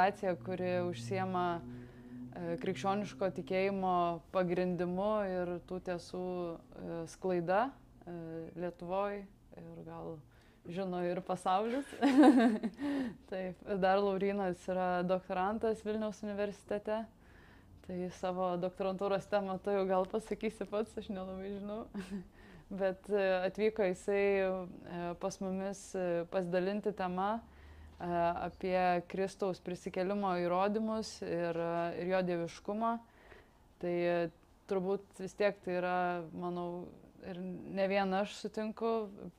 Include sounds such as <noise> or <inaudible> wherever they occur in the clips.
organizacija, kuri užsiema e, krikščioniško tikėjimo pagrindimu ir tų tiesų e, sklaida Lietuvoje ir gal žino ir pasaulis. <laughs> Taip, dar Laurinas yra doktorantas Vilniaus universitete. Tai savo doktorantūros temą tu jau gal pasakysi pats, aš nelabai žinau. <laughs> Bet e, atvyko jisai e, pas mumis e, pasidalinti temą apie Kristaus prisikelimo įrodymus ir, ir jo dieviškumą. Tai turbūt vis tiek tai yra, manau, ir ne vien aš sutinku,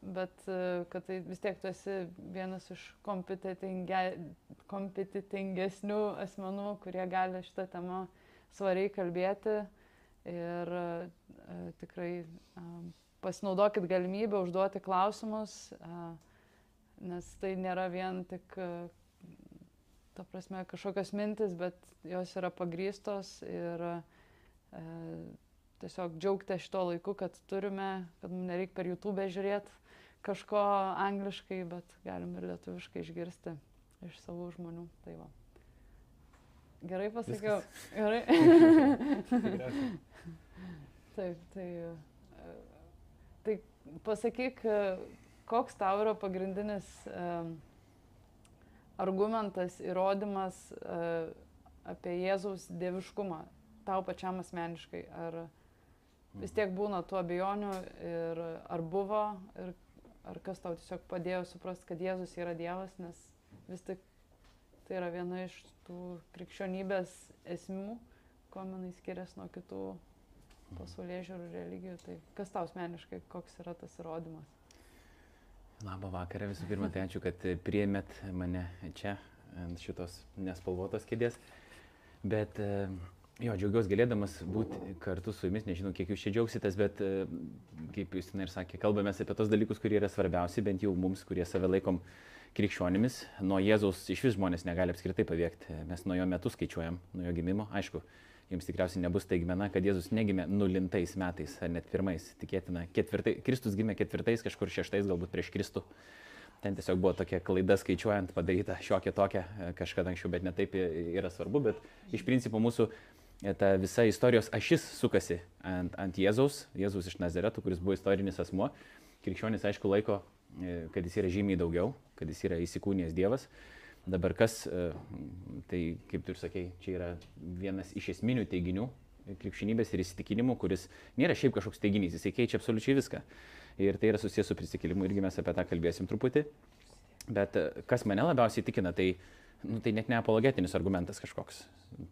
bet e, kad tai vis tiek tu esi vienas iš kompetitinge, kompetitingesnių asmenų, kurie gali šitą temą svariai kalbėti ir uh, tikrai uh, pasinaudokit galimybę užduoti klausimus, uh, nes tai nėra vien tik, uh, ta prasme, kažkokios mintis, bet jos yra pagrystos ir uh, tiesiog džiaugtis šito laiku, kad turime, kad mums nereikia per YouTube žiūrėti kažko angliškai, bet galim ir lietuviškai išgirsti iš savų žmonių. Tai va. Gerai pasakiau. Viskas. Gerai. <laughs> Taip, tai, tai pasakyk, koks tau yra pagrindinis um, argumentas, įrodymas uh, apie Jėzaus dieviškumą, tau pačiam asmeniškai. Ar, vis tiek būna tų abejonių ir ar buvo, ir ar kas tau tiesiog padėjo suprasti, kad Jėzus yra Dievas, nes vis tik tai yra viena iš tų krikščionybės esmių, kuo manai skiriasi nuo kitų pasaulyje žiūrų religijų. Tai kas tau asmeniškai, koks yra tas įrodymas? Labą vakarą visų pirma, tai ačiū, kad priėmėt mane čia ant šitos nespalvotos kėdės. Bet uh, Jo, džiaugiuosi galėdamas būti kartu su jumis, nežinau, kiek jūs čia džiaugsitės, bet e, kaip jūs ir sakė, kalbame apie tos dalykus, kurie yra svarbiausi, bent jau mums, kurie save laikom krikščionimis. Nuo Jėzaus iš vis žmonės negali apskritai pavėkti, mes nuo jo metų skaičiuojam, nuo jo gimimo. Aišku, jums tikriausiai nebus taigmena, kad Jėzus negimė nulintais metais, ar net pirmais, tikėtina, ketvirtai, Kristus gimė ketvirtais, kažkur šeštais, galbūt prieš Kristų. Ten tiesiog buvo tokia klaida skaičiuojant padaryta šiokia tokia e, kažkada anksčiau, bet netaip yra svarbu, bet iš principo mūsų ta visa istorijos ašis sukasi ant, ant Jėzaus, Jėzaus iš Nazareto, kuris buvo istorinis asmuo. Krikščionis aišku laiko, e, kad jis yra žymiai daugiau, kad jis yra įsikūnijęs Dievas. Dabar kas, e, tai kaip tu ir sakei, čia yra vienas iš esminių teiginių krikščionybės ir įsitikinimų, kuris nėra šiaip kažkoks teiginys, jisai keičia absoliučiai viską. Ir tai yra susijęs su prisikėlimu, irgi mes apie tą kalbėsim truputį. Bet e, kas mane labiausiai tikina, tai, nu, tai net ne apologetinis argumentas kažkoks.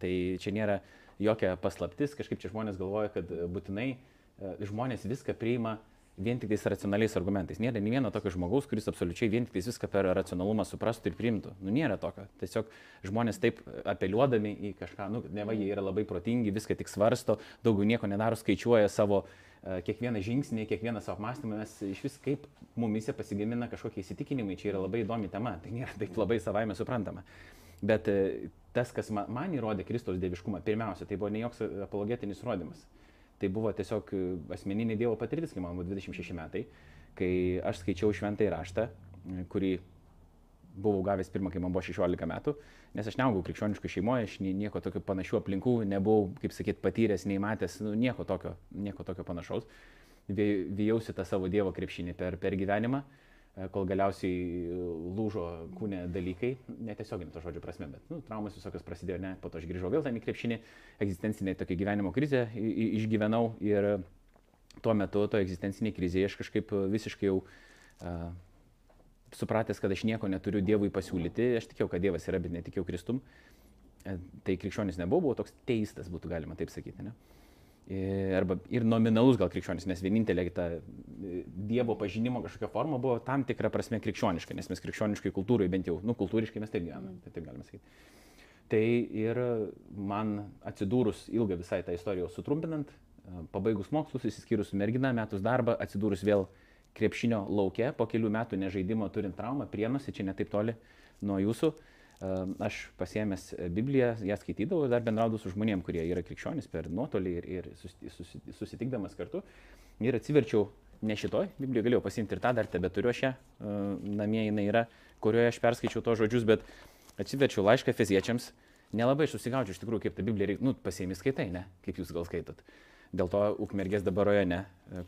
Tai čia nėra jokia paslaptis, kažkaip čia žmonės galvoja, kad e, būtinai žmonės viską priima vien tik tais racionaliais argumentais. Nėra nei vieno tokio žmogaus, kuris absoliučiai vien tik tais viską per racionalumą suprastų ir priimtų. Nu, nėra tokio. Tiesiog žmonės taip apeliuodami į kažką, nu, ne va, jie yra labai protingi, viską tik svarsto, daugiau nieko nedaro, skaičiuoja savo uh, kiekvieną žingsnį, kiekvieną savo apmąstymą, mes iš vis kaip mumise pasigamina kažkokie įsitikinimai, čia yra labai įdomi tema, tai nėra taip labai savaime suprantama. Bet tas, kas man, man įrodė Kristaus dieviškumą, pirmiausia, tai buvo ne joks apologetinis įrodymas. Tai buvo tiesiog e, asmeninė Dievo patirtis, kai man buvo 26 metai, kai aš skaičiau šventąjį raštą, e, kurį buvau gavęs pirmą, kai man buvo 16 metų, nes aš neaugau krikščioniškų šeimoje, aš nieko tokio panašių aplinkų nebuvau, kaip sakyt, patyręs, nei matęs, nu, nieko, tokio, nieko tokio panašaus. Vėjausi tą savo Dievo krepšinį per, per gyvenimą. Uh, E, kol galiausiai e, lūžo kūne dalykai, netiesioginė to žodžio prasme, bet nu, traumas visokios prasidėjo, ne, po to aš grįžau vėl ten į krepšinį, egzistencinė tokia gyvenimo krizė išgyvenau ir tuo metu, to egzistencinė krizė, aš kažkaip visiškai jau uh, supratęs, kad aš nieko neturiu Dievui pasiūlyti, aš tikėjau, kad Dievas yra, bet netikėjau Kristum, tai krikščionis nebuvau, buvau toks teistas, būtų galima taip sakyti. Ne? Arba ir nominalus gal krikščionis, nes vienintelė ta e, Dievo pažinimo kažkokia forma buvo tam tikra prasme krikščioniška, nes mes krikščioniškai kultūrai bent jau, nu, kultūriškai mes taip gyvename, tai taip galima sakyti. Tai ir man atsidūrus ilgą visai tą istoriją sutrumpinant, e, pabaigus mokslus, įsiskyrus su mergina, metus darbą, atsidūrus vėl krepšinio laukia, po kelių metų nežaidimo turint traumą, prienusi, čia netaip toli nuo jūsų, aš pasiemęs Bibliją, ją skaitydavau ir dar bendraudavau su žmonėm, kurie yra krikščionys per nuotolį ir, ir susitikdamas kartu. Ir atsiverčiau ne šitoj, Biblijoje galėjau pasimti ir tą dar tebe turiu šią, namie jinai yra, kurioje aš perskaičiau tos žodžius, bet atsiverčiau laišką feziečiams, nelabai susigaučiau iš tikrųjų, kaip ta Biblija, nu, pasiemi skaitai, ne, kaip jūs gal skaitot. Dėl to Ukmergės dabar rajone,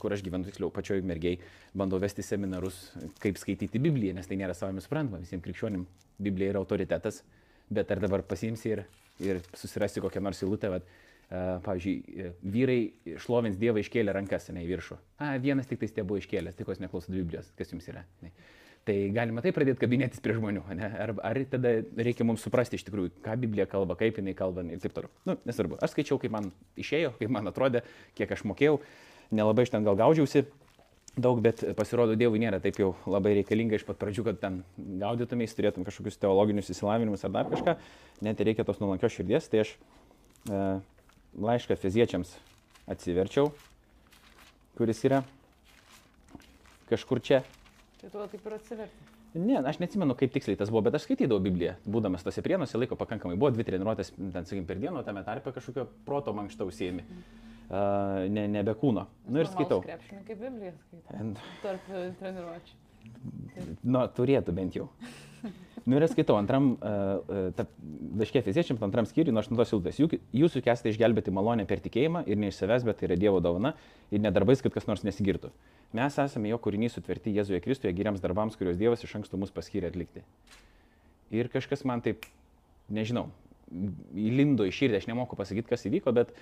kur aš gyvenu, tiksliau, pačioj Ukmergiai, bandau vesti seminarus, kaip skaityti Bibliją, nes tai nėra savami suprantama, visiems krikščionim Biblija yra autoritetas, bet ar dabar pasiimsi ir, ir susirasti kokią nors įlūtę, vad, uh, pavyzdžiui, vyrai šlovins Dievą iškėlė rankas, ne į viršų. A, vienas tik tai buvo iškėlęs, tai kos neklausot Biblijos, kas jums yra. Ne. Tai galima taip pradėti kabinėtis prie žmonių, ne? ar, ar tada reikia mums suprasti iš tikrųjų, ką Biblija kalba, kaip jinai kalba ir taip toliau. Nu, nesvarbu, aš skaičiau, kaip man išėjo, kaip man atrodė, kiek aš mokėjau, nelabai iš ten gal gaudžiausi daug, bet pasirodo Dievui nėra taip jau labai reikalinga iš pat pradžių, kad ten gaudytumės, turėtum kažkokius teologinius įsilavinimus ar dar kažką, net reikia tos nuolankios širdies, tai aš e, laišką feziečiams atsiverčiau, kuris yra kažkur čia Tai tu taip ir atsiverti. Ne, aš neatsimenu, kaip tiksliai tas buvo, bet aš skaitydavau Bibliją, būdamas tose prienuose, laiko pakankamai buvo, dvi treniruotės, ten, sakykim, per dieną, tame tarpe kažkokio proto mankštą užsiemi, uh, ne, nebe kūno. Na nu, ir skaitau. Krepšininkai Bibliją skaitau. Tarp e, treniruočių. Nu, turėtų bent jau. Nu ir skaitau, antram, uh, laiškė fiziečiams, antram skyriui, nuo 8 eilutės. Jūsų kesate išgelbėti malonę per tikėjimą ir ne iš savęs, bet tai yra Dievo dovana ir nedarbais, kad kas nors nesigirtų. Mes esame jo kūrinys sutverti Jėzuje Kristuje geriams darbams, kuriuos Dievas iš anksto mus paskyrė atlikti. Ir kažkas man taip, nežinau, įlindo į širdį, aš nemoku pasakyti, kas įvyko, bet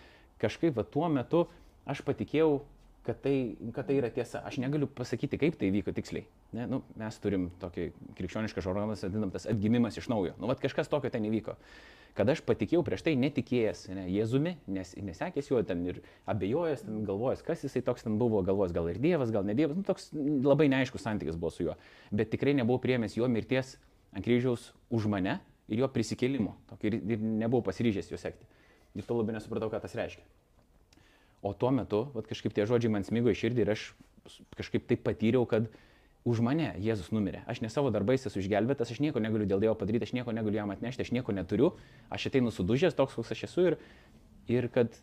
kažkaip va, tuo metu aš patikėjau kad tai, kad tai yra tiesa. Aš negaliu pasakyti, kaip tai vyko tiksliai. Ne, nu, mes turim tokį krikščionišką žargoną, vadinam tas atgimimas iš naujo. Nu, vat kažkas tokio ten įvyko. Kad aš patikėjau prieš tai netikėjęs ne, Jėzumi, nes nesekęs juo ten ir abejojęs, ten galvojęs, kas jisai toks ten buvo, galvojęs gal ir Dievas, gal ne Dievas, nu, toks labai neaiškus santykis buvo su juo. Bet tikrai nebuvau priemęs jo mirties ant kryžiaus už mane ir jo prisikėlimo. Tokį, ir, ir nebuvau pasiryžęs jo sekti. Ir to labai nesupratau, ką tas reiškia. O tuo metu, vat, kažkaip tie žodžiai man smigo į širdį ir aš kažkaip taip patyriau, kad už mane Jėzus numirė. Aš ne savo darbais esu išgelbėtas, aš nieko negaliu dėl Dievo padaryti, aš nieko negaliu jam atnešti, aš nieko neturiu, aš ateinu sudužęs toks, koks aš esu ir, ir kad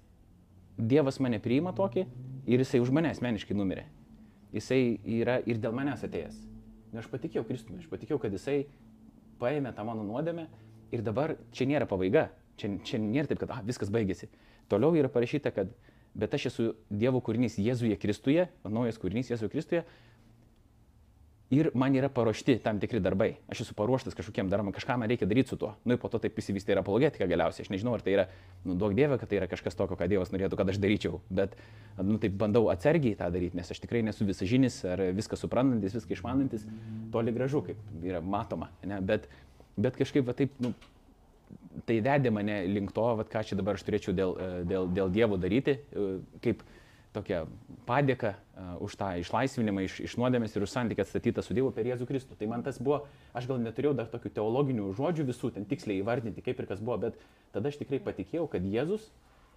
Dievas mane priima tokį ir jisai už mane asmeniškai numirė. Jisai yra ir dėl manęs atėjęs. Ir aš patikėjau Kristumi, aš patikėjau, kad jisai paėmė tą mano nuodėmę ir dabar čia nėra pabaiga, čia, čia nėra taip, kad ah, viskas baigėsi. Toliau yra parašyta, kad bet aš esu Dievo kūrinys Jėzuje Kristuje, naujas kūrinys Jėzuje Kristuje. Ir man yra paruošti tam tikri darbai. Aš esu paruoštas kažkokiem darbam, kažką man reikia daryti su tuo. Nu ir po to taip įsivystė ir apologetika galiausiai. Aš nežinau, ar tai yra, nu, duok Dieve, kad tai yra kažkas tokio, ką Dievas norėtų, kad aš daryčiau. Bet, nu, taip bandau atsargiai tą daryti, nes aš tikrai nesu visažinis ar viską suprantantis, viską išmanantis. Toli gražu, kaip yra matoma. Ne? Bet, bet kažkaip, va, taip, nu, tai vedė mane link to, vat, ką čia dabar aš turėčiau dėl, e, dėl, dėl Dievo daryti, e, kaip tokia padėka uh, už tą išlaisvinimą iš, iš nuodėmės ir už santykį atstatytą su Dievu per Jėzų Kristų. Tai man tas buvo, aš gal neturėjau dar tokių teologinių žodžių visų, ten tiksliai įvardinti, kaip ir kas buvo, bet tada aš tikrai patikėjau, kad Jėzus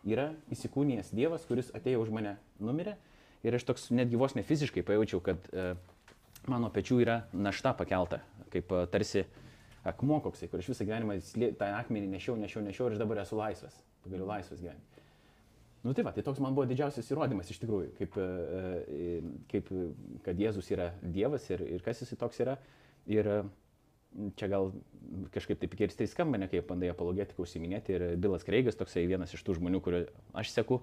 yra įsikūnijęs Dievas, kuris atėjo už mane, numirė. Ir aš toks netgi vos ne fiziškai pajaučiau, kad mano pečių yra našta pakelta, kaip tarsi uh, akmuo koksai, kur aš visą gyvenimą tą akmenį nešiau, nešiau, nešiau ir aš dabar esu laisvas. Galiu laisvas gyventi. Nu tai va, tai toks man buvo didžiausias įrodymas iš tikrųjų, kaip, e, e, kaip kad Jėzus yra Dievas ir, ir kas jis toks yra. Ir e, čia gal kažkaip taip keistai skamba, ne kaip bandai apologetiką užsiminėti. Ir Bilas Kreigas, toksai vienas iš tų žmonių, kuriuo aš seku,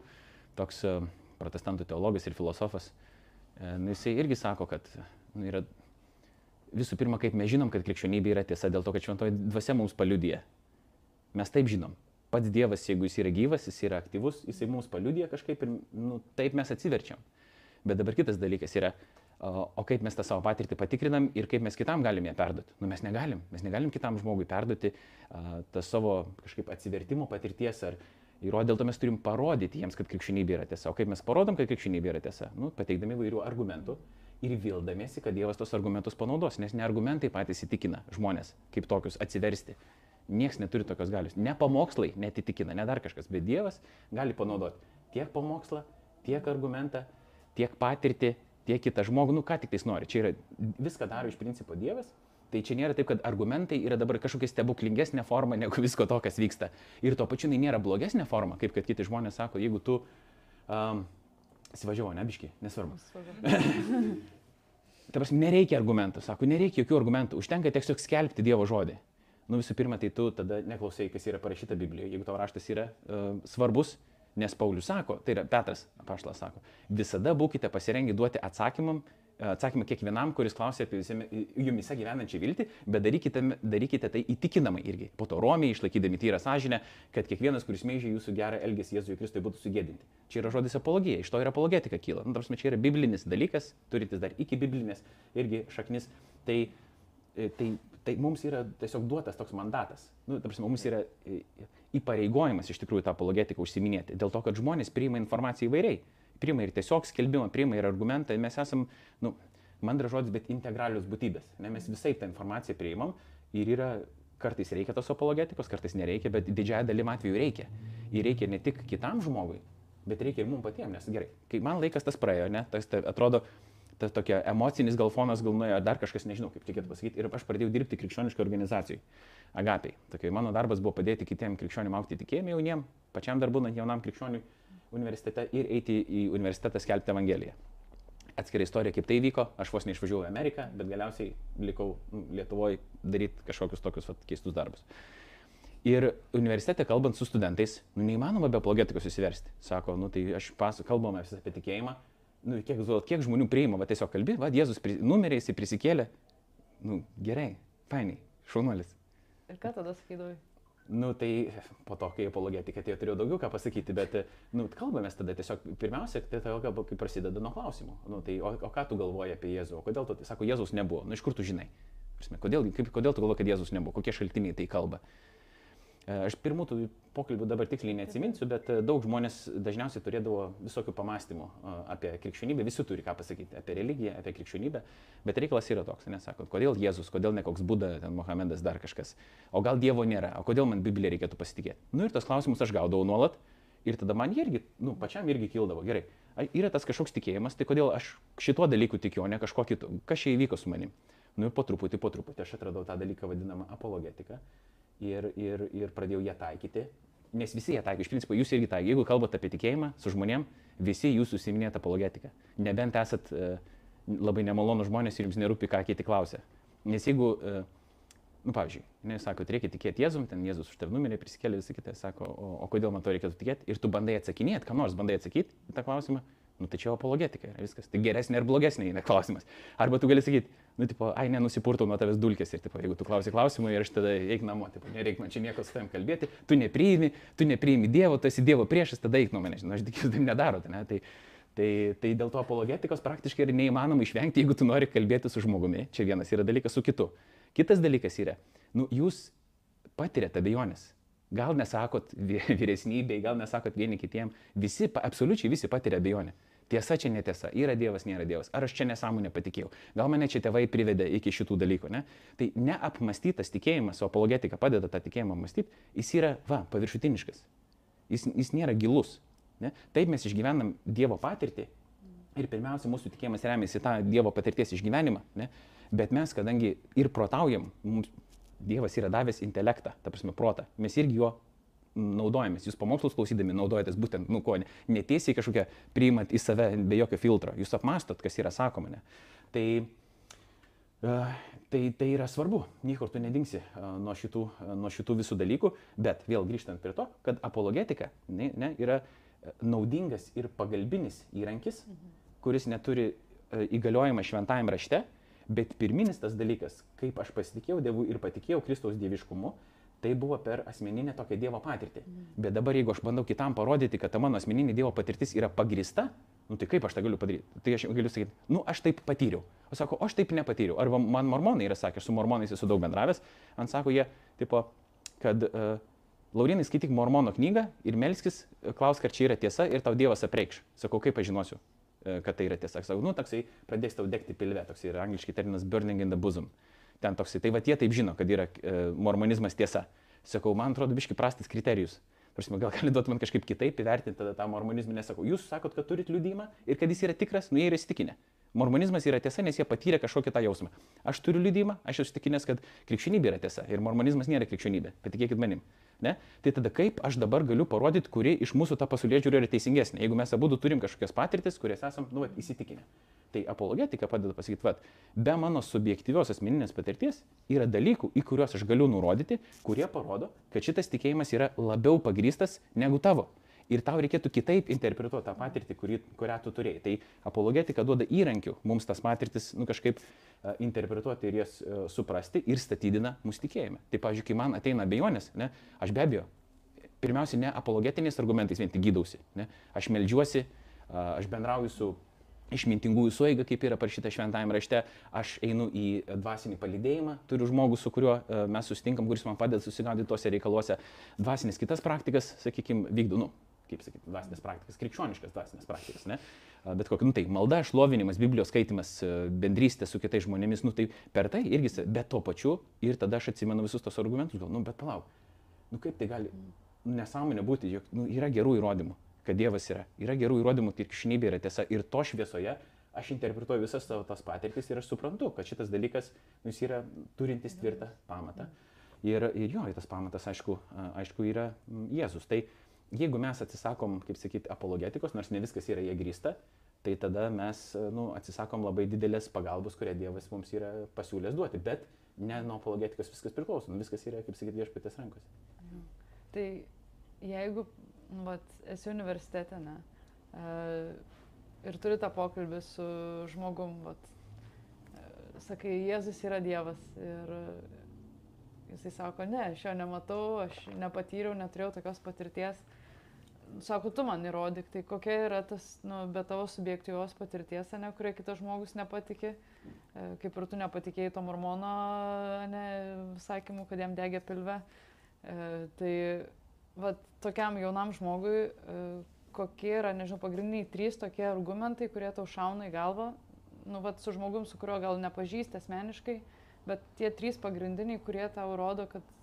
toks protestantų teologas ir filosofas, nu, jisai irgi sako, kad nu, yra visų pirma, kaip mes žinom, kad krikščionybė yra tiesa, dėl to, kad šventoji dvasia mums paliudija. Mes taip žinom. Pats Dievas, jeigu jis yra gyvas, jis yra aktyvus, jisai mums paliudija kažkaip ir nu, taip mes atsiverčiam. Bet dabar kitas dalykas yra, o kaip mes tą savo patirtį patikrinam ir kaip mes kitam galim ją perduoti. Nu, mes negalim. Mes negalim kitam žmogui perduoti tą savo kažkaip atsivertimo patirties ar įrodyti. Dėl to mes turim parodyti jiems, kad krikščionybė yra tiesa. O kaip mes parodom, kad krikščionybė yra tiesa? Nu, pateikdami vairių argumentų. Uh, ir vildamiesi, kad Dievas tos argumentus panaudos, nes ne argumentai patys įtikina žmonės kaip tokius atsiversti. Niekas neturi tokios galios. Ne pamokslai netitikina, ne dar kažkas, bet Dievas gali panaudoti tiek pamokslą, tiek argumentą, tiek patirtį, tiek kitą žmogų, nu ką tik tais nori. Čia yra viską daro iš principo Dievas. Tai čia nėra taip, kad argumentai yra dabar kažkokia stebuklingesnė forma negu visko to, kas vyksta. Ir tuo pačiu tai nėra blogesnė forma, kaip kad kiti žmonės sako, jeigu tu um, Įsivažiavau, nebiški, nesvarbu. <laughs> Ta prasme, nereikia argumentų, sako, nereikia jokių argumentų, užtenka tiesiog skelbti Dievo žodį. nu visų pirma, tai tu tada neklausai, kas yra parašyta Biblijoje, jeigu tavo raštas yra uh, svarbus, nes Paulius sako, tai yra Petras apaštalas sako, visada būkite pasirengę duoti atsakymam, atsakymą kiekvienam, kuris klausia apie jumise gyvenančią viltį, bet darykite, darykite tai įtikinamai irgi. Po to romiai, išlaikydami tyrą sąžinę, kad kiekvienas, kuris meižia jūsų gerą elgesį Jėzui Kristui, būtų sugėdinti. Čia yra žodis apologija, iš to ir apologetika kyla. Nu, tarsi, čia yra biblinis dalykas, turintis dar iki biblinės irgi šaknis. Tai, e, tai, tai mums yra tiesiog duotas toks mandatas. Nu, tarsi, mums yra e, įpareigojimas iš tikrųjų tą apologetiką užsiminėti, dėl to, kad žmonės priima informaciją įvairiai priima ir tiesiog skelbimą, priima ir argumentą, mes esam, nu, mandra žodis, bet integralius būtybės. Ne, mes visai tą informaciją priimam ir yra, kartais reikia tos apologetikos, kartais nereikia, bet didžiąją dalim atveju reikia. Ir reikia ne tik kitam žmogui, bet reikia ir mums patiems, nes gerai, kai man laikas tas praėjo, ne, tas tai atrodo, tas tokia emocinis gal fonas, gal nuėjo, dar kažkas, nežinau, kaip reikėtų pasakyti, ir aš pradėjau dirbti krikščioniškai organizacijai, agapiai. Tokia mano darbas buvo padėti kitiem krikščionim aukti tikėjimui jauniem, pačiam dar būnant jaunam krikščioniui universitete ir eiti į universitetą skelbti Evangeliją. Atskira istorija, kaip tai vyko, aš vos neišvažiavau į Ameriką, bet galiausiai likau Lietuvoje daryti kažkokius tokius vat, keistus darbus. Ir universitete kalbant su studentais, nu, neįmanoma be apologetikos įsiversti. Sako, nu, tai aš pasu, kalbame apie tikėjimą, nu, kiek, kiek žmonių priima, va tiesiog kalbi, va Jėzus pri, numerė, jis prisikėlė. Nu, gerai, fainai, šaunuolis. Ir ką tada sakydavai? Nu, tai po to, kai apologetika, tai turėjau daugiau ką pasakyti, bet, nu, kalbamės tada tiesiog, pirmiausia, tai tavo kalba prasideda nuo klausimų. Nu, tai, o, o ką tu galvoji apie Jėzų? O kodėl tu, tai sako, Jėzus nebuvo? Nu, iš kur tu žinai? Kodėl, kaip, kodėl tu galvoji, kad Jėzus nebuvo? Kokie šaltiniai tai kalba? E, aš pirmų tų pokalbių dabar tiksliai neatsiminsiu, bet e, daug žmonės dažniausiai turėdavo visokių pamastymų e, apie krikščionybę, visi turi ką pasakyti apie religiją, apie krikščionybę, bet reikalas yra toks, nesako, kodėl Jėzus, kodėl ne koks Buda, ten Mohamedas, dar kažkas, o gal Dievo nėra, o kodėl man Bibliją reikėtų pasitikėti. Nu ir tos klausimus aš gaudavau nuolat ir tada man irgi, nu, pačiam irgi kildavo, gerai, yra tas kažkoks tikėjimas, tai kodėl aš šituo dalyku tikiu, o ne kažkuo kitu, kas čia įvyko su manim. Nu ir po truputį, po truputį aš atradau tą dalyką vadinamą apologetiką ir, ir, ir pradėjau ją taikyti, nes visi ją taiko, iš principo jūs irgi taiko. Jeigu kalbate apie tikėjimą su žmonėm, visi jūs užsiminėte apologetiką. Nebent esat uh, labai nemalonų žmonės ir jums nerūpi, ką kiti klausia. Nes jeigu, uh, nu pavyzdžiui, ne, sako, reikia tikėti Jėzum, ten Jėzus už tave numirė, prisikėlė visą kitą, sako, o, o kodėl man to reikėtų tikėti, ir tu bandai atsakinėti, ką nors bandai atsakyti į tą klausimą, Nu, tai čia apologetika yra viskas. Tai geresnė ar blogesnė yra klausimas. Arba tu gali sakyti, nu, tipo, ai, nenusipurtau nuo tavęs dulkės ir, tipo, jeigu tu klausi klausimą ir aš tada eik namo, tipo, nereikia man čia nieko su tavim kalbėti, tu nepriimi, tu nepriimi Dievo, tu esi Dievo priešas, tada eik nuo manęs. Nu, aš tik jūs taip nedarote, ne? Tai, tai, tai dėl to apologetikos praktiškai yra neįmanoma išvengti, jeigu tu nori kalbėti su žmogumi. Čia vienas yra dalykas su kitu. Kitas dalykas yra, nu, jūs patiriate abejonės. Gal nesakot vyresnybei, gal nesakot vieni kitiem, visi, absoliučiai visi patiria abejonę. Tiesa čia netiesa, yra Dievas, nėra Dievas. Ar aš čia nesąmonę patikėjau? Gal mane čia tėvai privedė iki šitų dalykų, ne? Tai neapmastytas tikėjimas, o apologetika padeda tą tikėjimą mąstyti, jis yra, va, paviršutiniškas. Jis, jis nėra gilus. Ne? Taip mes išgyvenam Dievo patirtį ir pirmiausia, mūsų tikėjimas remiasi tą Dievo patirties išgyvenimą, ne? bet mes, kadangi ir protaujam, mums Dievas yra davęs intelektą, ta prasme, protą, mes irgi juo naudojamės, jūs pamokslus klausydami naudojatės būtent, nu ko, netiesiai kažkokią priimat į save be jokio filtro, jūs apmastot, kas yra sakoma. Ne? Tai, uh, tai, tai yra svarbu, niekur tu nedingsi uh, nuo, šitų, uh, nuo šitų visų dalykų, bet vėl grįžtant prie to, kad apologetika ne, ne, yra naudingas ir pagalbinis įrankis, mhm. kuris neturi įgaliojimą šventajame rašte, bet pirminis tas dalykas, kaip aš pasitikėjau Dievu ir patikėjau Kristaus dieviškumu, Tai buvo per asmeninę tokią Dievo patirtį. Mm. Bet dabar, jeigu aš bandau kitam parodyti, kad ta mano asmeninė Dievo patirtis yra pagrista, nu tai kaip aš tą galiu padaryti? Tai aš galiu sakyti, nu aš taip patyriau. O sako, aš taip nepatyriau. Arba man mormonai yra sakę, su mormonais esu daug bendravęs, ant sako jie, tipo, kad uh, Laurinai skaityk mormono knygą ir melskis, e, klausk, ar čia yra tiesa ir tau Dievas apreikš. Sakau, kaip aš žinosiu, uh, kad tai yra tiesa. Sakau, nu toksai pradės tau degti pilve, toksai yra angliškai terminas burning in the bosom. Uh, ten toksai. Tai va jie taip žino, kad yra e, mormonizmas tiesa. Sakau, man atrodo, biški prastas kriterijus. Prasme, gal gali duoti man kažkaip kitaip įvertinti tada tą mormonizmą, nesakau, jūs sakot, kad turit liūdimą ir kad jis yra tikras, nu jie yra įsitikinę. Mormonizmas yra tiesa, nes jie patyrė kažkokį tą jausmą. Aš turiu liūdimą, aš esu įsitikinęs, kad krikščionybė yra tiesa ir mormonizmas nėra krikščionybė, patikėkit manim. Ne? Tai tada kaip aš dabar galiu parodyti, kuri iš mūsų ta pasaulyje žiūri yra teisingesnė, jeigu mes abu turim kažkokias patirtis, kurias esam nu, įsitikinę. Tai apologetika padeda pasakyti, kad be mano subjektyvios asmeninės patirties yra dalykų, į kuriuos aš galiu nurodyti, kurie parodo, kad šitas tikėjimas yra labiau pagrystas negu tavo ir tau reikėtų kitaip interpretuoti tą patirtį, kurį, kurią tu turėjai. Tai apologetika duoda įrankių mums tas patirtis nu, kažkaip uh, interpretuoti ir jas uh, suprasti ir statydina mūsų tikėjime. Tai, pavyzdžiui, kai man ateina abejonės, ne, aš be abejo, pirmiausia, ne apologetiniais argumentais vien tik gydausi. Ne, aš melžiuosi, aš bendrauju su išmintingųjų suėga, kaip yra parašyta šventajame rašte, aš einu į dvasinį palydėjimą, turiu žmogų, su kuriuo mes susitinkam, kuris man padeda susigaudyti tuose reikaluose. Dvasinis kitas praktikas, sakykime, vykdu, nu, kaip sakyti, dvasinės praktikas, krikščioniškas dvasinės praktikas, ne? Bet kokia, nu tai malda, šlovinimas, Biblijos skaitimas, bendrystė su kitais žmonėmis, nu tai per tai irgi, bet tuo pačiu ir tada aš atsimenu visus tos argumentus, gal, nu bet palauk, nu kaip tai gali nu, nesąmonė būti, jog nu, yra gerų įrodymų, kad Dievas yra, yra gerų įrodymų, kad krikščionybė yra tiesa ir to šviesoje aš interpretuoju visas savo tas patirtis ir aš suprantu, kad šitas dalykas nu, jis yra turintis tvirtą pamatą. Ir, ir jo, tas pamatas, aišku, aišku yra Jėzus. Tai jeigu mes atsisakom, kaip sakyti, apologetikos, nors ne viskas yra jie grįsta, tai tada mes nu, atsisakom labai didelės pagalbos, kurią Dievas mums yra pasiūlęs duoti. Bet ne nuo apologetikos viskas priklauso, nu, viskas yra, kaip sakyti, viešpatės rankose. Mhm. Tai jeigu nu, vat, esi universitete, ne, uh, ir turi tą pokalbį su žmogum, vat, uh, sakai, Jėzus yra Dievas ir jisai sako, ne, aš jo nematau, aš nepatyriau, neturėjau tokios patirties. Sako, tu man įrodyk, tai kokia yra tas, nu, be tavo subjektyvios patirties, ne, kurie kitas žmogus nepatikė, e, kaip ir tu nepatikėjai to mormono, ne, sakymu, kad jam degė pilve. E, tai, va, tokiam jaunam žmogui, e, kokie yra, nežinau, pagrindiniai trys tokie argumentai, kurie tau šauna į galvą, nu, va, su žmogum, su kuriuo gal nepažįsti asmeniškai, bet tie trys pagrindiniai, kurie tau rodo, kad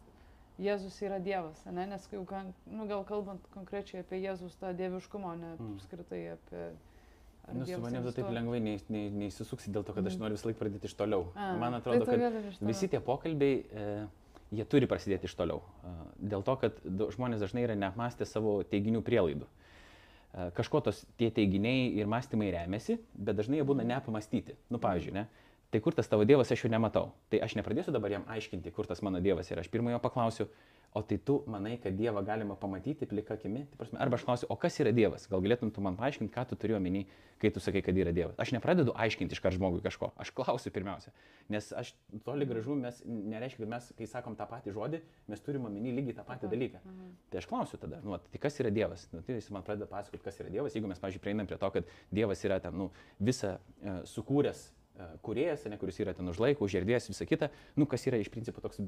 Jėzus yra Dievas, ne? nes jau, nu, gal kalbant konkrečiai apie Jėzus tą dieviškumą, ne mm. apskritai apie... Nu, su manimi taip lengvai neįsisuksi dėl to, kad aš mm. noriu visą laiką pradėti iš toliau. A, Man tai atrodo, tai kad visi tie pokalbiai, e, jie turi prasidėti iš toliau. E, dėl to, kad žmonės dažnai yra neapmastę savo teiginių prielaidų. E, kažko tos tie teiginiai ir mąstymai remiasi, bet dažnai jie būna neapmastyti. Nu, pavyzdžiui, ne? Tai kur tas tavo Dievas aš jo nematau. Tai aš nepradėsiu dabar jam aiškinti, kur tas mano Dievas yra. Aš pirmojo paklausiu, o tai tu manai, kad Dievą galima pamatyti plika akimi? Tai prasme, arba aš klausiu, o kas yra Dievas? Gal galėtum tu man paaiškinti, ką tu turi omeny, kai tu sakai, kad yra Dievas. Aš nepradedu aiškinti iš kar žmogui kažko, aš klausiu pirmiausia. Nes aš toli gražu, mes nereiškia, kad mes, kai sakom tą patį žodį, mes turime omeny lygiai tą patį dalyką. Mhm. Tai aš klausiu tada, nu, tai kas yra Dievas? Nu, tai jis man pradeda pasakoti, kas yra Dievas. Jeigu mes, pažiūrėjau, prieinam prie to, kad Dievas yra ten, nu, visą uh, sukūręs E, kuriejas, ne, kuris yra ten už laiko, už erdvės, visa kita, nu, kas yra iš principo toks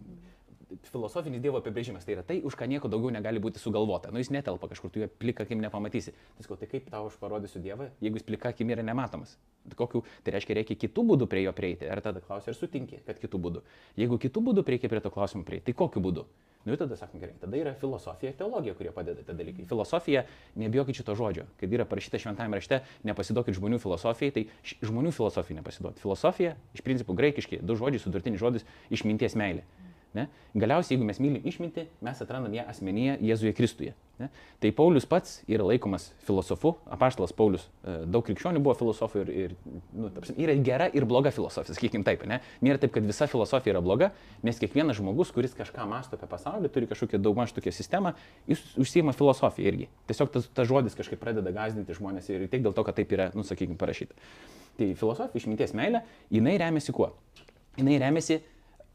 filosofinis Dievo apibrėžimas. Tai yra tai, už ką nieko daugiau negali būti sugalvota. Nu, jis netelpa kažkur, tu jo plika akim nepamatysi. Tai sakau, tai kaip tau aš parodysiu Dievą, jeigu jis plika akim yra nematomas? Kokiu, tai reiškia, reikia kitų būdų prie jo prieiti. Ar tada klausia, ar sutinki, kad kitų būdų? Jeigu kitų būdų reikia prie to klausimo prieiti, tai kokiu būdu? Nu ir tada sakom, gerai, tada yra filosofija, teologija, kurie padeda tie dalykai. Filosofija, nebijokit šito žodžio, kad yra parašyta šventajame rašte, nepasiduokit žmonių filosofijai, tai žmonių filosofijai nepasiduokit. Filosofija, iš principų graikiški, du žodžiai, sudurtinis žodis, išminties meilė. Ne? Galiausiai, jeigu mes mylim išminti, mes atrandam ją asmenyje Jėzuje Kristuje. Ne? Tai Paulius pats yra laikomas filosofu, apaštalas Paulius, e, daug krikščionių buvo filosofų ir, ir nu, tapsim, yra gera ir bloga filosofija, sakykime taip. Ne? Nėra taip, kad visa filosofija yra bloga, nes kiekvienas žmogus, kuris kažką masto apie pasaulį, turi kažkokią daugmaž tokią sistemą, jis užsima filosofiją irgi. Tiesiog tas, tas žodis kažkaip pradeda gazdinti žmonės ir tik dėl to, kad taip yra, nu, sakykime, parašyta. Tai filosofija, išminties meilė, jinai remiasi kuo? Jinai remiasi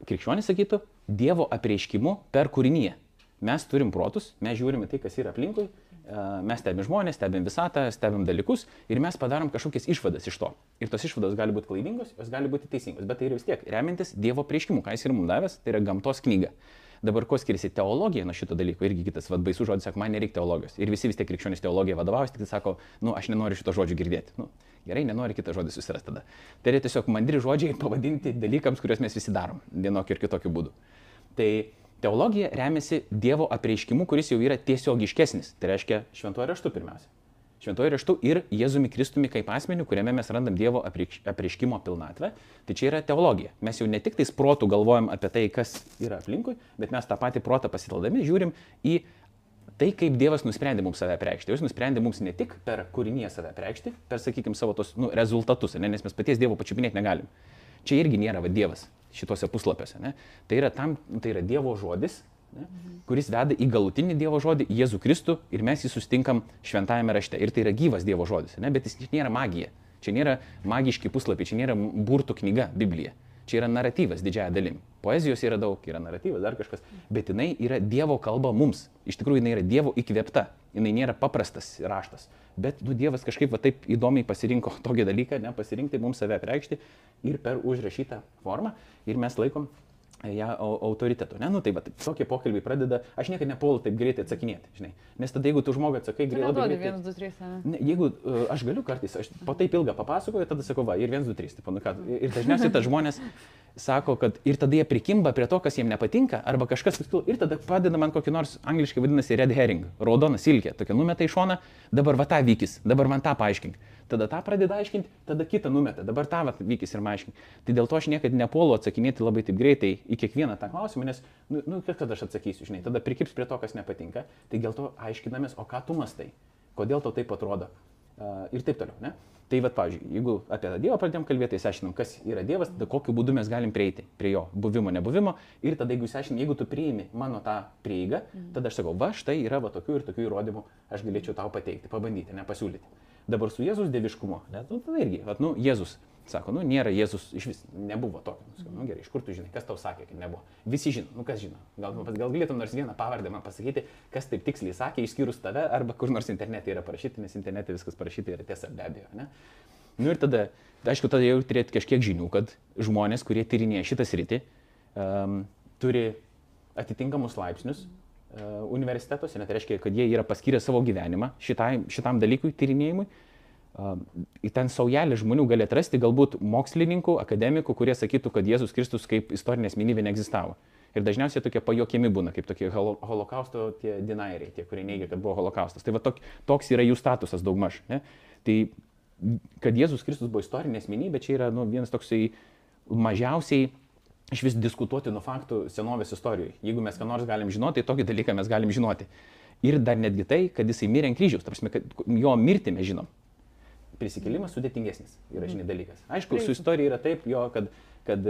krikščionis sakytų, Dievo apreiškimu per kūrinyje. Mes turim protus, mes žiūrime tai, kas yra aplinkui, e, mes stebim žmonės, stebim visatą, stebim dalykus ir mes padarom kažkokias išvadas iš to. Ir tos išvados gali būti klaidingos, jos gali būti teisingos, bet tai yra vis tiek remiantis Dievo prieškimu, ką jis yra mums davęs, tai yra gamtos knyga. Dabar ko skiriasi teologija nuo šito dalyko? Irgi kitas, vad baisų žodis, sako, man nereikia teologijos. Ir visi vis tiek krikščionys teologija vadovaujasi, tik tai sako, nu, aš nenoriu šito žodžio girdėti. Nu, gerai, nenori kitą žodį susirasti tada. Tai yra tiesiog mandri žodžiai pavadinti dalykams, kuriuos mes visi darom vienokiu ir kitokiu būdu. Tai teologija remiasi Dievo apreiškimu, kuris jau yra tiesiogiškesnis. Tai reiškia šventuoju raštu pirmiausia. Šventojo raštu ir Jėzumi Kristumi kaip asmeniu, kuriame mes randam Dievo apreiškimo pilnatvę. Tai čia yra teologija. Mes jau ne tik tais protų galvojam apie tai, kas yra aplinkui, bet mes tą patį protą pasitaldami žiūrim į tai, kaip Dievas nusprendė mums save preikšti. Jis nusprendė mums ne tik per kūrinį save preikšti, per, sakykime, savo tos nu, rezultatus, ne, nes mes paties Dievo pačiupinėti negalim. Čia irgi nėra va, Dievas šituose puslapiuose. Ne. Tai, yra tam, tai yra Dievo žodis, ne, kuris veda į galutinį Dievo žodį, Jėzų Kristų ir mes jį sustinkam šventajame rašte. Ir tai yra gyvas Dievo žodis, ne, bet jis nėra magija. Čia nėra magiški puslapiai, čia nėra burtų knyga Biblija. Čia yra naratyvas didžiaja dalim. Poezijos yra daug, yra naratyvas, dar kažkas, bet jinai yra Dievo kalba mums. Iš tikrųjų, jinai yra Dievo įkvėpta, jinai nėra paprastas raštas. Bet nu, Dievas kažkaip va, taip įdomiai pasirinko tokį dalyką, ne, pasirinkti mums save preikšti ir per užrašytą formą. Ir mes laikom ją autoritetu. Ne, nu tai va, tokie pokalbiai pradeda, aš niekada nepuolu taip greitai atsakinėti, žinai. Nes tada jeigu tu žmogui atsakai greitai... Labai greitai. 1, 2, 3. Ne, jeigu uh, aš galiu kartais, aš po taip ilgą papasakoju, tada sakau, va, ir 1, 2, 3. Taip, nu, ką, ir dažniausiai tas žmonės sako, kad ir tada jie prikimba prie to, kas jiems nepatinka, arba kažkas, ir tada padeda man kokį nors angliškai vadinasi red herring, raudona silkė, tokia numeta į šoną, dabar va tą vykis, dabar man tą paaiškink. Tada tą pradeda aiškinti, tada kitą numeta, dabar tą va vykis ir man aiškink. Tai dėl to aš niekada nepuolu atsakinėti labai taip greitai į kiekvieną tą klausimą, nes, nu, nu kas tada aš atsakysiu, žinai, tada prikips prie to, kas nepatinka, tai dėl to aiškinamės, o ką tu mastai, kodėl tau taip atrodo ir taip toliau. Ne? Tai vad, pavyzdžiui, jeigu apie tą Dievą pradėjom kalbėti, tai išsiaiškinom, kas yra Dievas, tada kokiu būdu mes galim prieiti prie jo buvimo, nebuvimo. Ir tada, jeigu išsiaiškinom, jeigu tu priimi mano tą prieigą, mhm. tada aš sakau, va, štai yra va tokių ir tokių įrodymų, aš galėčiau tau pateikti, pabandyti, nepasiūlyti. Dabar su Jėzus dieviškumu, ne, nu, tada irgi, va, nu, Jėzus Sako, nu nėra Jėzus, iš vis nebuvo tokio. Sakau, nu gerai, iš kur tu žinai, kas tau sakė, kad nebuvo. Visi žino, nu kas žino. Gal, gal galėtum nors vieną pavardę man pasakyti, kas taip tiksliai sakė, išskyrus tave, arba kur nors internete yra parašyta, nes internete viskas parašyta yra tiesa be abejo. Ne? Nu ir tada, aišku, tada jau turėti kažkiek žinių, kad žmonės, kurie tyrinėja šitą sritį, um, turi atitinkamus laipsnius uh, universitetuose, net tai reiškia, kad jie yra paskyrę savo gyvenimą šitai, šitam dalykui, tyrinėjimui į ten saujelį žmonių gali atrasti galbūt mokslininkų, akademikų, kurie sakytų, kad Jėzus Kristus kaip istorinė asmenybė neegzistavo. Ir dažniausiai tokie pajokiami būna, kaip tokie holokausto tie dinairiai, tie, kurie neigia, kad buvo holokaustas. Tai va tok, toks yra jų statusas daugmaž. Ne? Tai kad Jėzus Kristus buvo istorinė asmenybė, čia yra nu, vienas toksai mažiausiai iš vis diskutuotinų faktų senovės istorijoje. Jeigu mes ką nors galim žinoti, tai tokį dalyką mes galim žinoti. Ir dar netgi tai, kad jisai mirė ant kryžiaus, tarsi, jo mirtį mes žinom prisikėlimas sudėtingesnis yra žinai dalykas. Aišku, su istorija yra taip, jo, kad, kad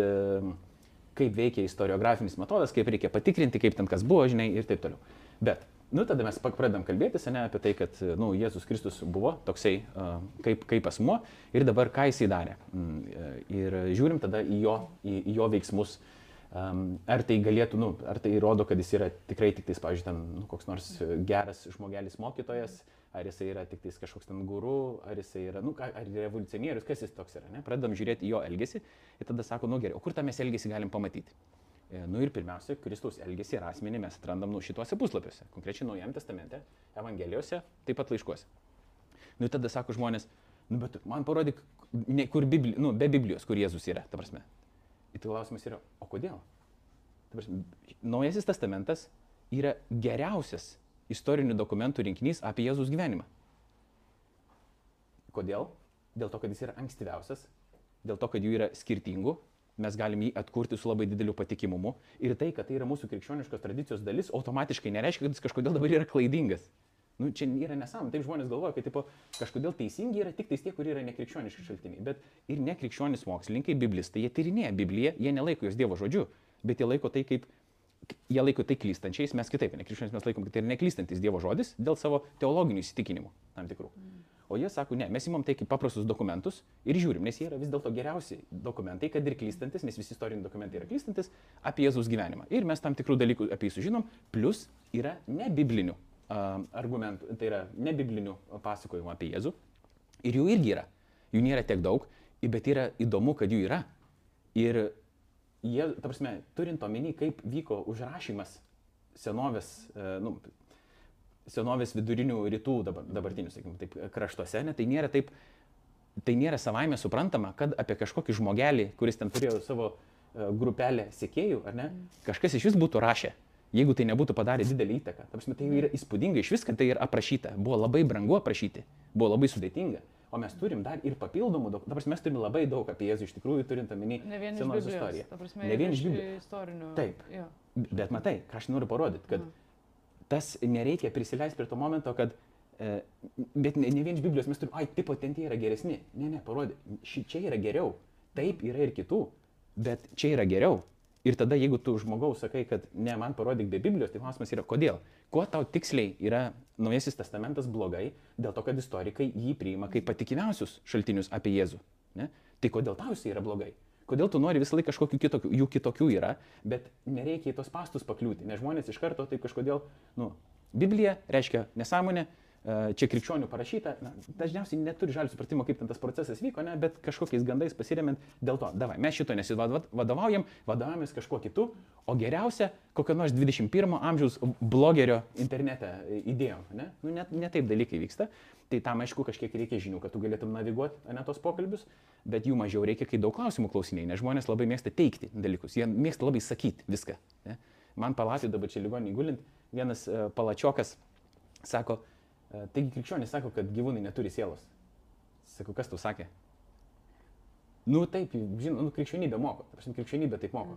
kaip veikia istoriografinis metodas, kaip reikia patikrinti, kaip ten kas buvo, žinai, ir taip toliau. Bet, nu, tada mes pradedam kalbėti, ne, apie tai, kad, nu, Jėzus Kristus buvo toksai kaip, kaip asmuo ir dabar ką jisai darė. Mm, ir žiūrim tada į jo, į, į jo veiksmus. Um, ar tai galėtų, nu, ar tai rodo, kad jis yra tikrai tik tais, pavyzdžiui, ten nu, koks nors geras žmogelis mokytojas, uh, ar jisai yra tik tais kažkoks ten guru, ar jisai yra, nu, ar revoliucionierius, kas jis toks yra, ne? Pradedam žiūrėti jo elgesį ir tada sako, nu gerai, o kur tą mes elgesį galim pamatyti? E, nu ir pirmiausia, Kristaus elgesį ir asmenį mes atrandam nu, šituose puslapiuose, konkrečiai Naujajame testamente, Evangelijose, taip pat laiškuose. Nu tada sako žmonės, nu bet man parodyk, ne, kur Bibli, nu, be Biblijos, kur Jėzus yra, ta prasme. Ir tai klausimas yra, o kodėl? Ta prasme, Naujasis testamentas yra geriausias istorinių dokumentų rinkinys apie Jėzus gyvenimą. Kodėl? Dėl to, kad jis yra ankstyviausias, dėl to, kad jų yra skirtingų, mes galim jį atkurti su labai dideliu patikimumu. Ir tai, kad tai yra mūsų krikščioniškos tradicijos dalis, automatiškai nereiškia, kad jis kažkodėl dabar yra klaidingas. Nu, čia yra nesąmonė. Taip žmonės galvoja, kad tipo, kažkodėl teisingi yra tik tie, kurie yra nekrikščioniški šaltiniai. Bet ir nekrikščionis mokslininkai, biblistai, jie tyrinėja Bibliją, jie nelaiko jos Dievo žodžiu, bet jie laiko tai kaip jie laiko tai klystančiais, mes kitaip, ne krikščionys mes laikom, kad tai yra neklystantis Dievo žodis dėl savo teologinių įsitikinimų tam tikrų. O jie sako, ne, mes įmam tai kaip paprastus dokumentus ir žiūrim, nes jie yra vis dėlto geriausi dokumentai, kad ir klystantis, nes visi istoriniai dokumentai yra klystantis apie Jėzus gyvenimą. Ir mes tam tikrų dalykų apie jį sužinom, plus yra ne biblinių uh, argumentų, tai yra ne biblinių pasakojimų apie Jėzų. Ir jų irgi yra. Jų nėra tiek daug, bet yra įdomu, kad jų yra. Ir jie, ta prasme, turint omeny, kaip vyko užrašymas senovės, e, nu, senovės vidurinių rytų dabar, dabartinių, sakykime, taip, kraštuose, ne, tai nėra taip, tai nėra savaime suprantama, kad apie kažkokį žmogelį, kuris ten turėjo savo e, grupelę sėkėjų, ar ne, kažkas iš vis būtų rašę jeigu tai nebūtų padarę didelį įtaką. Ta prasme, tai yra įspūdinga, iš viską tai yra aprašyta. Buvo labai brangu aprašyti, buvo labai sudėtinga. O mes turim dar ir papildomų daug, dabar mes turime labai daug apie Jėzų iš tikrųjų, turint omeny senos istoriją. ta Prasme, Ne vien iš Biblijos. Istorinių. Taip. Jo. Bet matai, ką aš noriu parodyti, kad tas nereikia prisileisti prie to momento, kad, e, bet ne, ne vien iš Biblijos mes turime, ai, tipo, ten tie yra geresni. Ne, ne, parodė, ši, čia yra geriau. Taip yra ir kitų, bet čia yra geriau. Ir tada, jeigu tu žmogaus sakai, kad ne, man parodyk be Biblijos, tai klausimas yra, kodėl? Kuo tau tiksliai yra Naujasis testamentas blogai, dėl to, kad istorikai jį priima kaip patikimiausius šaltinius apie Jėzų. Ne? Tai kodėl tau jis yra blogai? Kodėl tu nori visą laiką kažkokių kitokių, jų kitokių yra, bet nereikia į tos pastus pakliūti, nes žmonės iš karto taip kažkodėl, nu, Biblija reiškia nesąmonė, čia krikščionių parašyta, na, dažniausiai neturi žalio supratimo, kaip ten tas procesas vyko, ne, bet kažkokiais gandais pasiremiant dėl to, davai, mes šito nesivadovaujam, vadovaujamės kažkuo kitu, o geriausia, kokio nors 21 amžiaus blogerio internete idėjom, ne, nu, net, ne taip dalykai vyksta. Tai tam aišku kažkiek reikia žinių, kad tu galėtum naviguoti ne tos pokalbius, bet jų mažiau reikia, kai daug klausimų klausinėjai, nes žmonės labai mėgsta teikti dalykus, jie mėgsta labai sakyti viską. Ne? Man palatė dabar čia ligonį gulint, vienas uh, palačiokas sako, taigi krikščionys sako, kad gyvūnai neturi sielos. Sakau, kas tau sakė? Nu taip, žinau, nu, krikščionybė moko, tarsi krikščionybė taip moko.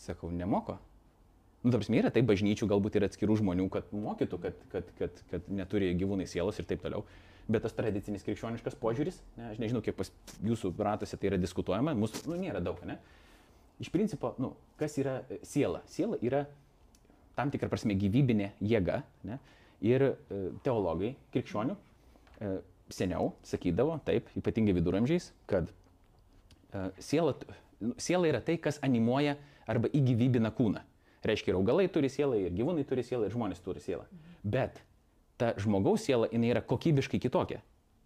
Sakau, nemoko. Nu, tarsi yra taip bažnyčių, galbūt ir atskirų žmonių, kad mokytų, kad, kad, kad, kad neturi gyvūnai sielos ir taip toliau. Bet tas tradicinis krikščioniškas požiūris, ne, aš nežinau, kiek pas jūsų ratose tai yra diskutuojama, mūsų nu, nėra daug, ne? Iš principo, nu, kas yra e, siela? Siela yra tam tikrą prasme gyvybinė jėga. Ne? Ir e, teologai, krikščionių, e, seniau sakydavo, taip, ypatingai viduramžiais, kad e, siela, nu, siela yra tai, kas animuoja arba įgyvybina kūną. Reiškia, ir augalai turi sielą, ir gyvūnai turi sielą, ir žmonės turi sielą. Bet ta žmogaus siela, jinai yra kokybiškai kitokia.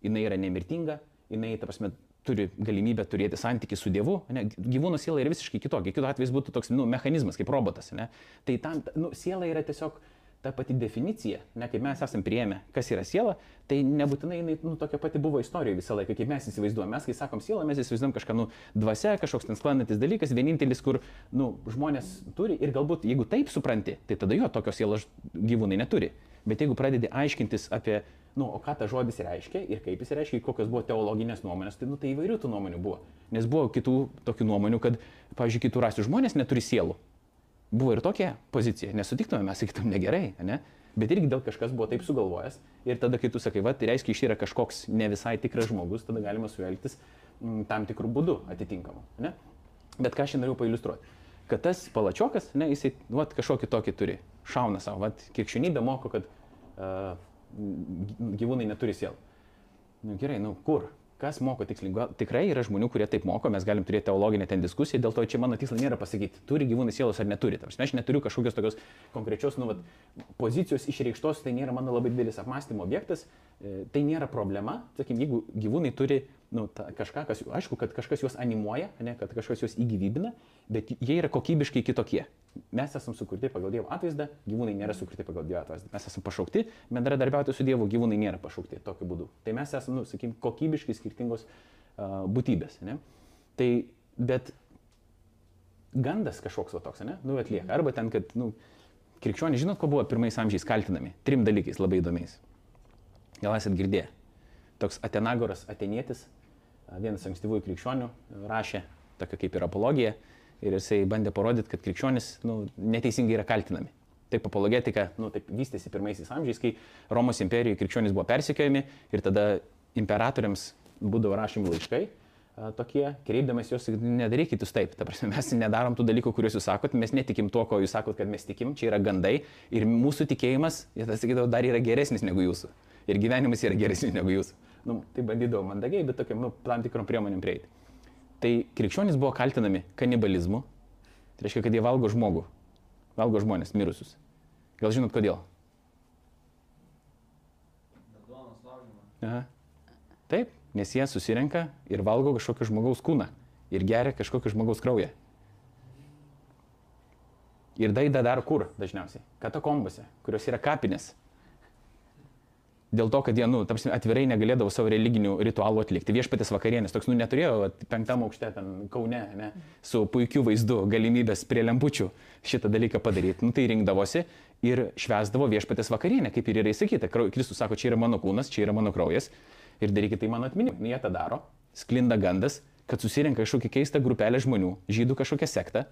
Jinai yra nemirtinga, jinai, ta prasme, turi galimybę turėti santykių su Dievu. Ne? Gyvūno siela yra visiškai kitokia. Kitu atveju būtų toks nu, mechanizmas, kaip robotas. Ne? Tai tam, nu, siela yra tiesiog ta pati definicija, ne kaip mes esame prieėmę, kas yra siela, tai nebūtinai jinai nu, tokia pati buvo istorijoje visą laiką, kaip mes įsivaizduojame. Mes, kai sakom siela, mes įsivaizduojam kažką, nu, dvasia, kažkoks ten sklandantis dalykas, vienintelis, kur, nu, žmonės turi ir galbūt, jeigu taip supranti, tai tada jo tokios sielos gyvūnai neturi. Bet jeigu pradedi aiškintis apie, nu, o ką tas žodis reiškia ir kaip jis reiškia, kokios buvo teologinės nuomonės, tai, nu, tai įvairių tų nuomonių buvo. Nes buvo kitų tokių nuomonių, kad, pavyzdžiui, kitų rasių žmonės neturi sielų. Buvo ir tokia pozicija, nesutiktume, mes sakytum negerai, ne? Bet irgi dėl kažkas buvo taip sugalvojęs. Ir tada, kai tu sakai, va, tai reiškia, iš yra kažkoks ne visai tikras žmogus, tada galima su juo elgtis mm, tam tikrų būdų atitinkamu. Ne? Bet ką aš norėjau pailustruoti. Kad tas palačiokas, ne, jisai, va, kažkokį tokį turi. Šauna savo, va, krikščionybė moko, kad uh, gyvūnai neturi sielų. Nu, gerai, nu kur? Kas moko tiksliai? Gal tikrai yra žmonių, kurie taip moko, mes galim turėti teologinę ten diskusiją, dėl to čia mano tikslas nėra pasakyti, turi gyvūnai sielos ar neturi. Ta prasme, Aš neturiu kažkokios tokios konkrečios nu, vat, pozicijos išreikštos, tai nėra mano labai didelis apmąstymo objektas, e, tai nėra problema. Sakykim, jeigu gyvūnai turi nu, ta, kažką, kas, aišku, kad kažkas juos animuoja, ne, kad kažkas juos įgyvybina, bet jie yra kokybiškai kitokie. Mes esame sukurti pagal Dievo atvaizdą, gyvūnai nėra sukurti pagal Dievo atvaizdą. Mes esame pašaukti bendradarbiauti su Dievu, gyvūnai nėra pašaukti tokiu būdu. Tai mes esame, nu, sakykim, kokybiškai skirtingos uh, būtybės. Ne? Tai, bet gandas kažkoks va toks, ne? Nu, atlieka. Arba ten, kad, nu, krikščionys, žinot, ko buvo pirmais amžiais kaltinami? Trim dalykais labai įdomiais. Gal esat girdėję? Toks Atenagoras Atenietis, vienas ankstyvųjų krikščionių, rašė tokia kaip ir apologija ir jisai bandė parodyti, kad krikščionys nu, neteisingai yra kaltinami. Taip apologetika nu, taip vystėsi pirmaisiais amžiais, kai Romos imperijoje krikščionys buvo persekiojami ir tada imperatoriams būdavo rašomi laiškai a, tokie, kreipdamas juos, nedarykit jūs taip, ta prasme, mes nedarom tų dalykų, kuriuos jūs sakot, mes netikim tuo, ko jūs sakot, kad mes tikim, čia yra gandai ir mūsų tikėjimas, jie tas sakydavo, dar yra geresnis negu jūsų. Ir gyvenimas yra geresnis negu jūsų. Nu, tai bandydavo mandagiai, bet tokiam, nu, tam tikrom priemonėm prieiti. Tai krikščionys buvo kaltinami kanibalizmu, tai reiškia, kad jie valgo žmogų, valgo žmonės mirusius. Gal žinot kodėl? Aha. Taip, nes jie susirenka ir valgo kažkokio žmogaus kūną ir geria kažkokio žmogaus kraują. Ir tai da daro kur dažniausiai? Katakombose, kurios yra kapinės. Dėl to, kad jie, nu, tamsi, atvirai negalėdavo savo religinių ritualų atlikti. Viešpatės vakarienės toks, nu, neturėjo vat, penktam aukšte ten Kaune, ne, su puikiu vaizdu, galimybės prie lempučių šitą dalyką padaryti. Nu, tai rinkdavosi ir švesdavo viešpatės vakarienę, kaip ir yra įsakyta. Kristus sako, čia yra mano kūnas, čia yra mano kraujas ir darykite tai mano atminimui. Nu, Jie tą daro, sklinda gandas, kad susirenka kažkokia keista grupelė žmonių, žydų kažkokia sekta,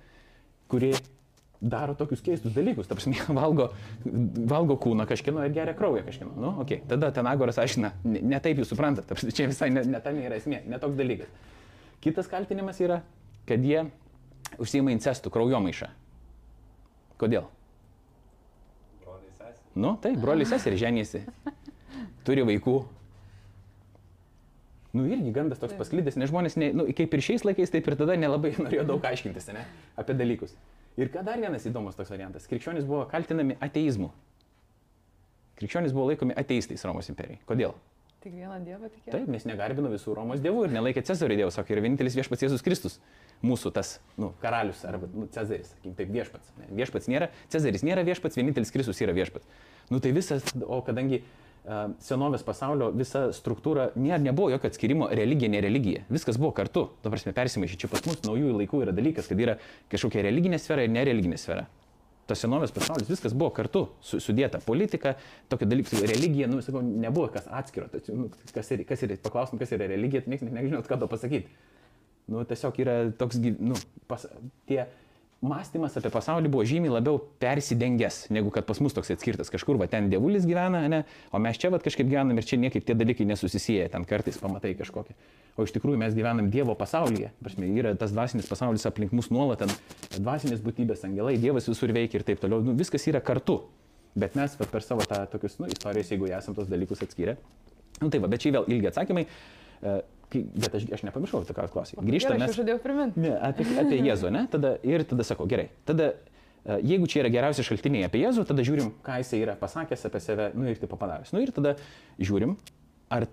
kuri daro tokius keistus dalykus. Tarsi <laughs> valgo, valgo kūną kažkieno ir geria kraują kažkieno. Nu, okay. Tada ten Agoras aiškina, ne, ne taip jūs suprantate, <laughs> tarsi čia visai ne, ne tam yra esmė, ne toks dalykas. Kitas kaltinimas yra, kad jie užsima incestų, kraujomaišą. Kodėl? Nu, tai broliai seserį ženėsi, turi vaikų. Nu, irgi gandas toks pasklydęs, nes žmonės, ne, nu, kaip ir šiais laikais, taip ir tada nelabai <laughs> norėjo daug aiškintis ne, apie dalykus. Ir ką dar vienas įdomus toks variantas. Krikščionys buvo kaltinami ateizmu. Krikščionys buvo laikomi ateistais Romos imperijai. Kodėl? Tik vieną dievą tikėjau. Taip, nes negarbino visų Romos dievų ir nelaikė Cezario dievų, sako, yra vienintelis viešpats Jėzus Kristus. Mūsų tas, nu, karalius arba, nu, Cezaris, sakykim, taip viešpats. Ne, viešpats nėra, Cezaris nėra viešpats, vienintelis Kristus yra viešpats. Nu, tai visas, o kadangi senovės pasaulio visa struktūra nė, nebuvo jokio atskirimo religija, ne religija. Viskas buvo kartu. Dabar mes persimaišyti. Čia pas mus naujųjų laikų yra dalykas, kad yra kažkokia religinė sfera ir nereliginė sfera. Tas senovės pasaulis viskas buvo kartu su, sudėta. Politika, tokia dalyka, religija, nu, sakau, nebuvo kas atskiro. Tai, nu, kas yra, kas yra, paklausim, kas yra religija, tai niekas nežinot, ką to pasakyti. Nu, tiesiog yra toks, nu, pas, tie mąstymas apie pasaulį buvo žymiai labiau persidengęs, negu kad pas mus toks atskirtas. Kažkur va ten dievulis gyvena, ne, o mes čia va kažkaip gyvenam ir čia niekaip tie dalykai nesusisieja, ten kartais pamatai kažkokie. O iš tikrųjų mes gyvenam Dievo pasaulyje. Prasme, yra tas dvasinis pasaulis aplink mus nuolat, ten dvasinės būtybės, angelai, Dievas visur veikia ir taip toliau. Nu, viskas yra kartu. Bet mes va, per savo tą tokius, nu, istorijas, jeigu esam tos dalykus atskyrę. Nu, tai va, bet čia vėl ilgi atsakymai. Kai- Bet aš, aš nepamiršau, tu ką klausai. Grįžtame. Aš žadėjau priminti. Ne, apie, apie Jėzų, ne? Tada, ir tada sakau, gerai. Tada, e, jeigu čia yra geriausi šaltiniai apie Jėzų, tada žiūrim, ką jisai yra pasakęs apie save, nu ir taip padaręs. Nu ir tada žiūrim, ar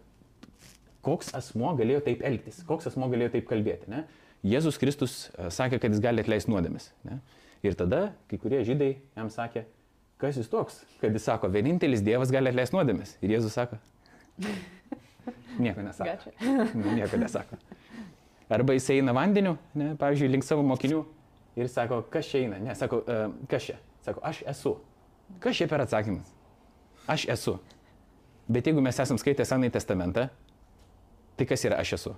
koks asmo galėjo taip elgtis, koks asmo galėjo taip kalbėti. Ne? Jėzus Kristus e, sakė, kad jis gali atleisti nuodėmis. Ne? Ir tada kai kurie žydai jam sakė, kas jis toks, kad jis sako, vienintelis Dievas gali atleisti nuodėmis. Ir Jėzus sako, nieko nesako. Nu, nieko nesako. Arba jis eina vandeniu, ne, pavyzdžiui, link savo mokinių ir sako, kas čia eina? Ne, sako, e, kas čia? Sako, aš esu. Kas čia per atsakymas? Aš esu. Bet jeigu mes esam skaitę Senąjį testamentą, tai kas yra aš esu?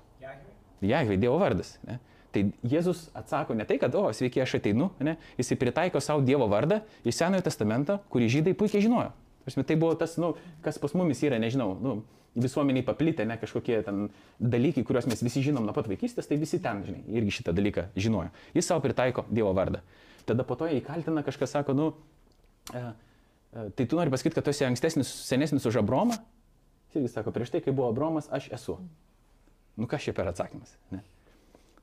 Jahve, Dievo vardas. Ne? Tai Jėzus atsako ne tai, kad, o, sveiki, aš ateinu, ne? jis pritaiko savo Dievo vardą iš Senojo testamento, kurį žydai puikiai žinojo. Prasme, tai buvo tas, nu, kas pas mumis yra, nežinau, nu, visuomeniai paplitę, ne kažkokie ten dalykai, kuriuos mes visi žinom nuo pat vaikystės, tai visi ten, žinai, irgi šitą dalyką žinojo. Jis savo pritaiko Dievo vardą. Tada po to jį kaltina kažkas, sako, nu, e, e, tai tu nori pasakyti, kad tu esi ankstesnis, senesnis už Abromą? Jis irgi sako, prieš tai, kai buvo Abromas, aš esu. Nu, kas čia per atsakymas? Ne?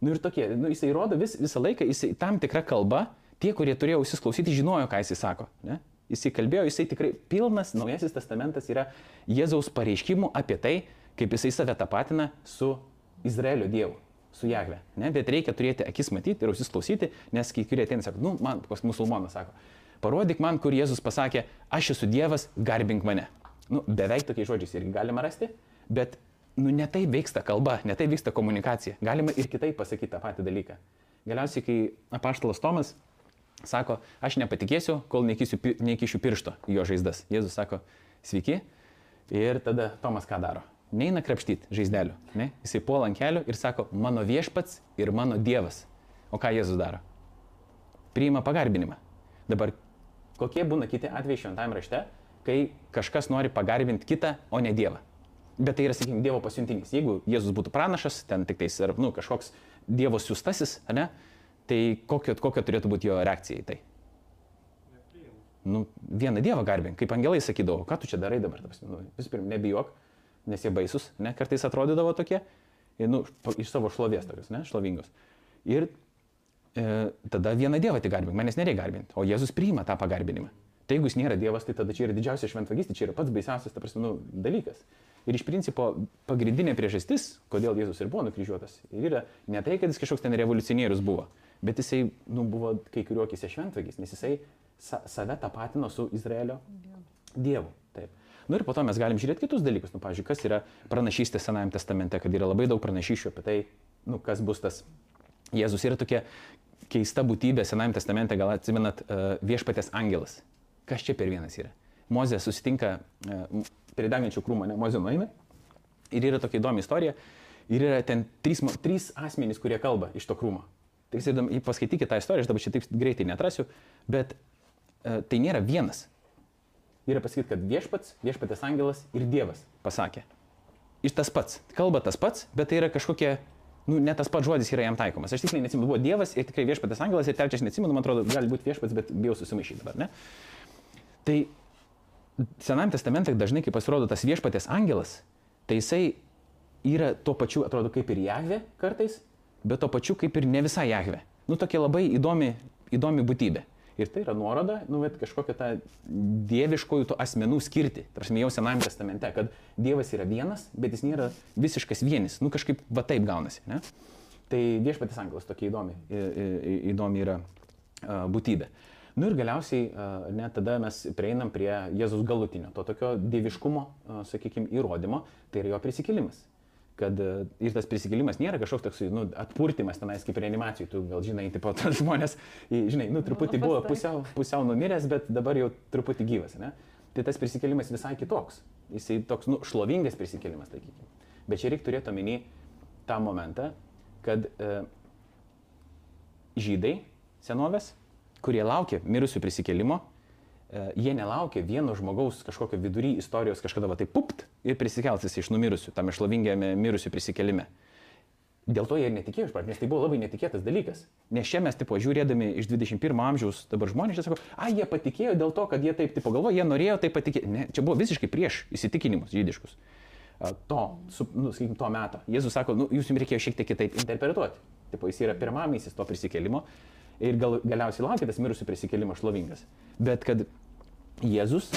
Nu ir tokie, nu, jisai rodo vis, visą laiką, jisai tam tikrą kalbą, tie, kurie turėjo ausis klausyti, žinojo, ką jisai sako. Ne? Jisai kalbėjo, jisai tikrai pilnas, naujasis testamentas yra Jėzaus pareiškimų apie tai, kaip jisai save tapatina su Izraelio Dievu, su Jahve. Ne? Bet reikia turėti akis matyti ir ausis klausyti, nes kai kurie ateina, sako, nu, man, pas musulmonas sako, parodyk man, kur Jėzus pasakė, aš esu Dievas, garbink mane. Nu, beveik tokiais žodžiais irgi galima rasti, bet nu, ne taip vyksta kalba, ne taip vyksta komunikacija. Galima ir kitaip pasakyti tą patį dalyką. Galiausiai, kai apaštalas Tomas sako, aš nepatikėsiu, kol neįkysiu pi- neįkišiu piršto į jo žaizdas. Jėzus sako, sveiki. Ir tada Tomas ką daro? Neina krapštyti žaizdelių. Ne? Jisai puola ant kelių ir sako, mano viešpats ir mano dievas. O ką Jėzus daro? Priima pagarbinimą. Dabar kokie būna kiti atvejai šventajame rašte, kai kažkas nori pagarbinti kitą, o ne Dievą. Bet tai yra, sakykime, Dievo pasiuntinys. Jeigu Jėzus būtų pranašas, ten tik tais, ar, nu, kažkoks Dievo siūstasis, ne, tai kokia, kokia turėtų būti jo reakcija į tai? Nu, vieną Dievą garbink, kaip angelai sakydavo, ką tu čia darai dabar, nu, visų pirma, nebijok, nes jie baisus, ne, kartais atrodydavo tokie, nu, iš savo šlovės tokios, ne, šlovingos. Ir e, tada vieną Dievą tik garbink, manęs nereikia garbinti, o Jėzus priima tą pagarbinimą. Tai jeigu jis nėra Dievas, tai tada čia yra didžiausia šventvagystė, čia yra pats baisiausias, ta prasme, nu, dalykas. Ir iš principo pagrindinė priežastis, kodėl Jėzus ir buvo nukryžiuotas, yra ne tai, kad jis kažkoks ten revoliucionierius buvo, bet jisai nu, buvo kai kuriuo akise šventvagis, nes jisai sa save tapatino su Izraelio Dievu. Taip. Nu ir po to mes galim žiūrėti kitus dalykus. Nu, pavyzdžiui, kas yra pranašystė Senajame testamente, kad yra labai daug pranašyšių apie tai, nu, kas bus tas. Jėzus yra tokia keista būtybė Senajame testamente, gal atsimenat, uh, viešpatės angelas. Kas čia per vienas yra? Mozė susitinka uh, prie degančių krūmų, ne, Mozė nueina. Ir yra tokia įdomi istorija. Ir yra ten trys, trys asmenys, kurie kalba iš to krūmo. Tai įdom- paskaitykite tą istoriją, aš dabar čia taip greitai netrasiu, bet uh, tai nėra vienas. Yra pasakyti, kad viešpats, viešpatės angelas ir Dievas pasakė. Ir tas pats. Kalba tas pats, bet tai yra kažkokia, nu, ne tas pats žodis yra jam taikomas. Aš tikrai neatsimenu, buvo Dievas ir tikrai viešpatės angelas ir trečias neatsimenu, man atrodo, gali būti viešpats, bet bijau susimaišyti dabar, ne? Tai Senajame testamente dažnai, kai pasirodo tas viešpatės angelas, tai jisai yra tuo pačiu, atrodo, kaip ir Jahve kartais, bet tuo pačiu kaip ir ne visai Jahve. Nu, tokia labai įdomi, įdomi būtybė. Ir tai yra nuoroda, nu, bet kažkokia ta dieviškojų tų asmenų skirti. Tarsi jau Senajame testamente, kad Dievas yra vienas, bet jis nėra visiškas vienis. Nu, kažkaip va taip gaunasi. Ne? Tai viešpatės angelas tokia įdomi, įdomi yra a, būtybė. Nu ir galiausiai, a, net tada mes prieinam prie Jėzus galutinio, to tokio dieviškumo, sakykime, įrodymo, tai yra jo prisikėlimas. Kad ir tas prisikėlimas nėra kažkoks toks, nu, atpurtimas tenais kaip reanimacijai, tu gal žinai, tipo, tas žmonės, žinai, nu, truputį buvo pusiau, pusiau numiręs, bet dabar jau truputį gyvas, ne? Tai tas prisikėlimas visai kitoks. Jisai toks, nu, šlovingas prisikėlimas, sakykime. Bet čia reikia turėti omeny tą momentą, kad e, žydai senovės, kurie laukia mirusių prisikėlimo, e, jie nelaukia vieno žmogaus kažkokio vidury istorijos kažkada va taip pupt ir prisikelsis iš numirusių, tame šlovingiame mirusių prisikėlime. Dėl to jie ir netikėjo iš pradžių, nes tai buvo labai netikėtas dalykas. Nes čia mes, tipo, žiūrėdami iš 21 amžiaus dabar žmonės, čia sako, a, jie patikėjo dėl to, kad jie taip, tipo, galvoja, jie norėjo taip patikėti. Ne, čia buvo visiškai prieš įsitikinimus žydiškus. To, su, nu, sakykim, to meto. Jėzus sako, nu, jūs jums reikėjo šiek tiek kitaip interpretuoti. Tipo, jis yra pirmamasis to prisikėlimo ir gal, galiausiai laukia tas mirusių prisikėlimo šlovingas. Bet kad Jėzus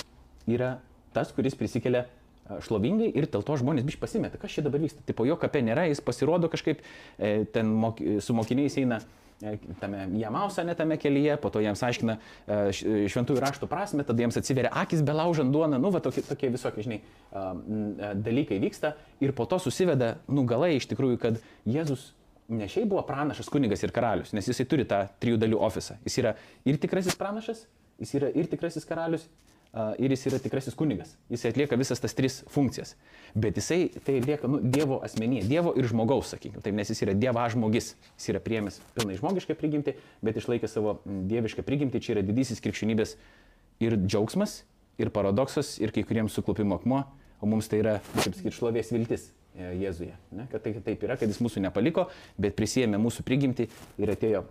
yra tas, kuris prisikelia šlovingai ir dėl to žmonės biš pasimeta, kas čia dabar vyksta. Tipo jo kape nėra, jis pasirodo kažkaip, e, ten mok, su mokiniais eina e, tame Jamausa, ne tame kelyje, po to jiems aiškina e, šventųjų raštų prasme, tada jiems atsiveria akis belaužant duoną, nu, va tokie, tokie visokie, žinai, dalykai vyksta ir po to susiveda, nu, galai iš tikrųjų, kad Jėzus ne šiaip buvo pranašas, kunigas ir karalius, nes jisai turi tą trijų dalių ofisą. Jis yra ir tikrasis pranašas, jis yra ir tikrasis karalius, ir jis yra tikrasis kunigas. Jis atlieka visas tas tris funkcijas. Bet jisai tai atlieka nu, Dievo asmenyje, Dievo ir žmogaus, sakykime. Taip, nes jis yra Dievo žmogis. Jis yra priemęs pilnai žmogišką prigimtį, bet išlaikė savo dievišką prigimtį. Čia yra didysis krikščionybės ir džiaugsmas, ir paradoksas, ir kai kuriems suklupimo akmuo, o mums tai yra, kaip sakyti, šlovės viltis e, Jėzuje. Ne? Kad tai taip yra, kad jis mūsų nepaliko, bet prisėmė mūsų prigimtį ir atėjo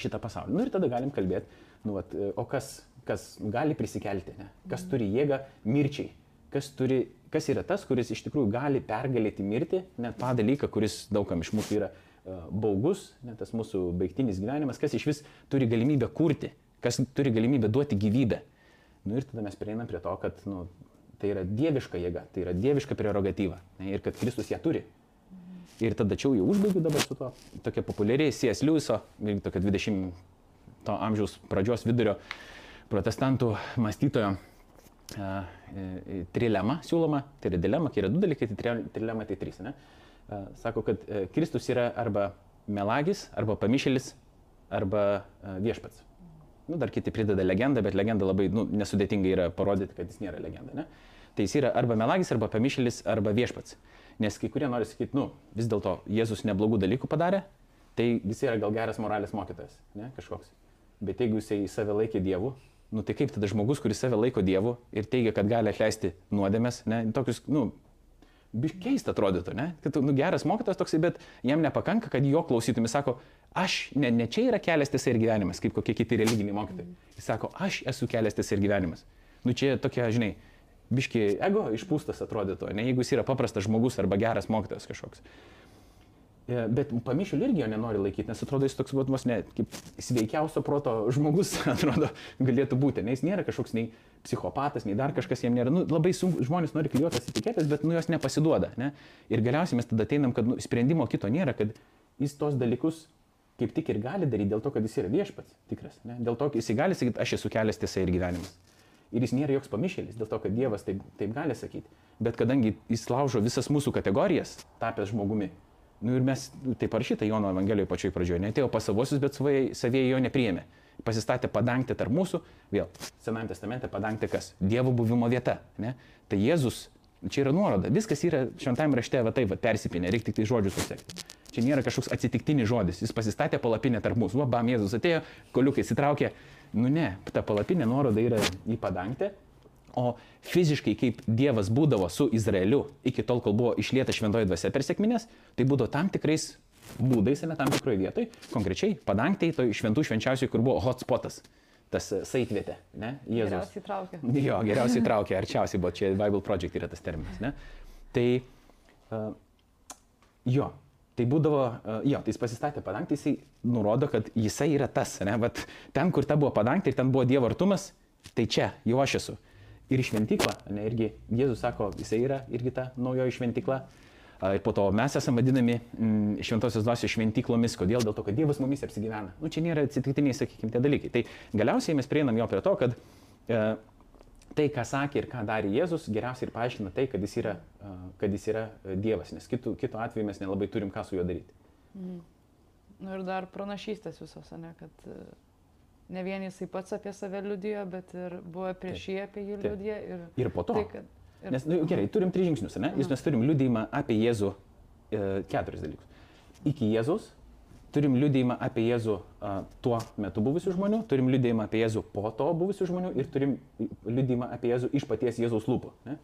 šitą pasaulį. Nu ir tada galim kalbėti, nu, vat, e, o kas, kas gali prisikelti, ne? kas turi jėgą mirčiai, kas, turi, kas yra tas, kuris iš tikrųjų gali pergalėti mirtį, net tą dalyką, kuris daugam iš mūsų yra e, baugus, net tas mūsų baigtinis gyvenimas, kas iš vis turi galimybę kurti, kas turi galimybę duoti gyvybę. Nu ir tada mes prieinam prie to, kad nu, tai yra dieviška jėga, tai yra dieviška prerogatyva ir kad Kristus ją turi. Ir tada čia jau užbaigiu dabar su to tokia populiariai C.S. Lewiso, tokia 20 to amžiaus pradžios vidurio protestantų mąstytojo e, trilema siūloma, tai yra dilema, kai yra du dalykai, tai tri- trilema tai trys. Ne? A, Sako, kad e, Kristus yra arba melagis, arba pamišėlis, arba viešpats. Nu, dar kiti prideda legendą, bet legenda labai nu, nesudėtinga yra parodyti, kad jis nėra legenda. Ne? Tai jis yra arba melagis, arba pamišėlis, arba viešpats. Nes kai kurie nori sakyti, nu, vis dėlto Jėzus neblogų dalykų padarė, tai jis yra gal geras moralės mokytojas, ne, kažkoks. Bet jeigu jisai save laikė Dievu, nu tai kaip tada žmogus, kuris save laiko Dievu ir teigia, kad gali atleisti nuodėmės, ne, tokius, nu, keista atrodytų, ne? Kad nu, geras mokytas toksai, bet jam nepakanka, kad jo klausytumai sako, aš, ne, ne čia yra kelias tiesa ir gyvenimas, kaip kokie kiti religiniai mokytojai. Jis sako, aš esu kelias tiesa ir gyvenimas. Nu čia tokia, žinai, biški ego išpūstas atrodytų, ne jeigu jis yra paprastas žmogus arba geras mokytojas kažkoks. E, Bet pamišėlių irgi jo nenori laikyti, nes atrodo jis toks, vat, vos ne, kaip sveikiausio proto žmogus, <laughs> atrodo, galėtų būti. Nes jis nėra kažkoks nei psichopatas, nei dar kažkas jam nėra. Nu, labai sunku, žmonės nori klijuotas etiketės, bet nu jos nepasiduoda. Ne? Ir galiausiai mes tada ateinam, kad nu, sprendimo kito nėra, kad jis tos dalykus kaip tik ir gali daryti dėl to, kad jis yra viešpats tikras. Ne? Dėl to, kad jis gali sakyti, aš esu kelias tiesa ir gyvenimas. Ir jis nėra joks pamišėlis, dėl to, kad Dievas taip, taip gali sakyti. Bet kadangi jis laužo visas mūsų kategorijas, tapęs žmogumi, nu ir mes, tai parašyta Jono Evangelijoje pačioj pradžioje, netėjo pas savosius, bet savieji jo nepriėmė. Pasistatė padangtę tarp mūsų, vėl, Senajame testamente padangtė kas? Dievo buvimo vieta. Ne? Tai Jėzus, čia yra nuoroda, viskas yra šventame rašte, va taip, va, persipinė, reikia tik tai žodžius susekti. Čia nėra kažkoks atsitiktinis žodis, jis pasistatė palapinę tarp mūsų, va, bam, Jėzus atėjo, koliukai įsitraukė, nu ne, ta palapinė nuoroda yra į padangtę, O fiziškai, kaip Dievas būdavo su Izraeliu iki tol, kol buvo išlieta šventoji dvasia per sėkminės, tai būdavo tam tikrais būdais, ne tam tikroje vietoje, konkrečiai padangtei, toj šventų švenčiausiai, kur buvo hotspotas, tas e, saitvietė, ne? Jėzus. Geriausiai traukė. Jo, geriausiai <laughs> traukė, arčiausiai buvo, čia Bible Project yra tas terminas, ne? Tai, uh, jo, tai būdavo, uh, jo, tai jis pasistatė padangtį, jisai nurodo, kad jisai yra tas, ne? Vat ten, kur ta buvo padangtė ir ten buvo Dievo artumas, tai čia jau aš esu ir šventykla, ne, irgi Jėzus sako, jisai yra irgi ta naujoji šventykla. Ir po to mes esame vadinami mm, šventosios dvasios šventyklomis. Kodėl? Dėl to, kad Dievas mumis apsigyvena. Nu, čia nėra atsitiktiniai, sakykime, tie dalykai. Tai galiausiai mes prieinam jo prie to, kad e, tai, ką sakė ir ką darė Jėzus, geriausiai ir paaiškina tai, kad jis yra, e, kad jis yra e, Dievas, nes kitų, kitų atveju mes nelabai turim ką su juo daryti. Mm. Nu ir dar pranašystės visos, ne, kad e, ne vien jisai pats apie save liudijo, bet ir buvo prieš jį apie jį liudijo. Ir, ir po to. Tai, kad, ir... Nes, nu, gerai, turim tris žingsnius, ne? Jūs mes turim liudijimą apie Jėzų e, keturis dalykus. Iki Jėzus, turim liudijimą apie Jėzų a, tuo metu buvusių žmonių, turim liudijimą apie Jėzų po to buvusių žmonių ir turim liudijimą apie Jėzų iš paties Jėzaus lūpų. Ne?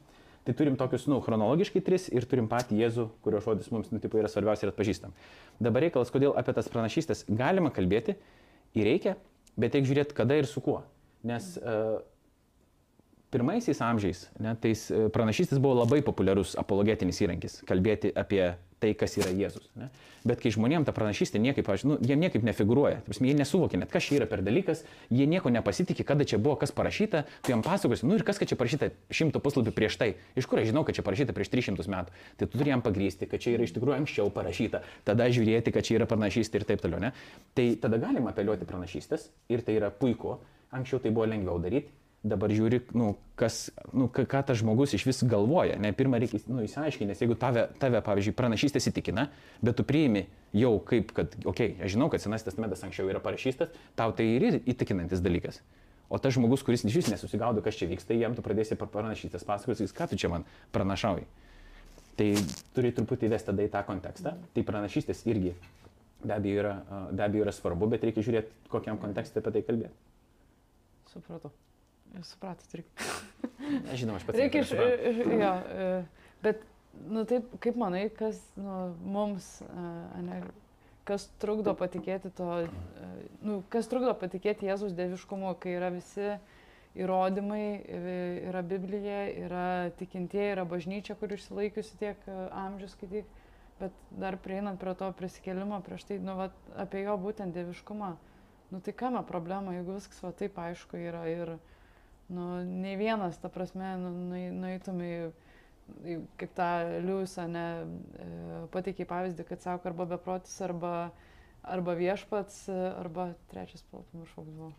Tai turim tokius, nu, chronologiškai tris ir turim patį Jėzų, kurio žodis mums, nu, tipo, yra svarbiausia ir atpažįstam. Dabar reikalas, kodėl apie tas pranašystės galima kalbėti ir reikia, bet reikia žiūrėti, kada ir su kuo. Nes uh, pirmaisiais amžiais ne, tais e, pranašystis buvo labai populiarus apologetinis įrankis - kalbėti apie tai, kas yra Jėzus. Ne? Bet kai žmonėms ta pranašystė niekaip, nu, jie niekaip nefigūruoja, Tarsi, jie nesuvokia net, kas čia yra per dalykas, jie nieko nepasitikė, kada čia buvo, kas parašyta, tu jam pasakosi, nu ir kas, kad čia parašyta šimtų puslapių prieš tai, iš kur aš žinau, kad čia parašyta prieš 300 metų, tai tu turi jam pagrysti, kad čia yra iš tikrųjų anksčiau parašyta, tada žiūrėti, kad čia yra pranašystė ir taip toliau. Ne? Tai tada galima apeliuoti pranašystės ir tai yra puiku, anksčiau tai buvo lengviau daryti dabar žiūri, nu, kas, nu, ką, tas žmogus iš vis galvoja. Ne, pirmą reikia nu, įsiaiškinti, nes jeigu tave, tave, pavyzdžiui, pranašystės įtikina, bet tu priimi jau kaip, kad, okei, okay, aš žinau, kad Senasis testamentas anksčiau yra parašytas, tau tai ir įtikinantis dalykas. O tas žmogus, kuris iš vis nesusigaudo, kas čia vyksta, jam tu pradėsi pranašystės pasakoti, ką tu čia man pranašauji. Tai turi truputį įvesti tada į tą kontekstą. Tai pranašystės irgi be abejo yra, be abejo yra svarbu, bet reikia žiūrėti, kokiam kontekste apie tai kalbėti. Supratau. Supratot, reikia. Žinoma, aš pats. Reikia iš... Jo, e, bet, nu taip, kaip manai, kas nu, mums, e, ne, kas trukdo patikėti to, e, nu, kas trukdo patikėti Jėzus dieviškumu, kai yra visi įrodymai, yra Biblija, yra tikintieji, yra bažnyčia, kur išsilaikiusi tiek amžius, kai tik, bet dar prieinant prie to prisikėlimo, prieš tai, nu, va, apie jo būtent dieviškumą. Nu tai kame problema, jeigu viskas va taip aišku yra ir nu, nei vienas, ta prasme, nu, nueitum į, į kaip tą Liujusą, ne, e, pateikiai pavyzdį, kad sako arba beprotis, arba, arba viešpats, arba trečias, pamiršau, buvo.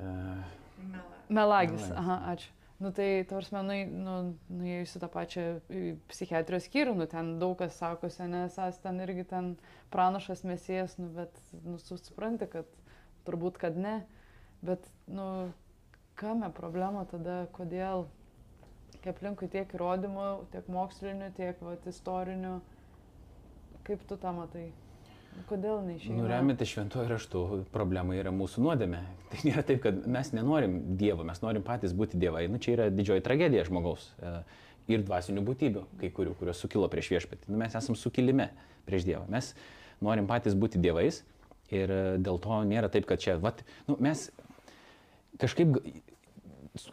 Uh, Melagis. Melagis, aha, ačiū. Nu tai, tavars menai, nu, nuėjusi tą pačią psichiatrijos skyrių, nu ten daug kas sakosi, nes es ten irgi ten pranašas mesijas, nu bet, nu, supranti, kad turbūt, kad ne, bet, nu, kame problema tada, kodėl, kai aplinkui tiek įrodymų, tiek mokslinių, tiek vat, istorinių, kaip tu tą matai? Kodėl neišėjai? Nuremėte šventuoju raštu, problema yra mūsų nuodėmė. Tai nėra taip, kad mes nenorim Dievo, mes norim patys būti Dievai. Nu, čia yra didžioji tragedija žmogaus e, ir dvasinių būtybių, kai kurių, kurios sukilo prieš viešpatį. Nu, mes esame sukilime prieš Dievą. Mes norim patys būti Dievais ir e, dėl to nėra taip, kad čia, vat, nu, mes kažkaip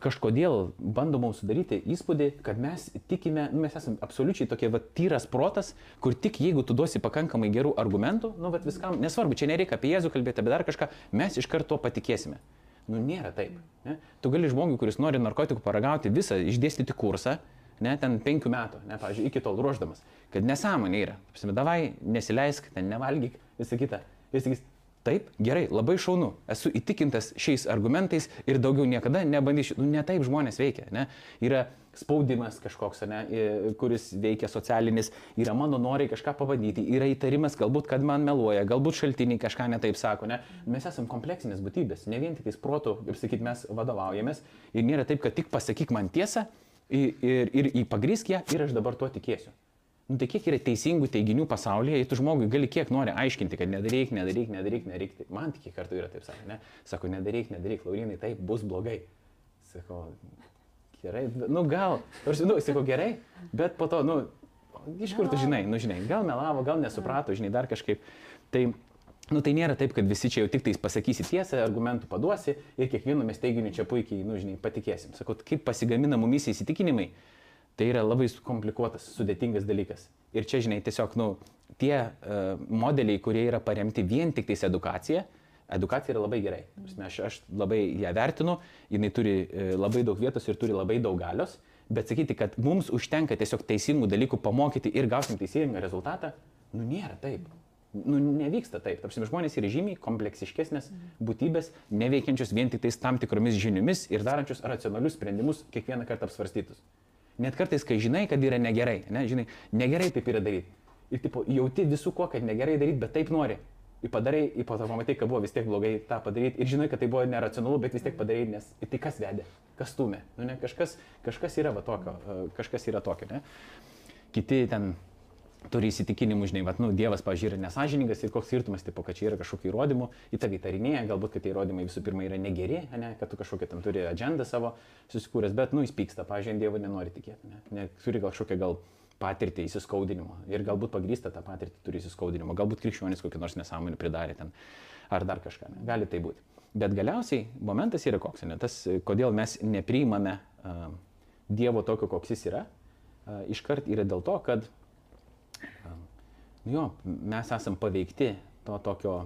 kažkodėl bando mums sudaryti įspūdį, kad mes tikime, nu, mes esame absoliučiai tokie va, tyras protas, kur tik jeigu tu duosi pakankamai gerų argumentų, nu, va, viskam, nesvarbu, čia nereikia apie Jėzų kalbėti, apie dar kažką, mes iš karto patikėsime. Nu, nėra taip. Ne? Tu gali žmogui, kuris nori narkotikų paragauti, visą išdėstyti kursą, ne, ten penkių metų, ne, pavyzdžiui, iki tol ruoždamas, kad nesąmonė yra. Pasimė, davai, nesileisk, ten nevalgyk, visą kitą. Jis sakys, Taip, gerai, labai šaunu. Esu įtikintas šiais argumentais ir daugiau niekada nebandysiu. Nu, ne taip žmonės veikia. Ne? Yra spaudimas kažkoks, ne, kuris veikia socialinis, yra mano norai kažką pabandyti, yra įtarimas, galbūt, kad man meluoja, galbūt šaltiniai kažką netaip sako. Ne? Mes esame kompleksinės būtybės, ne vien tik protų, kaip sakyt, mes vadovaujamės ir nėra taip, kad tik pasakyk man tiesą ir, ir, ir, ir pagrysk ją ir aš dabar tuo tikėsiu. Nu, tai kiek yra teisingų teiginių pasaulyje, tu žmogui gali kiek nori aiškinti, kad nedaryk, nedaryk, nedaryk, nedaryk. Man tik kartų yra taip sakė, ne? Sako, nedaryk, nedaryk, Laurinai, taip bus blogai. Sako, gerai, nu gal, aš, nu, sako, gerai, bet po to, nu, iš kur tu žinai, nu, žinai, gal melavo, gal nesuprato, žinai, dar kažkaip. Tai, nu, tai nėra taip, kad visi čia jau tik tais pasakysi tiesą, argumentų paduosi ir kiekvienu mes teiginiu čia puikiai, nu, žinai, patikėsim. Sakot, kaip pasigamina mumis įsitikinimai Tai yra labai komplikuotas, sudėtingas dalykas. Ir čia, žinai, tiesiog, nu, tie uh, modeliai, kurie yra paremti vien tik tais edukacija, edukacija yra labai gerai. Aš, aš labai ją vertinu, jinai turi uh, labai daug vietos ir turi labai daug galios, bet sakyti, kad mums užtenka tiesiog teisingų dalykų pamokyti ir gausim teisingą rezultatą, nu nėra taip. Nu, nevyksta taip. Tarsi žmonės yra žymiai kompleksiškesnės būtybės, neveikiančios vien tik tais tam tikromis žiniomis ir darančios racionalius sprendimus kiekvieną kartą apsvarstytus. Net kartais, kai žinai, kad yra negerai, ne, žinai, negerai taip yra daryti. Ir tipo, jauti visų kuo, kad negerai daryti, bet taip nori. Ir padarai, ir po to pamatai, kad buvo vis tiek blogai tą padaryti. Ir žinai, kad tai buvo neracionalu, bet vis tiek padarai, nes ir tai kas vedė, kas stumė. Nu, ne, kažkas, kažkas yra va tokio, kažkas yra tokio, ne. Kiti ten turi įsitikinimų, žinai, bet, nu, Dievas, pažiūrė, yra nesažiningas ir koks skirtumas, tipo, kad čia yra kažkokių įrodymų, į tavį tarinėje, galbūt, kad tie įrodymai visų pirma yra negeri, ne, kad tu kažkokią tam turi agendą savo susikūręs, bet, nu, jis pyksta, pažiūrė, Dievo nenori tikėti, ne, ne turi gal kažkokią gal patirtį įsiskaudinimo ir galbūt pagrįsta tą patirtį turi įsiskaudinimo, galbūt krikščionis kokį nors nesąmonį pridarė ten ar dar kažką, ne, gali tai būti. Bet galiausiai momentas yra koks, ne, tas, kodėl mes nepriimame uh, Dievo tokio, koks jis yra, uh, iškart yra dėl to, kad Nu jo, mes esam paveikti to tokio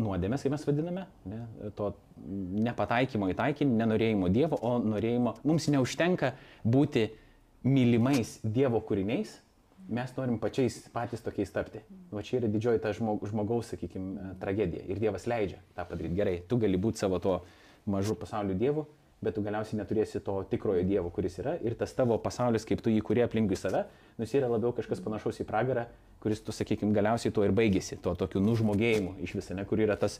nuodėmės, kaip mes vadiname, ne, to nepataikymo į taikinį, nenorėjimo Dievo, o norėjimo, mums neužtenka būti mylimais Dievo kūriniais, mes norim pačiais patys tokiais tapti. Va čia yra didžioji ta žmogaus, sakykime, tragedija. Ir Dievas leidžia tą padaryti. Gerai, tu gali būti savo to mažu pasaulio Dievu, bet tu galiausiai neturėsi to tikrojo Dievo, kuris yra. Ir tas tavo pasaulis, kaip tu jį kurie aplinkui save, nus yra labiau kažkas panašaus į pragarą, kuris, tu sakykime, galiausiai tuo ir baigėsi, tuo tokiu nužmogėjimu iš visą, ne, kur yra tas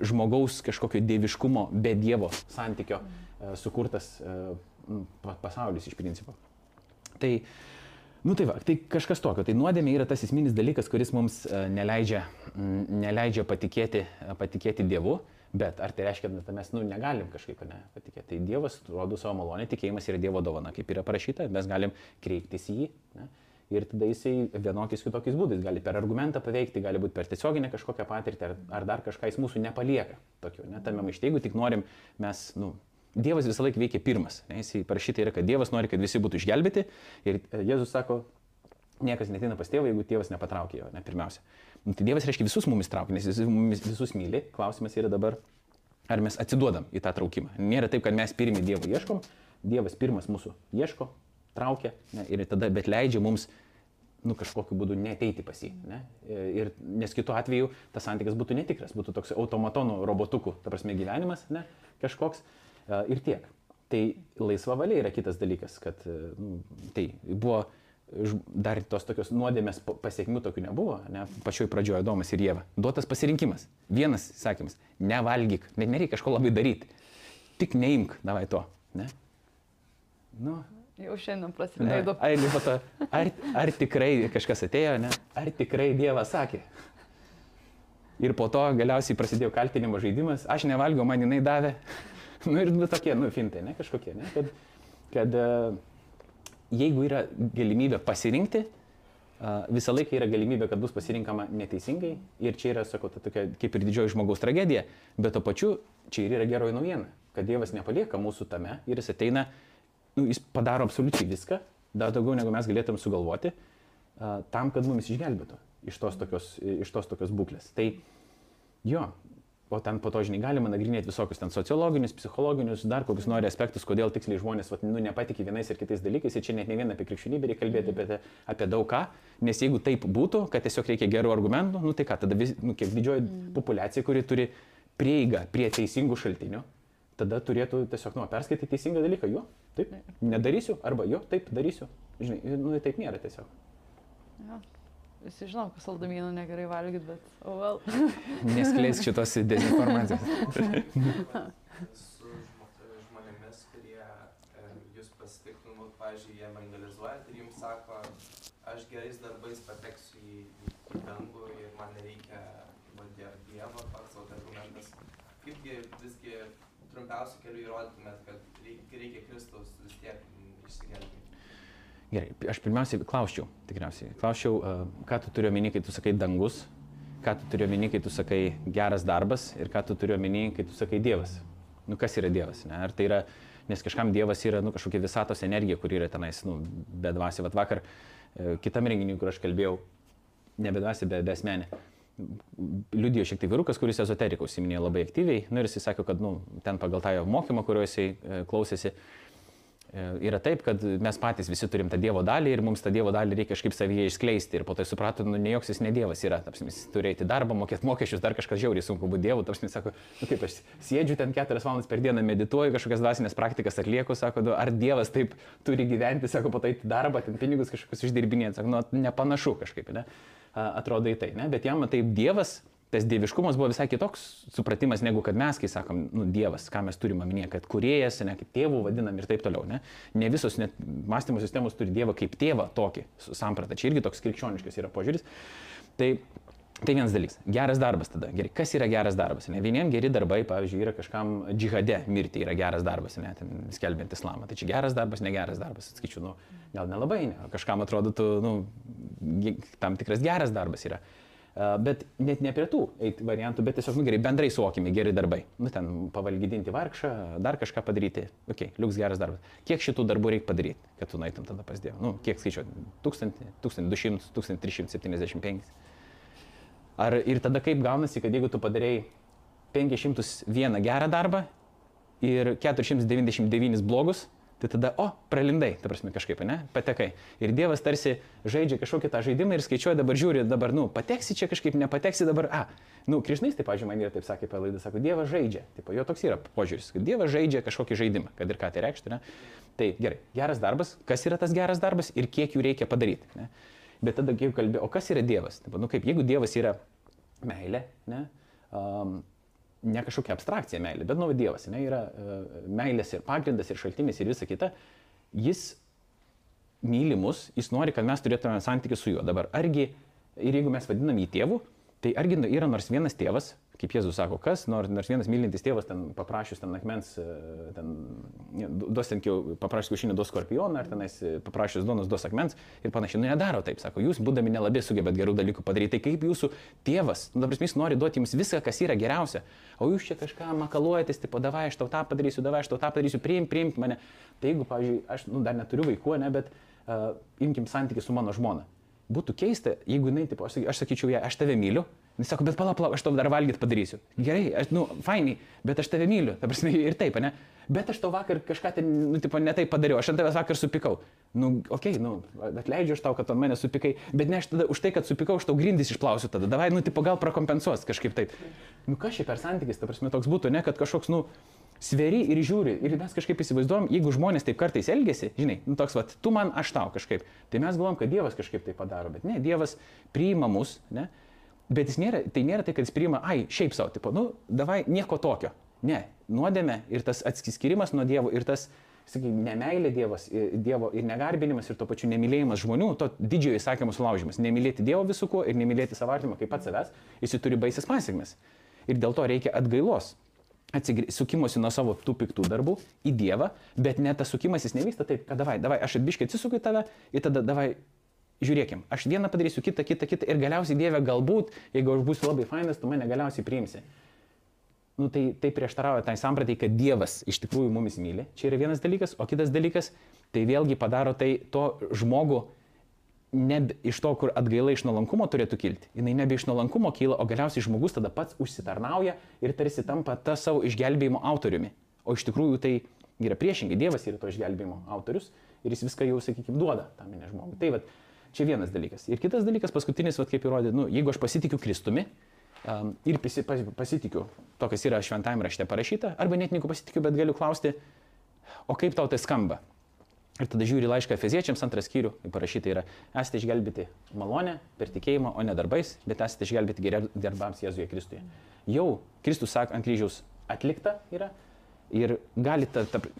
žmogaus kažkokio dieviškumo be Dievo santykio uh, sukurtas uh, pasaulis iš principo. Tai, nu tai va, tai kažkas tokio. Tai nuodėmė yra tas esminis dalykas, kuris mums uh, neleidžia, neleidžia patikėti, patikėti Dievu. Bet ar tai reiškia, kad mes nu, negalim kažkaip ne, patikėti? Tai Dievas rodo savo malonę, tikėjimas yra Dievo dovana, kaip yra parašyta, mes galim kreiptis į jį. Ne? Ir tada jisai vienokiais kitokiais būdais gali per argumentą paveikti, gali būti per tiesioginę kažkokią patirtį ar, ar dar kažką jis mūsų nepalieka. Tokiu, ne, tame maište, jeigu tik norim, mes, nu, Dievas visą laiką veikia pirmas. Ne, jisai parašyta yra, kad Dievas nori, kad visi būtų išgelbėti. Ir Jėzus sako, niekas netina pas tėvą, jeigu tėvas nepatraukia jo, ne pirmiausia. Nu, tai Dievas reiškia visus mumis traukia, nes jis mumis visus myli. Klausimas yra dabar, ar mes atsiduodam į tą traukimą. Nėra taip, kad mes pirmi Dievo ieškom, Dievas pirmas mūsų ieško, traukia ne, ir tada, bet leidžia mums nu, kažkokiu būdu neteiti pas jį. Ne? Ir, nes kitu atveju tas santykis būtų netikras, būtų toks automatonų robotukų, ta prasme gyvenimas, ne, kažkoks ir tiek. Tai laisva valia yra kitas dalykas, kad nu, tai buvo dar tos tokios nuodėmės pasiekmių tokių nebuvo, ne, pačioj pradžioje Domas ir Jėva. Duotas pasirinkimas. Vienas sakymas - nevalgyk, net nereikia kažko labai daryti. Tik neimk, davai to. Ne? Nu, Jau šiandien prasidėjo. Ar, ar, ar, tikrai kažkas atėjo, ne? Ar tikrai Dievas sakė? Ir po to galiausiai prasidėjo kaltinimo žaidimas, aš nevalgiau, man jinai davė. <laughs> nu ir nu, tokie, nu, fintai, ne kažkokie, ne? Kad, kad uh, jeigu yra galimybė pasirinkti, visą laiką yra galimybė, kad bus pasirinkama neteisingai ir čia yra, sakau, ta tokia kaip ir didžioji žmogaus tragedija, bet to pačiu čia ir yra geroji naujiena, kad Dievas nepalieka mūsų tame ir jis ateina, nu, jis padaro absoliučiai viską, dar daugiau negu mes galėtum sugalvoti, tam, kad mumis išgelbėtų iš tos tokios, iš tos tokios būklės. Tai jo, o ten po to, žinai, galima nagrinėti visokius ten sociologinius, psichologinius, dar kokius nori aspektus, kodėl tiksliai žmonės, vat, nu, nepatikė vienais ir kitais dalykais, ir čia net ne vien apie krikščionybę reikia kalbėti, apie, apie daug ką, nes jeigu taip būtų, kad tiesiog reikia gerų argumentų, nu tai ką, tada vis, nu, kiek didžioji populiacija, kuri turi prieigą prie teisingų šaltinių, tada turėtų tiesiog, nu, perskaityti teisingą dalyką, jo, taip, nedarysiu, arba jo, taip, darysiu. Žinai, nu, taip nėra tiesiog. Ja. Visi žinom, kad saldamynų negerai valgyti, bet, oh well. <laughs> Neskleisk šitos dezinformacijos. su žmo- žmonėmis, kurie jūs pasitiktų, pavyzdžiui, jie evangelizuojat ir jums sako, aš gerais darbais pateksiu į, dangų ir man nereikia Dievo, toks argumentas. Kaipgi visgi trumpiausiu keliu įrodytumėt, kad reikia, Kristaus vis tiek išsigelbėti? Gerai, aš pirmiausiai klausčiau, tikriausiai. Klausčiau, uh, ką tu turiu omeny, kai tu sakai dangus, ką tu turiu omeny, kai tu sakai geras darbas ir ką tu turiu omeny, kai tu sakai Dievas. Nu, kas yra Dievas? Ne? Ar tai yra, nes kažkam Dievas yra nu, kažkokia visatos energija, kuri yra tenais, nu, bedvasi. Vat vakar uh, kitam renginiui, kur aš kalbėjau, ne bedvasi, be, be asmenė. Liudijo šiek tiek vyrukas, kuris ezoteriką užsiminėjo labai aktyviai. Nu, ir jisai sakė, kad nu, ten pagal tą jo mokymą, kurio jisai e, klausėsi, E, yra taip, kad mes patys visi turim tą Dievo dalį ir mums tą Dievo dalį reikia kažkaip savyje išskleisti. Ir po to suprato, nu, ne joks jis ne Dievas yra. Tapsim, jis turi eiti darbą, mokėti mokesčius, dar kažkas žiauriai sunku būti Dievu. Tapsim, sako, nu, kaip aš sėdžiu ten keturias valandas per dieną, medituoju, kažkokias dvasinės praktikas atlieku, sako, nu, ar Dievas taip turi gyventi, sako, po to eiti darbą, ten pinigus kažkokius išdirbinėti, sako, nu, nepanašu kažkaip, ne? Atrodo į tai, ne? Bet jam taip Dievas tas dieviškumas buvo visai kitoks supratimas, negu kad mes, kai sakom, nu, Dievas, ką mes turime omenyje, kad kuriejas, ne kaip tėvų vadinam ir taip toliau. Ne, ne visos net mąstymo sistemos turi Dievą kaip tėvą tokį sampratą. Čia irgi toks krikščioniškas yra požiūris. Tai, tai vienas dalykas. Geras darbas tada. Gerai, kas yra geras darbas? Ne? Vieniem geri darbai, pavyzdžiui, yra kažkam džihade mirti yra geras darbas, ne, ten skelbiant islamą. Tai čia geras darbas, negeras darbas, atskaičiu, nu, gal nelabai, ne. kažkam atrodo, nu, tam tikras geras darbas yra. Bet net ne prie tų eiti variantų, bet tiesiog, nu gerai, bendrai suvokime, geri darbai. Nu ten pavalgydinti vargšą, dar kažką padaryti. Ok, liuks geras darbas. Kiek šitų darbų reikia padaryti, kad tu nueitum tada pas Dievą? Nu, kiek skaičiuot? 1000, 1200, 1375. Ar ir tada kaip gaunasi, kad jeigu tu padarėjai 501 gerą darbą ir 499 blogus, tai tada, o, pralindai, ta prasme, kažkaip, ne, patekai. Ir Dievas tarsi žaidžia kažkokį tą žaidimą ir skaičiuoja dabar, žiūri, dabar, nu, pateksi čia kažkaip, nepateksi dabar, a, nu, krišnais, tai, pažiūrėjau, man yra taip sakė per laidą, sako, Dievas žaidžia, taip, jo toks yra požiūris, kad Dievas žaidžia kažkokį žaidimą, kad ir ką tai reikštų, ne. Tai gerai, geras darbas, kas yra tas geras darbas ir kiek jų reikia padaryti, ne. Bet tada, kai kalbėjau, o kas yra Dievas? Taip, nu, kaip, jeigu Dievas yra meilė, ne, um, ne kažkokia abstrakcija meilė, bet nu Dievas, ne, yra uh, meilės ir pagrindas, ir šaltinis, ir visa kita. Jis myli mus, jis nori, kad mes turėtume santykių su juo. Dabar, argi, ir jeigu mes vadinam jį tėvu, tai argi yra nors vienas tėvas, kaip Jėzus sako, kas, nors, nors vienas mylintis tėvas ten paprašys ten akmens, ten, duos ten, paprašys kiaušinį, duos skorpioną, ar tenais paprašys duonos, duos akmens ir panašiai. Nu, nedaro taip, sako, jūs būdami nelabai sugebėt gerų dalykų padaryti. Tai kaip jūsų tėvas, nu, dabar jis nori duoti jums viską, kas yra geriausia, o jūs čia kažką makaluojatės, tipo, davai, aš tau tą padarysiu, davai, aš tau tą padarysiu, priim, priimk mane. Tai jeigu, pavyzdžiui, aš nu, dar neturiu vaikų, ne, bet uh, imkim santykių su mano žmona. Būtų keista, jeigu jinai, tipo, aš, aš sakyčiau, ją, aš tave myliu, Jis sako, bet palauk, palauk, aš tau dar valgyti padarysiu. Gerai, aš, nu, fainai, bet aš tave myliu, ta prasme, ir taip, ne? Bet aš tau vakar kažką ten, nu, tipo, ne taip padariau, aš ant tavęs vakar supikau. Nu, okei, okay, nu, atleidžiu aš tau, kad ant mane supykai, bet ne aš tada už tai, kad supikau, aš tau grindys išplausiu tada. Davai, nu, tipo, gal prakompensuos kažkaip taip. Nu, kas čia per santykis, ta prasme, toks būtų, ne, kad kažkoks, nu, sveri ir žiūri. Ir mes kažkaip įsivaizduojam, jeigu žmonės taip kartais elgesi, žinai, nu, toks, va, tu man, aš tau kažkaip. Tai mes galvom, kad Dievas kažkaip tai padaro, bet ne, Dievas priima mus, ne? Bet nėra, tai nėra tai, kad jis priima, ai, šiaip savo, tipo, nu, davai nieko tokio. Ne, nuodėme ir tas atsiskirimas nuo Dievo ir tas, sakykime, nemailė dievas, Dievo ir negarbinimas ir to pačiu nemylėjimas žmonių, to didžiojo įsakymo sulaužimas. Nemylėti Dievo visų kuo ir nemylėti savo artimą kaip pat savęs, jis turi baisės pasiekmes. Ir dėl to reikia atgailos. Sukimosi nuo savo tų piktų darbų į Dievą, bet net tas sukimasis nevyksta taip, kad davai, davai, aš atbiškai atsisuku į tave ir tada davai žiūrėkim, aš vieną padarysiu, kitą, kitą, kitą ir galiausiai Dieve galbūt, jeigu aš būsiu labai fainas, tu mane galiausiai priimsi. Nu, tai, tai prieštarauja tai sampratai, kad Dievas iš tikrųjų mumis myli. Čia yra vienas dalykas, o kitas dalykas, tai vėlgi padaro tai to žmogų nebe iš to, kur atgaila iš nuolankumo turėtų kilti. Jis nebe iš nuolankumo kyla, o galiausiai žmogus tada pats užsitarnauja ir tarsi tampa tą savo išgelbėjimo autoriumi. O iš tikrųjų tai yra priešingai, Dievas yra to išgelbėjimo autorius ir jis viską jau, sakykime, duoda tam minė žmogui. Tai vat, čia vienas dalykas. Ir kitas dalykas, paskutinis, vat, kaip įrodė, nu, jeigu aš pasitikiu Kristumi um, ir pasi, pas, pasitikiu to, kas yra šventajame rašte parašyta, arba net nieko pasitikiu, bet galiu klausti, o kaip tau tai skamba? Ir tada žiūri laišką Efeziečiams antras skyrių, parašyta yra, esate išgelbėti malonę per tikėjimą, o ne darbais, bet esate išgelbėti darbams Jėzuje Kristuje. Jau Kristus sako ant kryžiaus atlikta yra ir galite, tap,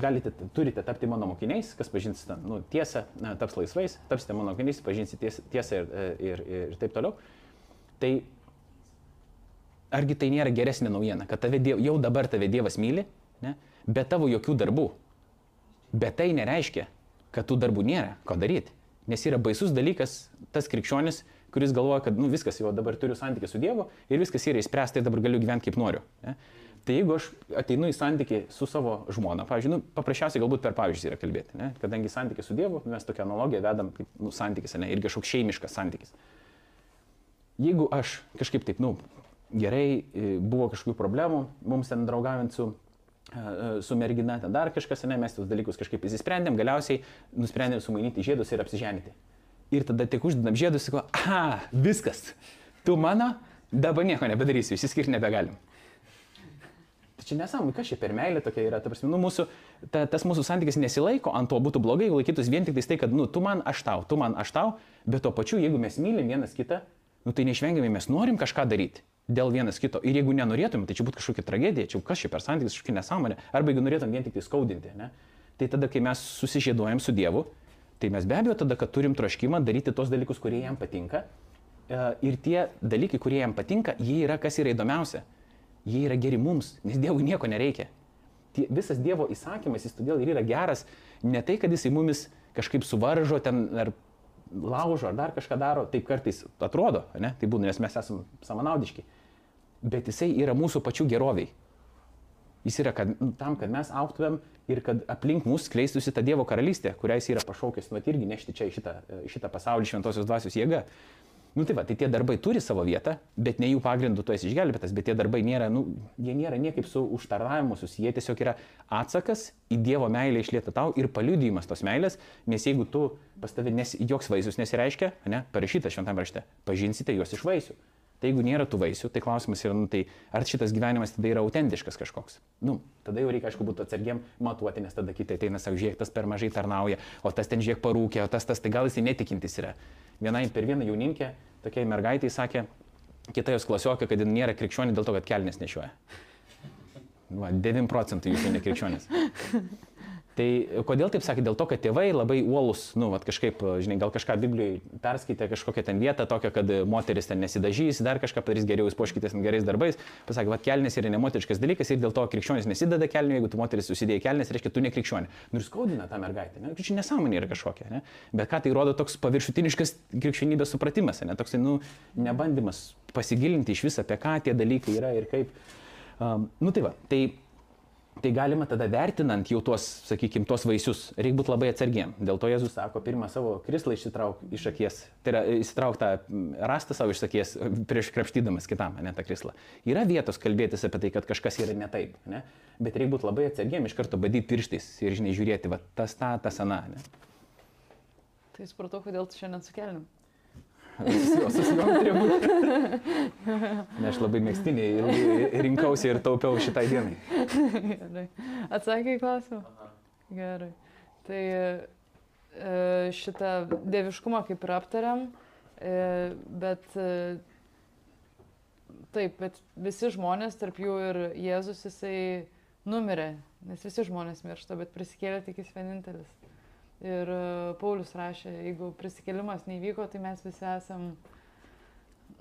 galite, turite tapti mano mokiniais, kas pažinsite nu, tiesą, na, taps laisvais, tapsite mano mokiniais, pažinsite tiesą ir, ir, ir, ir taip toliau. Tai argi tai nėra geresnė naujiena, kad tave, jau dabar tave Dievas myli, ne, be tavo jokių darbų Bet tai nereiškia, kad tų darbų nėra, ko daryti. Nes yra baisus dalykas tas krikščionis, kuris galvoja, kad nu, viskas jau dabar turiu santykį su Dievu ir viskas yra įspręsta ir dabar galiu gyventi kaip noriu. Ne? Tai jeigu aš ateinu į santykį su savo žmona, pavyzdžiui, nu, paprasčiausiai galbūt per pavyzdžius yra kalbėti, ne? kadangi santykis su Dievu, mes tokią analogiją vedam kaip nu, santykis, ne, irgi kažkoks šeimiškas santykis. Jeigu aš kažkaip taip, nu, gerai, e, buvo kažkokių problemų, mums ten draugaujant su su mergina, ten dar kažkas, ne, mes tos dalykus kažkaip įsisprendėm, galiausiai nusprendėm sumainyti žiedus ir apsiženyti. Ir tada tik uždedam žiedus, sakau, aha, viskas, tu mano, dabar nieko nebedarysiu, išsiskirti nebegalim. Tai čia nesąmonė, kas čia per meilė tokia yra, ta prasme, nu, mūsų, ta, tas mūsų santykis nesilaiko, ant to būtų blogai, jeigu laikytus vien tik tai, kad, nu, tu man, aš tau, tu man, aš tau, bet tuo pačiu, jeigu mes mylim vienas kitą, nu, tai neišvengiamai mes norim kažką daryti dėl vienas kito. Ir jeigu nenorėtum, tai čia būtų kažkokia tragedija, čia kas čia per santykis, kažkokia nesąmonė. Arba jeigu norėtum vien tik tai skaudinti, ne? tai tada, kai mes susižėduojam su Dievu, tai mes be abejo tada, kad turim troškimą daryti tos dalykus, kurie jam patinka. E, ir tie dalykai, kurie jam patinka, jie yra kas yra įdomiausia. Jie yra geri mums, nes Dievui nieko nereikia. Tie, visas Dievo įsakymas, jis todėl ir yra geras, ne tai, kad jisai mumis kažkaip suvaržo ten ar laužo ar dar kažką daro, taip kartais atrodo, ne? tai būna, nes mes esame samanaudiški bet jisai yra mūsų pačių geroviai. Jis yra kad, nu, tam, kad mes auktumėm ir kad aplink mus skleistųsi ta Dievo karalystė, kurią jis yra pašaukęs, nu, irgi nešti čia į šitą, šitą pasaulį šventosios dvasios jėga. Nu tai va, tai tie darbai turi savo vietą, bet ne jų pagrindu tu esi išgelbėtas, bet tie darbai nėra, nu, jie nėra niekaip su užtarnavimu susiję, tiesiog yra atsakas į Dievo meilę išlietą tau ir paliudijimas tos meilės, nes jeigu tu pas tavai nes, joks vaisius nesireiškia, ne, parašyta šventame rašte, pažinsite juos iš vaisių. Tai jeigu nėra tų vaisių, tai klausimas yra, nu, tai ar šitas gyvenimas tada yra autentiškas kažkoks. Nu, tada jau reikia, aišku, būti atsargiam matuoti, nes tada kiti ateina, sako, žiūrėk, tas per mažai tarnauja, o tas ten žiūrėk parūkė, o tas tas, tai gal jisai netikintis yra. Vienai per vieną jauninkę, tokiai mergaitai sakė, kita jos klasiokė, kad nėra krikščionė dėl to, kad kelnes nešioja. Va, 9 procentų jūsų nekrikščionės. Tai kodėl taip sakė? Dėl to, kad tėvai labai uolus, nu, vat, kažkaip, žinai, gal kažką Biblijoje perskaitė, kažkokią ten vietą tokią, kad moteris ten nesidažys, dar kažką padarys geriau, jūs poškitės gerais darbais. Pasakė, kad kelnes yra nemoteriškas dalykas ir dėl to krikščionis nesideda kelnių, jeigu tu moteris susidėjai kelnes, reiškia, tu nekrikščionė. Nu ir skaudina tą mergaitę, ne? Čia nesąmonė yra kažkokia, ne? Bet ką tai rodo toks paviršutiniškas krikščionybės supratimas, ne? Toks, nu, nebandymas pasigilinti iš visą, apie ką tie dalykai yra ir kaip. Um, nu tai va, tai Tai galima tada vertinant jau tuos, sakykime, tuos vaisius, reikia būti labai atsargiem. Dėl to Jėzus sako, pirmą savo krislą išsitrauk iš akies, tai yra išsitrauk tą rastą savo iš akies <laughs> prieš krapštydamas kitam, ne tą krislą. Yra vietos kalbėtis apie tai, kad kažkas yra ne taip, ne? bet reikia būti labai atsargiem, iš karto badyti pirštais ir, žinai, žiūrėti, va, tas tą, tas aną. Ne? Tai supratau, kodėl tu šiandien sukelim. Susijom turėjo būti. Ne, aš labai mėgstinį rinkausi ir taupiau šitai dienai. Gerai. Atsakai į klausimą? Gerai. Tai e, šitą dieviškumą kaip ir aptariam, e, bet e, taip, bet visi žmonės, tarp jų ir Jėzus, jisai numirė, nes visi žmonės miršta, bet prisikėlė tik jis vienintelis. Ir e, Paulius rašė, jeigu prisikėlimas neįvyko, tai mes visi esam,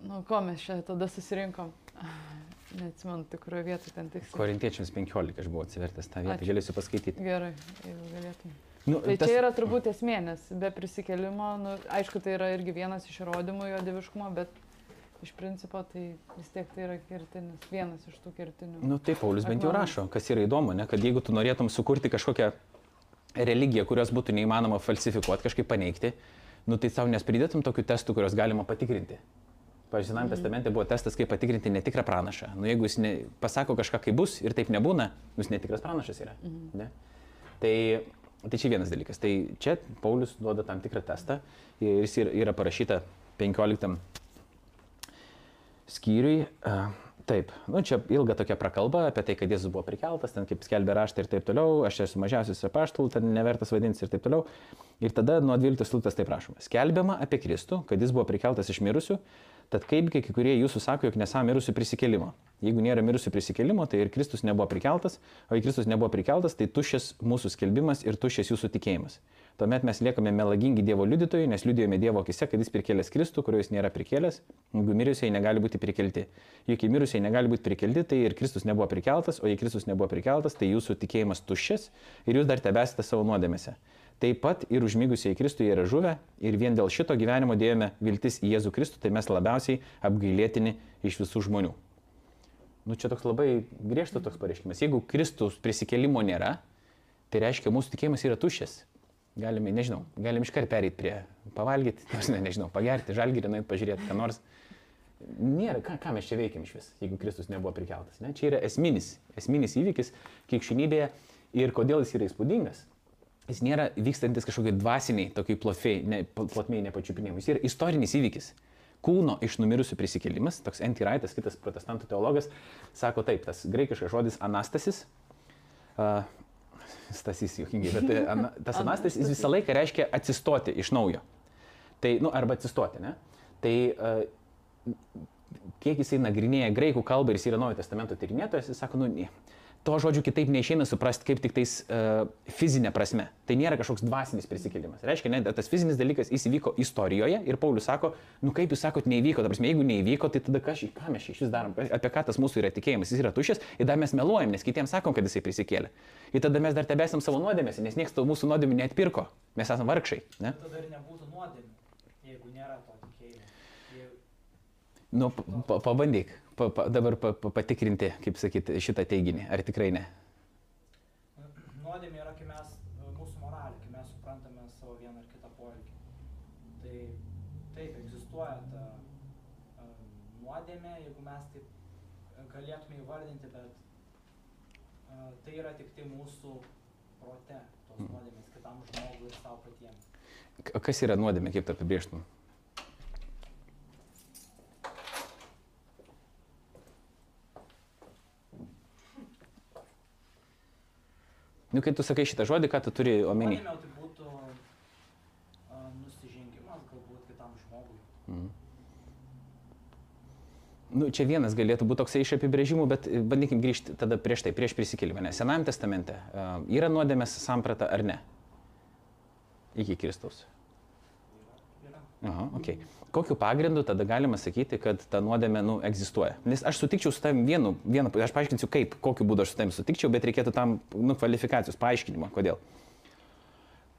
nu, ko mes čia tada susirinkom. <laughs> Neatsimenu tikroje vietoje ten tiksliai. Korintiečiams 15 aš buvau atsivertęs tą vietą, galėsiu paskaityti. Gerai, jeigu galėtum. Nu, tai tas... čia yra turbūt esmė, nes be prisikėlimo, nu, aišku, tai yra irgi vienas iš įrodymų jo dieviškumo, bet iš principo tai vis tiek tai yra kertinis, vienas iš tų kertinių. Nu taip, Paulius bent jau rašo, kas yra įdomu, ne, kad jeigu tu norėtum sukurti kažkokią religiją, kurios būtų neįmanoma falsifikuoti, kažkaip paneigti, nu tai savo nespridėtum tokių testų, kuriuos galima patikrinti. Pavyzdžiui, Sename Mhm. testamente buvo testas, kaip patikrinti netikrą pranašą. Nu, jeigu jis ne, pasako kažką, kaip bus ir taip nebūna, nu, jis netikras pranašas yra. Mhm. Ne? Tai, tai čia vienas dalykas. Tai čia Paulius duoda tam tikrą testą ir jis yra, parašyta 15 skyriui. a, Taip, nu čia ilga tokia prakalba apie tai, kad Jėzus buvo prikeltas, ten kaip skelbė raštą ir taip toliau, aš esu mažiausias apaštalų, ten nevertas vadintis ir taip toliau. Ir tada nuo 12 lūtas taip rašoma. Skelbiama apie Kristų, kad jis buvo prikeltas iš mirusių, tad kaipgi kai kurie jūsų sako, jog nesą mirusių prisikelimo. Jeigu nėra mirusių prisikelimo, tai ir Kristus nebuvo prikeltas, o jei Kristus nebuvo prikeltas, tai tuščias mūsų skelbimas ir tuščias jūsų tikėjimas. Tuomet mes liekame melagingi Dievo liudytojai, nes liudijome Dievo akise, kad jis prikėlęs Kristų, kurio jis nėra prikėlęs, jeigu mirusiai negali būti prikelti. Juk jei mirusiai negali būti prikelti, tai ir Kristus nebuvo prikeltas, o jei Kristus nebuvo prikeltas, tai jūsų tikėjimas tuščias ir jūs dar tebesite savo nuodėmėse. Taip pat ir užmygusieji Kristuje yra žuvę ir vien dėl šito gyvenimo dėjome viltis į Jėzų Kristų, tai mes labiausiai apgailėtini iš visų žmonių. Nu čia toks labai griežtas toks pareiškimas. Jeigu Kristus prisikelimo nėra, tai reiškia mūsų tikėjimas yra tuščias. Galime, nežinau, galim iškart pereiti prie pavalgyti, ne, nežinau, pagerti, žalgirį, nueit pažiūrėti, ką nors. Nėra, ką, ką mes čia veikiam iš vis, jeigu Kristus nebuvo prikeltas. Ne? Čia yra esminis, esminis įvykis krikščionybėje ir kodėl jis yra įspūdingas. Jis nėra vykstantis kažkokie dvasiniai, tokiai plotmiai, ne, plotmiai nepačiupinėjimai. Jis yra istorinis įvykis. Kūno iš numirusių prisikėlimas, toks Antiraitas, kitas protestantų teologas, sako taip, tas graikiškas žodis anastasis, uh, stasys juokingai, bet tai ana, tas anastasis jis visą laiką reiškia atsistoti iš naujo. Tai, nu, arba atsistoti, ne? Tai uh, kiek jisai nagrinėja graikų kalbą ir jis yra Naujojo testamento tyrinėtojas, jis sako, nu, ne, to žodžiu kitaip neišeina suprasti kaip tik tais uh, fizinė prasme. Tai nėra kažkoks dvasinis prisikėlimas. Reiškia, ne, tas fizinis dalykas įvyko istorijoje ir Paulius sako, nu kaip jūs sakot, neįvyko. Ta prasme, jeigu neįvyko, tai tada ką, ką mes iš vis darom, apie ką tas mūsų yra tikėjimas, jis yra tuščias ir dar mes meluojam, nes kitiems sakom, kad jisai prisikėlė. Ir tada mes dar tebesam savo nuodėmėse, nes niekas to mūsų nuodėmė neatpirko. Mes esame vargšai. Ne? Tada ir nebūtų nuodėmė, jeigu nėra to tikėjimo. Jei... Nu, pa, pa, pabandyk pa, pa, dabar pa, pa, patikrinti, kaip sakyti, šitą teiginį, ar tikrai ne. Nuodėmė yra, kai mes, mūsų moralė, kai mes suprantame savo vieną ar kitą poreikį. Tai taip, egzistuoja ta nuodėmė, jeigu mes taip galėtume įvardinti, bet tai yra tik tai mūsų prote, tos Mhm. nuodėmės kitam žmogui ir savo patiems. Kas yra nuodėmė, kaip tu apibrieštum? Nu, kai tu sakai šitą žodį, ką tu turi omeny? Nuodėmė tai būtų uh, nusižengimas galbūt kitam žmogui. Mhm. Nu, čia vienas galėtų būti toksai iš apibrėžimų, bet e, bandykim grįžti tada prieš tai, prieš prisikėlimą. Nes Senajame testamente uh, yra nuodėmės samprata ar ne? Iki Kristaus. Aha, okay. Kokiu pagrindu tada galima sakyti, kad ta nuodėmė nu, egzistuoja? Nes aš sutikčiau su tavim vienu, vienu, aš paaiškinsiu, kaip, kokiu būdu aš su tavim sutikčiau, bet reikėtų tam nu, kvalifikacijos, paaiškinimo, kodėl.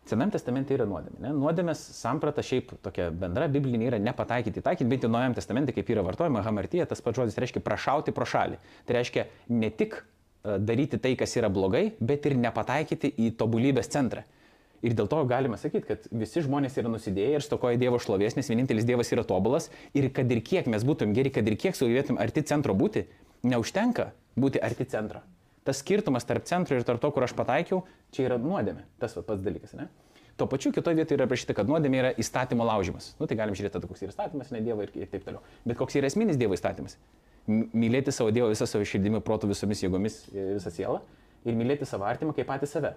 Senam testamente yra nuodėmė. Ne? Nuodėmės samprata šiaip tokia bendra biblinė yra nepataikyti, taikyti, bent jau Naujam testamente, kaip yra vartojama, hamartyje, tas pats žodis reiškia prašauti pro šalį. Tai reiškia ne tik e, daryti tai, kas yra blogai, bet ir nepataikyti į tobulybės centrą. Ir dėl to galima sakyti, kad visi žmonės yra nusidėję ir stokoja Dievo šlovės, nes vienintelis Dievas yra tobulas ir kad ir kiek mes būtum geri, kad ir kiek sugebėtum arti centro būti, neužtenka būti arti centro. Tas skirtumas tarp centro ir tarp to, kur aš pataikiau, čia yra nuodėmė. Tas va, pats dalykas, ne? Tuo pačiu kitoje vietoje yra parašyta, kad nuodėmė yra įstatymo laužimas. Nu, tai galim žiūrėti, koks yra įstatymas, ne Dievo ir, ir taip toliau. Bet koks yra esminis Dievo įstatymas? Mylėti savo Dievą visą savo širdimi, protų, visomis jėgomis, e, visą sielą ir mylėti savo artimą kaip patį save.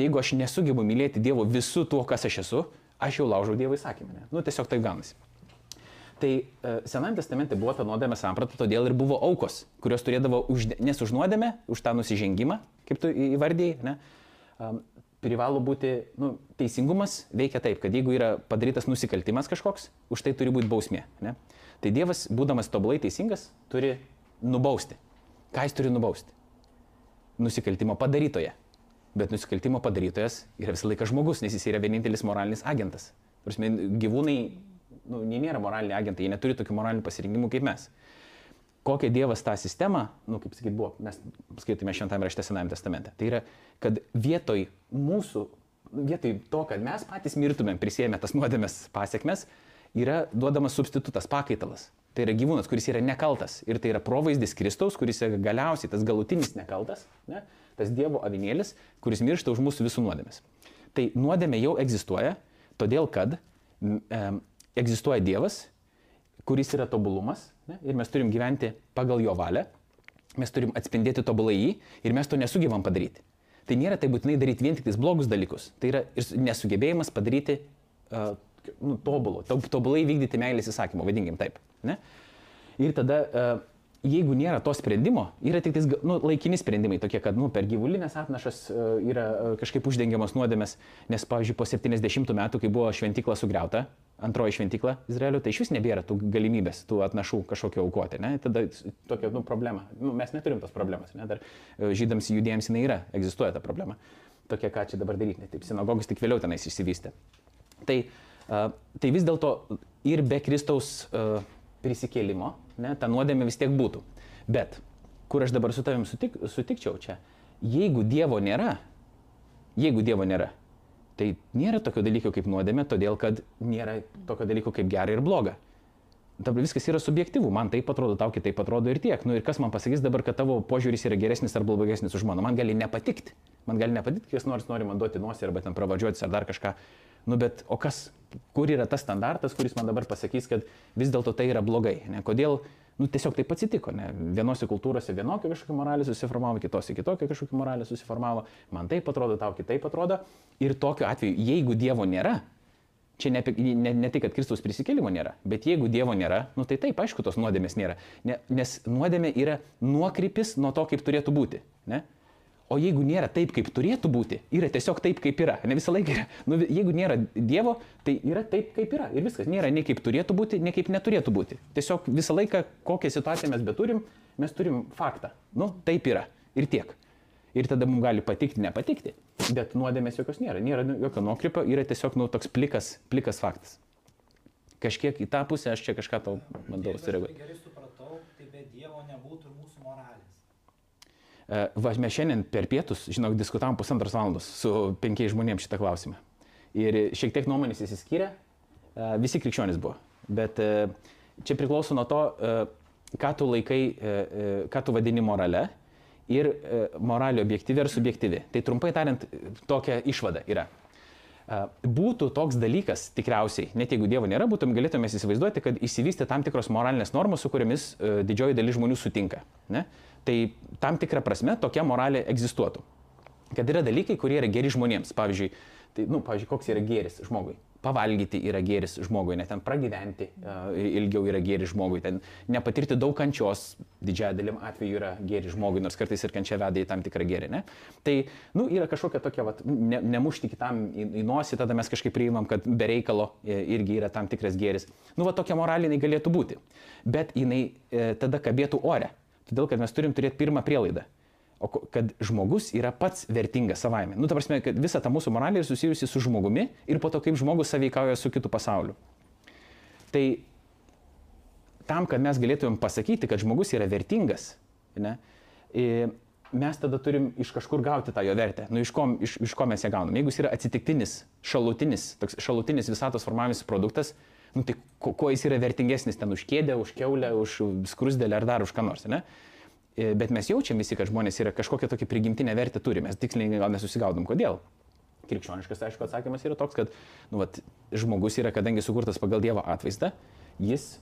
Tai jeigu aš nesugebu mylėti Dievo visų tuo, kas aš esu, aš jau laužau Dievo įsakymą. Ne? Nu, tiesiog taip gaunasi. Tai e, Senajame testamente buvo ta nuodėmė samprata, todėl ir buvo aukos, kurios turėdavo, už, nes už nuodėmę, už tą nusižengimą, kaip tu įvardėjai, ne, um, privalo būti, nu, teisingumas veikia taip, kad jeigu yra padarytas nusikaltimas kažkoks, už tai turi būti bausmė. Ne? Tai Dievas, būdamas tobulai teisingas, turi nubausti. Ką jis turi nubausti? Nusikaltimo padarytoje. Bet nusikaltimo padarytojas yra visą laiką žmogus, nes jis yra vienintelis moralinis agentas. Prasme, gyvūnai nu, nėra moraliniai agentai, jie neturi tokių moralinių pasirinkimų kaip mes. Kokią Dievas tą sistemą, nu, kaip sakyt, buvo, mes skaitėme šventame rašte Senajame testamente. Tai yra, kad vietoj mūsų vietoj to, kad mes patys mirtumėm prisėmę tas nuodėmės pasiekmes, yra duodamas substitutas, pakaitalas. Tai yra gyvūnas, kuris yra nekaltas. Ir tai yra provaizdis Kristaus, kuris yra galiausiai tas galutinis nekaltas, ne? Tas Dievo avinėlis, kuris miršta už mūsų visų nuodėmės. Tai nuodėmė jau egzistuoja, todėl kad e, egzistuoja Dievas, kuris yra tobulumas ne? ir mes turim gyventi pagal jo valią, mes turim atspindėti tobulai jį ir mes to nesugebam padaryti. Tai nėra tai būtinai daryti vien tik tais blogus dalykus. Tai yra ir nesugebėjimas padaryti uh, nu, tobulo, tobulai vykdyti meilės įsakymą, vadinkim taip. Ne? Ir tada uh, jeigu nėra to sprendimo, yra tik tais, nu, laikini sprendimai tokie, kad nu, per gyvulinės atnašas uh, yra uh, kažkaip uždengiamos nuodėmės, nes, pavyzdžiui, po 70 metų, kai buvo šventykla sugriauta, antroji šventykla Izraelio, tai iš vis nebėra tų galimybės, tų atnašų kažkokio aukoti. Ne? Tada tokia nu, problema. Nu, mes neturim tos problemos. Ne? Dar uh, žydams judėjams jinai yra, egzistuoja ta problema. Tokia, ką čia dabar daryti. Taip, sinagogos tik vėliau tenais išsivystė. Tai, tai vis dėlto ir be Kristaus prisikėlimo, ne, ta nuodėmė vis tiek būtų. Bet, kur aš dabar su tavim sutik, sutikčiau čia, jeigu Dievo nėra, jeigu Dievo nėra, tai nėra tokio dalyko kaip nuodėmė, todėl kad nėra tokio dalyko kaip gera ir bloga. Dabar viskas yra subjektyvu, man taip atrodo, tau kitaip atrodo ir tiek. Nu ir kas man pasakys dabar, kad tavo požiūris yra geresnis ar blogesnis už mano, man gali nepatikti. Man gali nepatikti, kas nors nori man duoti nosį arba ten pravadžiuotis ar dar kažką. Nu bet o kas, kur yra tas standartas, kuris man dabar pasakys, kad vis dėlto tai yra blogai. Ne? Kodėl, nu tiesiog taip atsitiko. Ne? Vienose kultūrose vienokia kažkokia moralė susiformavo, kitose kitokia kažkokia moralė susiformavo. Man taip atrodo, tau kitaip atrodo. Ir tokiu atveju, jeigu Dievo nėra, čia ne, ne, ne tai, kad Kristaus prisikėlimo nėra, bet jeigu Dievo nėra, nu tai taip, aišku, tos nuodėmės nėra. Ne, nes nuodėmė yra nuokrypis nuo to, kaip turėtų būti. Ne? O jeigu nėra taip, kaip turėtų būti, yra tiesiog taip, kaip yra. Ne visą laiką yra. Nu, jeigu nėra Dievo, tai yra taip, kaip yra. Ir viskas. Nėra nei kaip turėtų būti, nei kaip neturėtų būti. Tiesiog visą laiką, kokią situaciją mes beturim, mes turim faktą. Nu, taip yra. Ir tiek. Ir tada mums gali patikti, nepatikti. Bet nuodėmės jokios nėra. Nėra jokio nuokrypio, yra tiesiog nu, toks plikas, plikas faktas. Kažkiek į tą pusę aš čia kažką tau bandau sureaguoti. Gerai supratau, tai be Dievo nebūtų ir mūsų moralės. Va, mes šiandien per pietus, žinok, diskutavom pusantros valandos su penkiais žmonėmis šitą klausimą. Ir šiek tiek nuomonės įsiskyrė, visi krikščionys buvo. Bet čia priklauso nuo to, ką tu laikai, ką tu vadini morale ir moralė objektyvi ar subjektyvi. Tai trumpai tariant, tokia išvada yra. Būtų toks dalykas, tikriausiai, net jeigu Dievo nėra, būtum galėtume įsivaizduoti, kad įsivystė tam tikros moralinės normos, su kuriamis didžioji dalis žmonių sutinka. Ne? Tai tam tikrą prasme tokia moralė egzistuotų. Kad yra dalykai, kurie yra geri žmonėms. Pavyzdžiui, tai, nu, pavyzdžiui koks yra geris žmogui. Pavalgyti yra geris žmogui, net ten pragyventi uh, ilgiau yra geris žmogui, ten nepatirti daug kančios, didžiąją dalim atveju yra geris žmogui, nors kartais ir kančia veda į tam tikrą gerį. Ne? Tai nu, yra kažkokia tokia, vat, ne, nemušti kitam į, į nosį, tada mes kažkaip priimam, kad be reikalo irgi yra tam tikras geris. Nu, va tokia moralinė galėtų būti. Bet jinai e, tada kabėtų ore. Todėl, kad mes turim turėti pirmą prielaidą. O kad žmogus yra pats vertingas savaime. Nu, ta prasme, kad visa ta mūsų moralė yra susijusi su žmogumi ir po to, kaip žmogus saveikauja su kitu pasauliu. Tai tam, kad mes galėtumėm pasakyti, kad žmogus yra vertingas, ne, mes tada turim iš kažkur gauti tą jo vertę. Nu, iš, ko, iš, iš ko mes ją gaunam? Jeigu jis yra atsitiktinis, šalutinis, toks šalutinis visatos formavimosi produktas, nu, tai kuo, jis yra vertingesnis ten už kėdę, už keulę, už skrusdėlę ar dar už ką nors, ne? E, bet mes jaučiam visi, kad žmonės yra kažkokią tokią prigimtinę vertę turi, mes tiksliai gal nesusigaudom, kodėl. Krikščioniškas, aišku, atsakymas yra toks, kad nu, vat, žmogus yra, kadangi sukurtas pagal Dievo atvaizdą, jis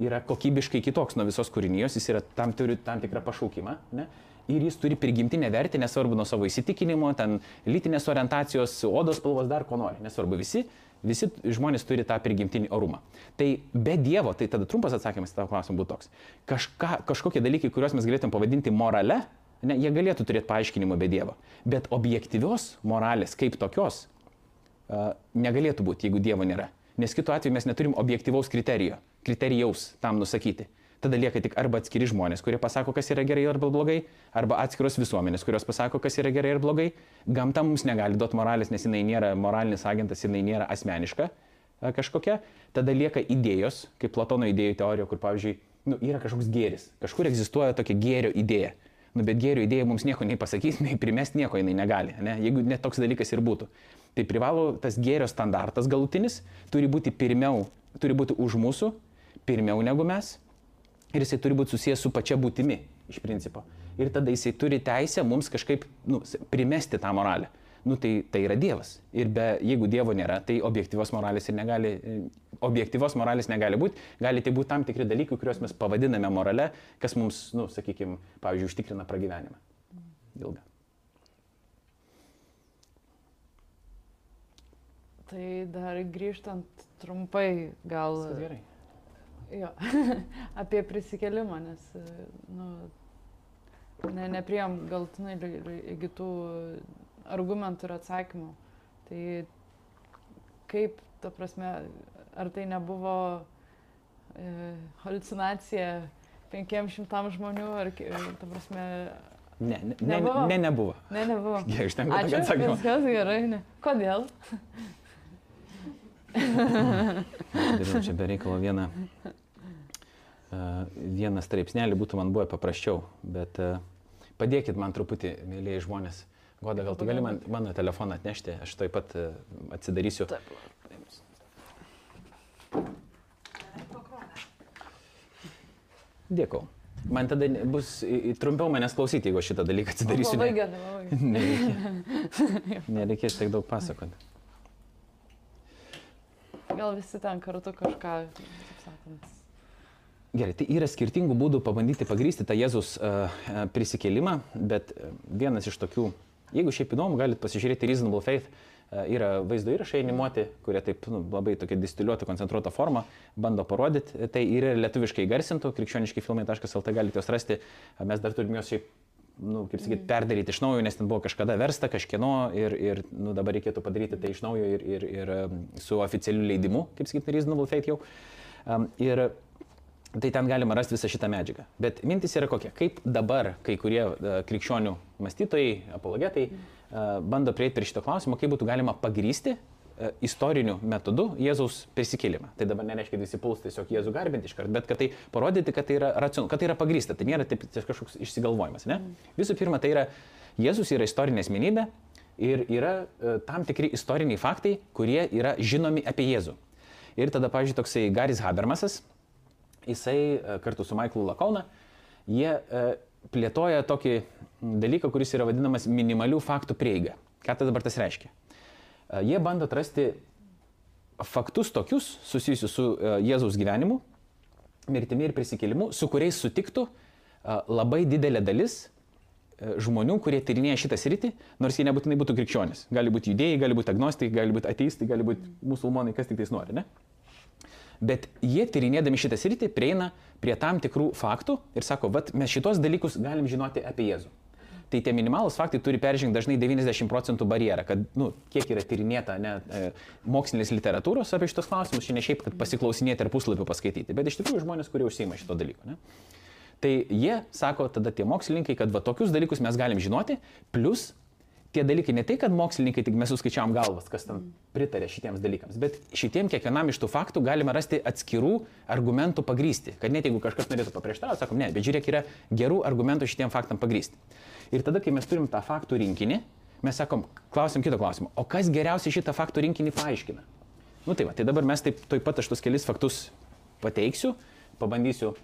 yra kokybiškai kitoks nuo visos kūrinijos, jis yra tam, turi tam tikrą pašaukimą, ne? ir jis turi prigimtinę vertę, nesvarbu nuo savo įsitikinimo, ten lytinės orientacijos, odos spalvos, dar ko nori, nesvarbu, visi Visi žmonės turi tą prigimtinį orumą. Tai be Dievo, tai tada trumpas atsakymas į tą klausimą būtų toks. Kažka, kažkokie dalykai, kuriuos mes galėtum pavadinti morale, ne, jie galėtų turėti paaiškinimą be Dievo. Bet objektyvios moralės kaip tokios uh, negalėtų būti, jeigu Dievo nėra. Nes kitu atveju mes neturim objektyvaus kriterijo, kriterijaus tam nusakyti tada lieka tik arba atskiri žmonės, kurie pasako, kas yra gerai arba blogai, arba atskiros visuomenės, kurios pasako, kas yra gerai ir blogai. Gamta mums negali duoti moralės, nes jinai nėra moralinis agentas, jinai nėra asmeniška kažkokia. Tada lieka idėjos, kaip Platono idėjų teorija, kur, pavyzdžiui, nu, yra kažkoks gėris, kažkur egzistuoja tokia gėrio idėja. Nu, bet gėrio idėja mums nieko nei pasakys, <laughs> nei primest nieko jinai negali, ne? jeigu net toks dalykas ir būtų. Tai privalo tas gėrio standartas galutinis turi būti pirmiau, turi būti už mūsų, pirmiau negu mes ir jisai turi būti susijęs su pačia būtimi iš principo. Ir tada jisai turi teisę mums kažkaip nu, primesti tą moralę. Nu, tai, tai yra Dievas. Ir be, jeigu Dievo nėra, tai objektyvos moralės ir negali, objektyvos moralės negali būti. Gali tai būti tam tikri dalykai, kuriuos mes pavadiname morale, kas mums, nu, sakykime, pavyzdžiui, užtikrina pragyvenimą. Ilgą. Tai dar grįžtant trumpai, gal... Viskas gerai. Jo, <laughs> apie prisikelimą, nes, nu, ne, nepriem galtinai iki tų argumentų ir atsakymų. Tai kaip, ta prasme, ar tai nebuvo e, halucinacija 500 žmonių, ar, ta prasme... Ne, ne, nebuvo. Ne, nebuvo. Ne, nebuvo. Gerai, aš ten galiu Ačiū, atsakymą. viskas gerai. Ne. Kodėl? <laughs> Dariau čia be reikalo vieną, uh, vieną straipsnelį, būtų man buvę paprasčiau, bet uh, padėkit man truputį, mėlyje žmonės. Goda, gal tu gali man mano telefoną atnešti, aš taip pat uh, atsidarysiu. Taip. Dėkau. Man tada bus trumpiau manęs klausyti, jeigu šitą dalyką atsidarysiu. Labai gerai, nereikės tiek daug pasakoti. Gal visi ten kartu kažką, taip sakant. Gerai, tai yra skirtingų būdų pabandyti pagrysti tą Jėzus uh, prisikėlimą, bet uh, vienas iš tokių, jeigu šiaip įdomu, galite pasižiūrėti Reasonable Faith, uh, yra vaizdo įrašai animuoti, kurie taip nu, labai tokia distiliuota, koncentruota forma bando parodyti. Tai yra lietuviškai garsintų, krikščioniškai filmai.lt galite juos rasti, mes dar turime juos šiaip nu, kaip sakyt, perdaryti iš naujo, nes ten buvo kažkada versta kažkieno ir, ir nu, dabar reikėtų padaryti tai iš naujo ir, ir, ir su oficialiu leidimu, kaip sakyt, Reasonable Faith jau. Um, ir Tai ten galima rasti visą šitą medžiagą. Bet mintis yra kokia. Kaip dabar kai kurie uh, krikščionių mąstytojai, apologetai uh, bando prieiti prie šito klausimo, kaip būtų galima pagrysti istoriniu metodu Jėzaus prisikėlimą. Tai dabar nereiškia, kad visi puls tiesiog Jėzų garbinti iškart, bet kad tai parodyti, kad tai yra racionalu, kad tai yra pagrysta. Tai nėra taip, tiesiog kažkoks išsigalvojimas. Ne? Visų pirma, tai yra Jėzus yra istorinė asmenybė ir yra uh, tam tikri istoriniai faktai, kurie yra žinomi apie Jėzų. Ir tada, pavyzdžiui, toksai Garis Habermasas, jisai e, kartu su Michaelu Lakauna, jie e, plėtoja tokį dalyką, kuris yra vadinamas minimalių faktų prieiga. Ką tai dabar tas reiškia? E, Jie bando atrasti faktus tokius susijusius su e, Jėzaus gyvenimu, mirtimi ir prisikėlimu, su kuriais sutiktų e, labai didelė dalis žmonių, kurie tyrinėja šitą sritį, nors jie nebūtinai būtų krikščionis. Gali būti judėjai, gali būti agnostikai, gali būti ateistai, gali būti musulmonai, kas tik tais nori, ne? Bet jie tyrinėdami šitą sritį prieina prie tam tikrų faktų ir sako, vad mes šitos dalykus galim žinoti apie Jėzų. Tai tie minimalus faktai turi peržengti dažnai 90 procentų barjerą, kad, nu, kiek yra tyrinėta ne, e, mokslinės literatūros apie šitos klausimus, čia ne šiaip, kad pasiklausinėti ar puslapį paskaityti, bet iš tikrųjų žmonės, kurie užsima šito dalyko. Ne? Tai jie sako tada tie mokslininkai, kad va tokius dalykus mes galim žinoti, plus tie dalykai ne tai, kad mokslininkai tik mes suskaičiavam galvas, kas ten pritarė šitiems dalykams, bet šitiem kiekvienam iš tų faktų galima rasti atskirų argumentų pagrysti. Kad net jeigu kažkas norėtų paprieštarauti, sakom, ne, bet žiūrėk, yra gerų argumentų šitiem faktam pagrysti. Ir tada, kai mes turim tą faktų rinkinį, mes sakom, klausim kito klausimo, o kas geriausiai šitą faktų rinkinį paaiškina? Nu tai va, tai dabar mes taip, taip pat aš tuos kelis faktus pateiksiu, pabandysiu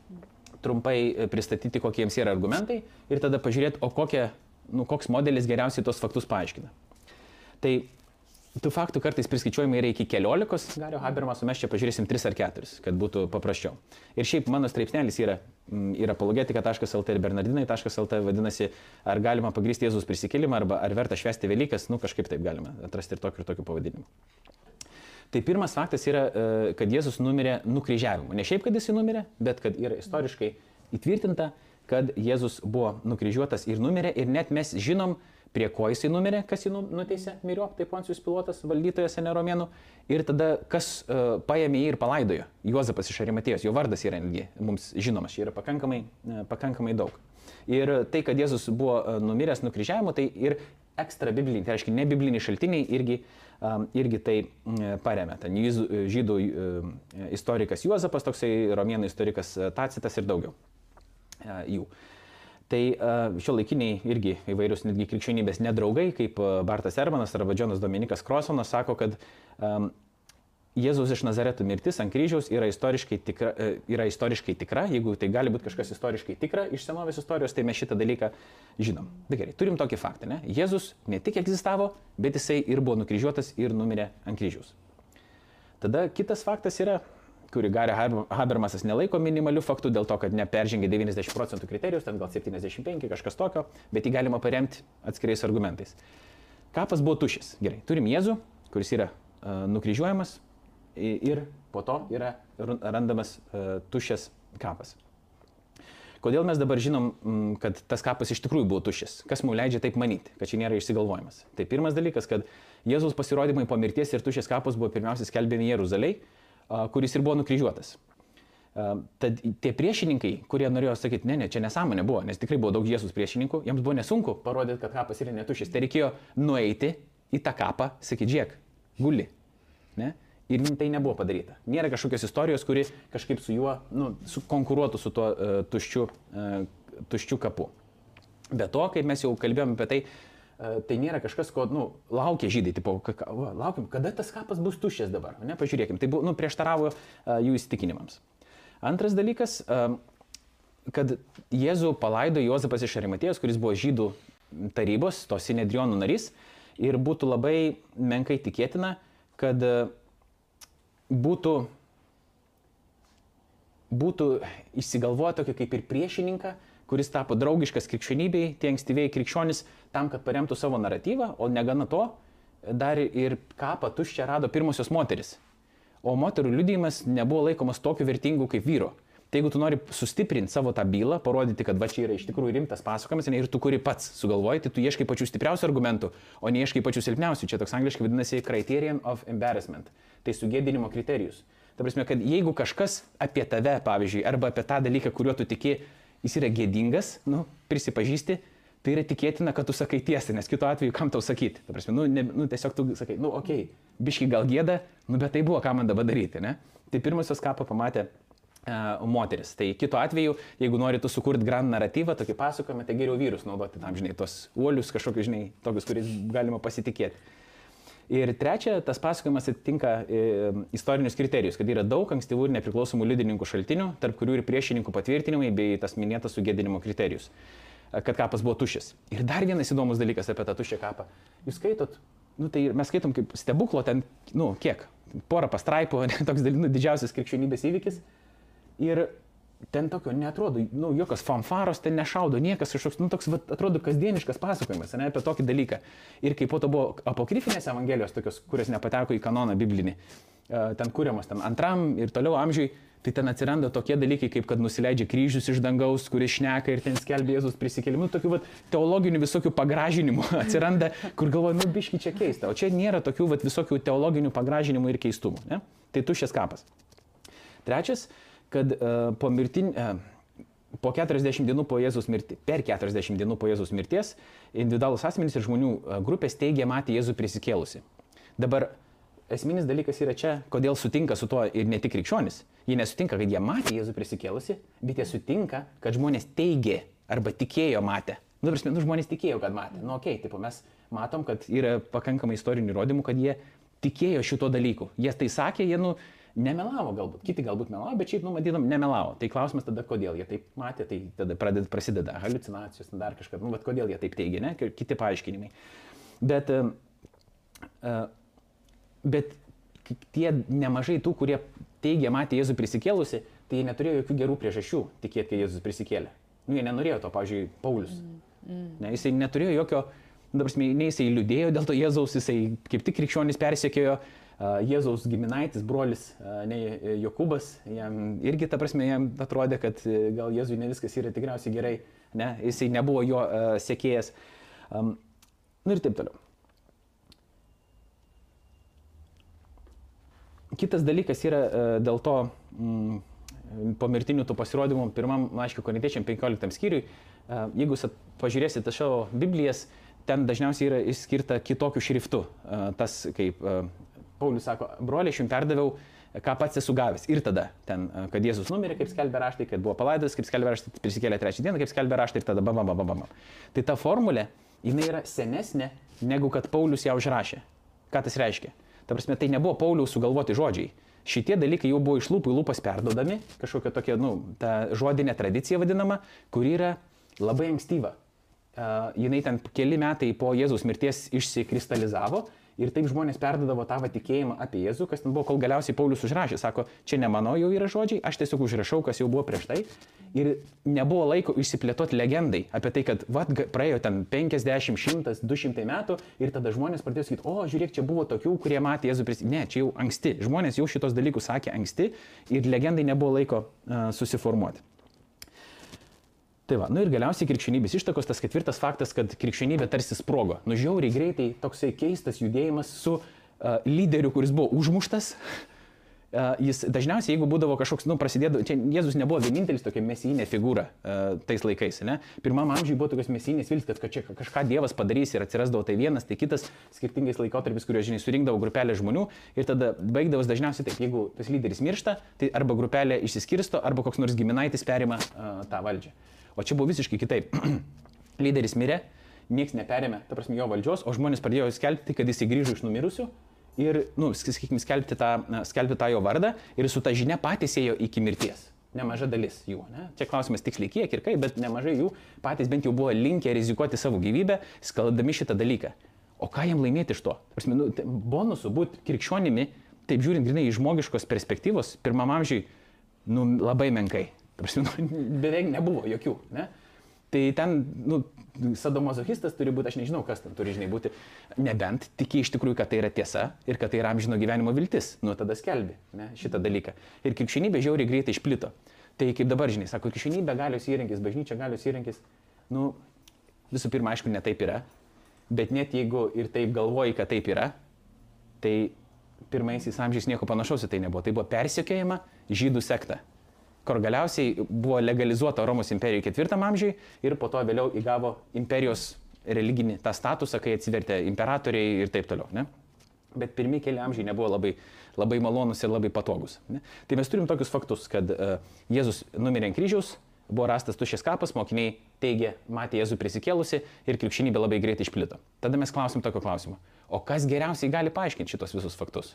trumpai e, pristatyti, kokie jiems yra argumentai ir tada pažiūrėti, o kokie, nu, koks modelis geriausiai tos faktus paaiškina. Tai tų faktų kartais priskaičiuojama yra iki keliolikos, Gario Habermas, o mes čia pažiūrėsim tris ar keturis, kad būtų paprasčiau. Ir šiaip mano straipsnelis yra, mm, yra apologetika.lt ir bernardinai.lt, vadinasi, ar galima pagrysti Jėzus prisikėlimą, arba ar verta švesti Velykas, nu kažkaip taip galima atrasti ir tokių ir tokių pavadinimų. Tai pirmas faktas yra, e, kad Jėzus numirė nukryžiavimu. Ne šiaip, kad jis numirė, bet kad yra istoriškai įtvirtinta, kad Jėzus buvo nukryžiuotas ir numirė ir net mes žinom, prie ko jisai numirė, kas jį nu- nuteisė, miriop, tai Poncijus pilotas, valdytojas ne romėnų, ir tada kas uh, paėmė jį ir palaidojo. Juozapas iš Arimatėjos, jo vardas yra netgi mums žinomas, čia yra pakankamai, uh, pakankamai daug. Ir tai, kad Jėzus buvo uh, numiręs nukryžiavimu, tai ir ekstra bibliniai, tai reiškia ne bibliniai šaltiniai irgi, um, irgi tai paremia. Ten žydų istorikas Juozapas, toksai romėnų istorikas Tacitas ir daugiau jų. Tai šio laikiniai irgi įvairius netgi krikščionybės nedraugai, kaip Bartas Ermanas arba Džonas Dominikas Krosonas, sako, kad um, Jėzaus iš Nazareto mirtis ant kryžiaus yra istoriškai, tikra, yra istoriškai tikra, jeigu tai gali būti kažkas istoriškai tikra iš senovės istorijos, tai mes šitą dalyką žinom. Bet gerai, turim tokį faktą, ne? Jėzus ne tik egzistavo, bet jisai ir buvo nukryžiuotas ir numirė ant kryžiaus. Tada kitas faktas yra, kurį Gary Habermasas nelaiko minimaliu faktu dėl to, kad neperžengė 90 procentų kriterijus, ten gal 75, kažkas tokio, bet jį galima paremti atskiriais argumentais. Kapas buvo tušis. Gerai, turim Jėzų, kuris yra uh, nukryžiuojamas ir po to yra randamas uh, tuščias kapas. Kodėl mes dabar žinom, kad tas kapas iš tikrųjų buvo tuščias? Kas mums leidžia taip manyti, kad čia nėra išsigalvojimas? Tai pirmas dalykas, kad Jėzaus pasirodymai po mirties ir tuščias kapas buvo pirmiausia skelbiami Jeruzaliai, kuris ir buvo nukryžiuotas. Tad tie priešininkai, kurie norėjo sakyti, ne, ne, čia nesąmonė buvo, nes tikrai buvo daug Jėzus priešininkų, jiems buvo nesunku parodyti, kad kapas yra netušis. Tai reikėjo nueiti į tą kapą, sakyti, žiūrėk, guli. Ne? Ir tai nebuvo padaryta. Nėra kažkokios istorijos, kuri kažkaip su juo nu, su, konkuruotų su tuo uh, tuščiu, uh, tuščiu kapu. Be to, kaip mes jau kalbėjome apie tai, uh, tai nėra kažkas, ko nu, laukia žydai, tipo, va, laukiam, kada tas kapas bus tuščias dabar. Ne, pažiūrėkim, tai buvo, nu, prieštaravo uh, jų įsitikinimams. Antras dalykas, uh, kad Jėzų palaido Jozapas iš Arimatėjos, kuris buvo žydų tarybos, to Sinedrionų narys, ir būtų labai menkai tikėtina, kad būtų, būtų išsigalvoję tokį kaip ir priešininką, kuris tapo draugiškas krikščionybei, tie ankstyviai krikščionys, tam, kad paremtų savo naratyvą, o negana to, dar ir kapą tuščią rado pirmosios moteris. O moterų liudijimas nebuvo laikomas tokiu vertingu kaip vyro. Tai jeigu tu nori sustiprinti savo tą bylą, parodyti, kad va čia yra iš tikrųjų rimtas pasakojimas ir tu kuri pats sugalvoji, tai tu ieškai pačių stipriausių argumentų, o ne ieškai pačių silpniausių. Čia toks angliškai vadinasi criterion of embarrassment. Tai sugėdinimo kriterijus. Ta prasme, kad jeigu kažkas apie tave, pavyzdžiui, arba apie tą dalyką, kuriuo tu tiki, jis yra gėdingas, nu, prisipažįsti, tai yra tikėtina, kad tu sakai tiesą, nes kitu atveju kam tau sakyti. Ta prasme, nu, ne, nu tiesiog tu sakai, nu, okei, okay, biški gal gėda, nu, bet tai buvo, ką man dabar daryti, ne? Tai pirmasis kapą pamatė moteris. Tai kitu atveju, jeigu norite sukurti grand naratyvą, tokį pasakojimą, tai geriau vyrus naudoti tam, žinai, tos uolius kažkokius, žinai, tokius, kuriais galima pasitikėti. Ir trečia, tas pasakojimas atitinka e, istorinius kriterijus, kad yra daug ankstyvų ir nepriklausomų liudininkų šaltinių, tarp kurių ir priešininkų patvirtinimai bei tas minėtas sugėdinimo kriterijus, kad kapas buvo tušis. Ir dar vienas įdomus dalykas apie tą tuščią kapą. Jūs skaitot, nu, tai mes skaitom kaip stebuklo ten, nu, kiek, porą pastraipų, <laughs> toks nu, didžiausias krikščionybės įvykis. Ir ten tokio netrodo, nu, jokios fanfaros ten nešaudo, niekas kažkoks, nu, toks, va, atrodo, kasdieniškas pasakojimas, ne, apie tokį dalyką. Ir kaip po to buvo apokrifinės evangelijos, tokios, kurios nepateko į kanoną biblinį, ten kūriamos ten antram ir toliau amžiui, tai ten atsiranda tokie dalykai, kaip kad nusileidžia kryžius iš dangaus, kuris šneka ir ten skelbė Jėzus prisikėlimų, nu, tokių vat, teologinių visokių pagražinimų <laughs> atsiranda, kur galvoju, nu, biški čia keista, o čia nėra tokių vat, visokių teologinių pagražinimų ir keistumų. Ne? Tai tuščias kapas. Trečias, uh, kad uh, po, mirtin, uh, po 40 dienų po Jėzus mirti, per 40 dienų po Jėzus mirties individualus asmenys ir žmonių uh, grupės teigia matė Jėzų prisikėlusi. Dabar esminis dalykas yra čia, kodėl sutinka su tuo ir ne tik krikščionis. Jie nesutinka, kad jie matė Jėzų prisikėlusi, bet jie sutinka, kad žmonės teigė arba tikėjo matę. Nu, prasme, nu, žmonės tikėjo, kad matė. Nu, okei, okay, tipo, mes matom, kad yra pakankamai istorinių įrodymų, kad jie tikėjo šito dalyku. Jie tai sakė, jie, nu, Nemelavo galbūt, kiti galbūt melavo, bet šiaip, nu, matytum, nemelavo. Tai klausimas tada, kodėl jie taip matė, tai tada pradeda, prasideda halucinacijos, dar kažkas, nu, bet kodėl jie taip teigia, ne, kiti paaiškinimai. Bet, uh, bet tie nemažai tų, kurie teigia matė Jėzų prisikėlusi, tai jie neturėjo jokių gerų priežasčių tikėti, kad Jėzus prisikėlė. Nu, jie nenorėjo to, pavyzdžiui, Paulius. Mm, mm. Ne, jisai neturėjo jokio, dabar, nei jisai liūdėjo dėl to Jėzaus, jisai kaip tik krikščionis persekiojo, uh, Jėzaus giminaitis, brolis, ne Jokūbas, jam irgi, ta prasme, jam atrodė, kad e, gal Jėzui ne viskas yra tikriausiai gerai, ne, jisai nebuvo jo uh, sekėjas. Um, nu ir taip toliau. Kitas dalykas yra uh, dėl to, mm, pomirtinių tų pasirodymų, pirmam laiškio korinitiečiam 15 skyriui, uh, jeigu jūs pažiūrėsite savo Biblijas, ten dažniausiai yra išskirta kitokiu šriftu. Tas kaip Paulius sako, broliai, aš jums perdaviau ką pats esu gavęs. Ir tada, ten, e, kad Jėzus numirė, kaip skelbė raštai, kad buvo palaidas, kaip skelbė raštai, prisikėlė trečią dieną, kaip skelbė raštai ir tada bam, bam, bam, bam. Tai ta formulė, jinai yra senesnė, negu kad Paulius ją užrašė. Ką tas reiškia? Ta prasme, tai nebuvo Pauliaus sugalvoti žodžiai. Šitie dalykai jau buvo iš lūpų į lūpas perdodami, kažkokia tokia, nu, ta žodinė tradicija vadinama, kuri yra labai ankstyva. Uh, jinai ten keli metai po Jėzaus mirties išsikristalizavo Ir taip žmonės perdodavo tą tikėjimą apie Jėzų, kas ten buvo, kol galiausiai Paulius užrašė. Sako, čia ne mano jau yra žodžiai, aš tiesiog užrašau, kas jau buvo prieš tai. Ir nebuvo laiko išsiplėtoti legendai apie tai, kad vat, praėjo ten 50, 100, 200 metų ir tada žmonės pradėjo sakyti, o žiūrėk, čia buvo tokių, kurie matė Jėzų prieš... Ne, čia jau anksti. Žmonės jau šitos dalykus sakė anksti ir legendai nebuvo laiko uh, susiformuoti. Tai va, nu ir galiausiai krikščionybės ištakos, tas ketvirtas faktas, kad krikščionybė tarsi sprogo. Nu žiauriai greitai toksai keistas judėjimas su uh, lyderiu, kuris buvo užmuštas. Uh, jis dažniausiai, jeigu būdavo kažkoks, nu, prasidėdavo, čia Jėzus nebuvo vienintelis tokia mesijinė figūra uh, tais laikais, ne? Pirmam amžiui buvo tokios mesijinės viltis, kad, kad čia kažką Dievas padarys ir atsirasdavo tai vienas, tai kitas skirtingais laikotarpiais, kurio, žinai, surinkdavo grupelę žmonių ir tada baigdavos dažniausiai taip, jeigu tas lyderis miršta, tai arba grupelė išsiskirsto, arba koks nors giminaitis perima uh, tą valdžią. O čia buvo visiškai kitaip. <clears throat> Lyderis mirė, niekas neperėmė, ta prasme, jo valdžios, o žmonės pradėjo skelbti, kad jis grįžo iš numirusių ir, na, nu, sakykime, skelbti tą, skelbti tą jo vardą ir su ta žinia patys ėjo iki mirties. Nemaža dalis jų. Ne? Čia klausimas tiksliai kiek ir kaip, bet nemažai jų patys bent jau buvo linkę rizikuoti savo gyvybę, skaldami šitą dalyką. O ką jam laimėti iš to? Prasme, nu, bonusų būti krikščionimi, taip žiūrint grinai iš žmogiškos perspektyvos, pirmam amžiui, nu, labai menkai. Prasme, <laughs> nu, beveik nebuvo jokių. Ne? Tai ten, nu, sadomazochistas turi būti, aš nežinau, kas ten turi, žinai, būti, nebent tiki iš tikrųjų, kad tai yra tiesa ir kad tai yra amžino gyvenimo viltis. Nu, tada skelbi ne, šitą dalyką. Ir krikščionybė žiauriai greitai išplito. Tai kaip dabar, žinai, sako, krikščionybė galios įrankis, bažnyčia galios įrankis. Nu, visų pirma, aišku, ne taip yra. Bet net jeigu ir taip galvoji, kad taip yra, tai pirmaisiais amžiais nieko panašaus į tai nebuvo. Tai buvo persiekėjama žydų sekta kur galiausiai buvo legalizuota Romos imperija ketvirtam amžiui ir po to vėliau įgavo imperijos religinį tą statusą, kai atsivertė imperatoriai ir taip toliau. Ne? Bet pirmie keli amžiai nebuvo labai, labai malonus ir labai patogus. Ne? Tai mes turim tokius faktus, kad uh, Jėzus numirė ant kryžiaus, buvo rastas tuščias kapas, mokiniai teigė, matė Jėzų prisikėlusi ir krikščionybė labai greitai išplito. Tada mes klausim tokio klausimo. O kas geriausiai gali paaiškinti šitos visus faktus?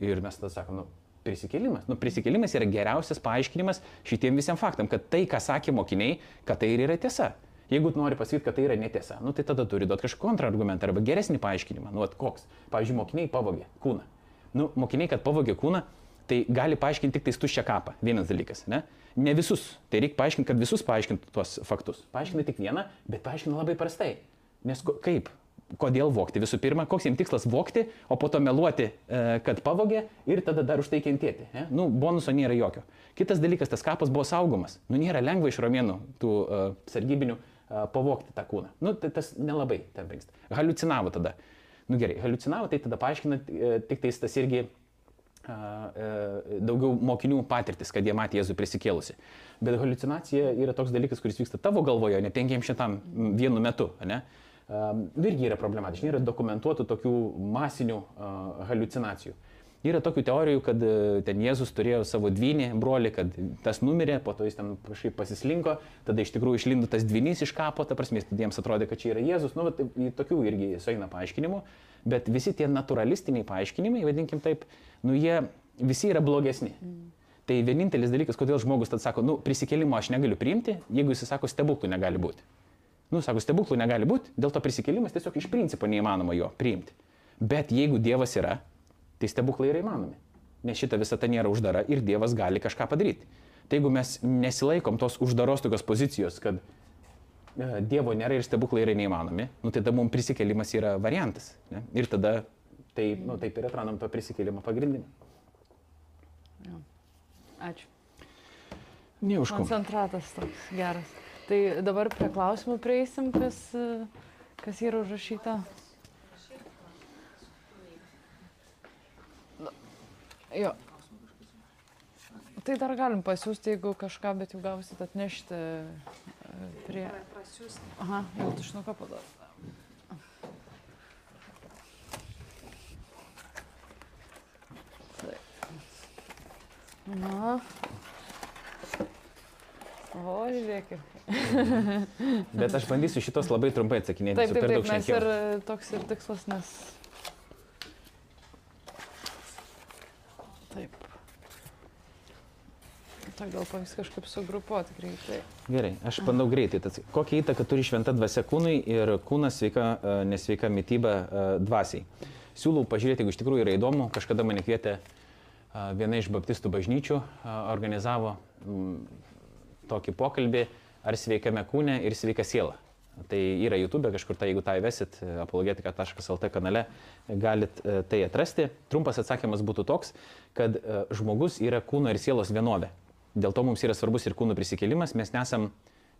Ir mes tada sakom, nu, prisikėlimas. Nu, prisikėlimas yra geriausias paaiškinimas šitiem visiems faktam, kad tai, ką sakė mokiniai, kad tai ir yra tiesa. Jeigu nori pasakyti, kad tai yra netiesa, nu, tai tada turi duoti kažkokį kontrargumentą arba geresnį paaiškinimą. Nu, at, koks? Pavyzdžiui, mokiniai pavogė kūną. Nu, mokiniai, kad pavogė kūną, tai gali paaiškinti tik tai tuščią kapą. Vienas dalykas. Ne? ne visus. Tai reikia paaiškinti, kad visus paaiškintų tuos faktus. Paaiškina tik vieną, bet paaiškina labai prastai. Nes kaip? Kodėl vokti. Visų pirma, koks jiems tikslas vokti, o po to meluoti, e, kad pavogė ir tada dar už tai kentėti. Ne? Nu, bonuso nėra jokio. Kitas dalykas, tas kapas buvo saugomas. Nu, nėra lengva iš romėnų tų uh, sargybinių uh, pavokti tą kūną. Nu, tai tas nelabai ten brinksta. Halucinavo tada. Nu gerai, halucinavo, tai tada paaiškina uh, tik tais tas irgi daugiau mokinių patirtis, kad jie matė Jėzų prisikėlusi. Bet halucinacija yra toks dalykas, kuris vyksta tavo galvoje, ne 500 vienu metu. Ne? Uh, irgi yra problematiški, yra dokumentuotų tokių masinių halucinacijų. Yra tokių teorijų, kad e, ten Jėzus turėjo savo dvynį, broli, kad tas numirė, po to jis ten kažkaip pasislinko, tada iš tikrųjų išlindo tas dvynys iš kapo, ta prasme, jiems atrodė, kad čia yra Jėzus, nu, tai, tokių irgi sueina paaiškinimų, bet visi tie naturalistiniai paaiškinimai, vadinkim taip, nu, jie visi yra blogesni. Mm. Tai vienintelis dalykas, kodėl žmogus tad sako, nu, prisikėlimo aš negaliu priimti, jeigu jis sako, stebuklų negali būti. Nu, sako, stebuklų negali būti, dėl to prisikėlimas tiesiog iš principo neįmanoma jo priimti. Bet jeigu Dievas yra, tai stebuklai yra įmanomi. Nes šita visata nėra uždara ir Dievas gali kažką padaryti. Tai jeigu mes nesilaikom tos uždaros tokios pozicijos, kad e, Dievo nėra ir stebuklai yra neįmanomi, nu, tai tada mums prisikėlimas yra variantas. Ne? Ir tada tai, nu, taip ir atrandam to prisikėlimo pagrindinį. Ja. Ačiū. Neužkom. Koncentratas toks geras. Tai dabar prie klausimų prieisim, kas, kas yra užrašyta. Jo. Tai dar galim pasiūsti, jeigu kažką, bet jau gausit atnešti e, prie... Aha, jau tušnuką paduodu. Na. O, žiūrėkit. <laughs> Bet aš bandysiu šitos labai trumpai atsakinėti. Taip, taip, taip, nes ir e, toks ir tikslas, nes. Taip. Tai gal pavyks kažkaip sugrupuoti greitai. Gerai, aš bandau greitai. Tas, kokią įtaką turi šventa dvasia kūnui ir kūnas sveika, e, nesveika mytyba e, dvasiai? Siūlau pažiūrėti, jeigu iš tikrųjų yra įdomu, kažkada mane kvietė viena iš baptistų bažnyčių, organizavo tokį pokalbį, ar sveikame kūne ir sveika siela. Tai yra YouTube kažkur, tai jeigu tą įvesit, e, apologetika.lt kanale, galit e, tai atrasti. Trumpas atsakymas būtų toks, kad e, žmogus yra kūno ir sielos vienovė. Dėl to mums yra svarbus ir kūno prisikėlimas, mes nesam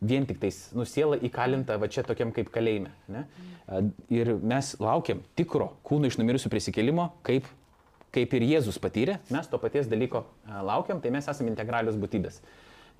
vien tik tais, nu, siela įkalinta va čia tokiam kaip kalėjime. Ne? A, Ir mes laukiam tikro kūno iš numirusių prisikėlimo, kaip, kaip ir Jėzus patyrė, mes to paties dalyko laukiam, tai mes esame integralios būtybės.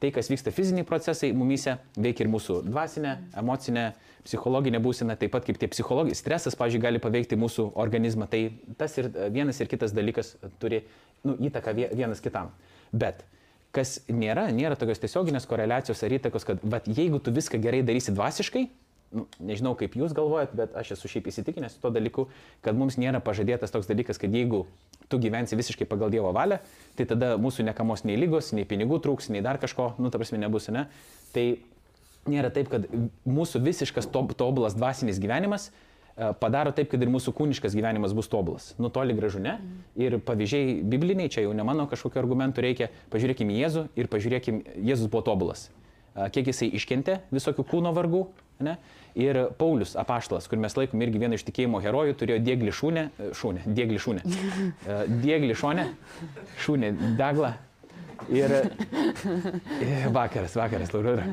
Tai, kas vyksta fiziniai procesai mumyse, veikia ir mūsų dvasinę, emocinę, psichologinę būseną, taip pat kaip tie psichologiai. Stresas, pažiūrėjau, gali paveikti mūsų organizmą. Tai tas ir a, vienas ir kitas dalykas turi nu, įtaką vie- vienas kitam. Bet kas nėra, nėra tokios tiesioginės koreliacijos ar įtakos, kad vat, jeigu tu viską gerai darysi dvasiškai, nu, nežinau kaip jūs galvojat, bet aš esu šiaip įsitikinęs tuo dalyku, kad mums nėra pažadėtas toks dalykas, kad jeigu tu gyvensi visiškai pagal Dievo valią, tai tada mūsų nekamos nei lygos, nei pinigų trūks, nei dar kažko, nu, ta prasme, nebus, ne? Tai nėra taip, kad mūsų visiškas to, tobulas dvasinis gyvenimas e, padaro taip, kad ir mūsų kūniškas gyvenimas bus tobulas. Nu, toli gražu ne. Ir pavyzdžiai bibliniai, čia jau ne mano kažkokio argumentų reikia, pažiūrėkime į Jėzų ir pažiūrėkime, Jėzus buvo tobulas. A, Kiek jisai iškentė visokių kūno vargų. Ne? Ir Paulius apaštalas, kur mes laikom irgi vieną iš tikėjimo herojų, turėjo šūnę, e, šūnę, šūnę, E, dieglį šonę, šūnę, deglą. Ir e, vakaras, vakaras, Laura.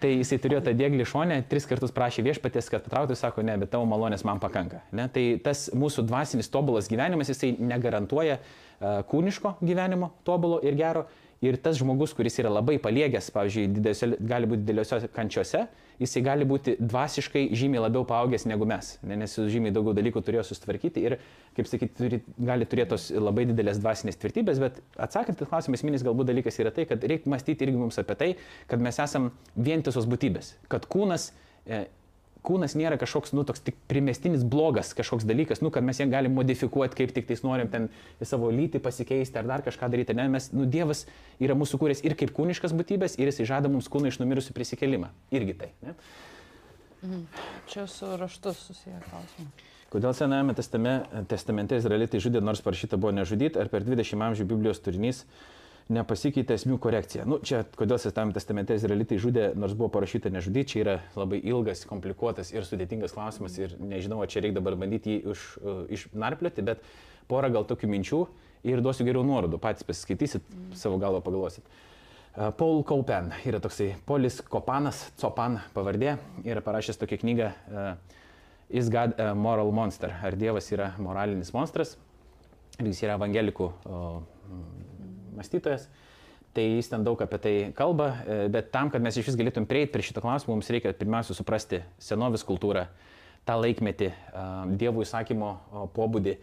Tai jisai turėjo tą dieglį šonę, tris kartus prašė viešpatės, kad patrauktų, sako, ne, bet tavo malonės man pakanka. Ne? Tai tas mūsų dvasinis tobulas gyvenimas, jisai negarantuoja uh, kūniško gyvenimo tobulo ir gero. Ir tas žmogus, kuris yra labai paliegęs, pavyzdžiui, dideliuose, gali būti dideliuose kančiuose, jisai gali būti dvasiškai žymiai labiau paaugęs negu mes, ne, nes jis žymiai daugiau dalykų turėjo susitvarkyti ir, kaip sakyti, turi, gali turėti tos labai didelės dvasinės tvirtybės, bet atsakant į klausimą, esminis galbūt dalykas yra tai, kad reikia mąstyti irgi mums apie tai, kad mes esam vientisos būtybės, kad kūnas e, kūnas nėra kažkoks, nu, toks tik primestinis blogas kažkoks dalykas, nu, kad mes jį galim modifikuoti, kaip tik tais norim ten savo lytį pasikeisti ar dar kažką daryti. Ne, mes, nu, Dievas yra mūsų kūręs ir kaip kūniškas būtybės, ir jis žada mums kūną iš numirusių prisikelimą. Irgi tai. Ne? Čia su raštu susiję klausimai. Kodėl Senajame testame, testamente izraelitai žudė, nors parašyta buvo nežudyti, ar per 20 amžių Biblijos turinys nepasikeitė esmių korekcija. Nu, čia kodėl Senajame testamente izraelitai žudė, nors buvo parašyta nežudyti, čia yra labai ilgas, komplikuotas ir sudėtingas klausimas ir nežinau, čia reikia dabar bandyti jį už, uh, išnarplioti, bet porą gal tokių minčių ir duosiu geriau nuorodų, patys pasiskaitysit, savo galvą pagalvosit. Uh, Paul Kaupen yra toksai Polis Kopanas, Copan pavardė, yra parašęs tokią knygą uh, Is God a Moral Monster? Ar Dievas yra moralinis monstras? Jis yra evangelikų mm, mąstytojas. Tai jis ten daug apie tai kalba, e, bet tam, kad mes iš vis galėtum prieiti prie šito klausimo, mums reikia pirmiausia suprasti senovės kultūrą, tą laikmetį, a, Dievo įsakymo o, pobūdį.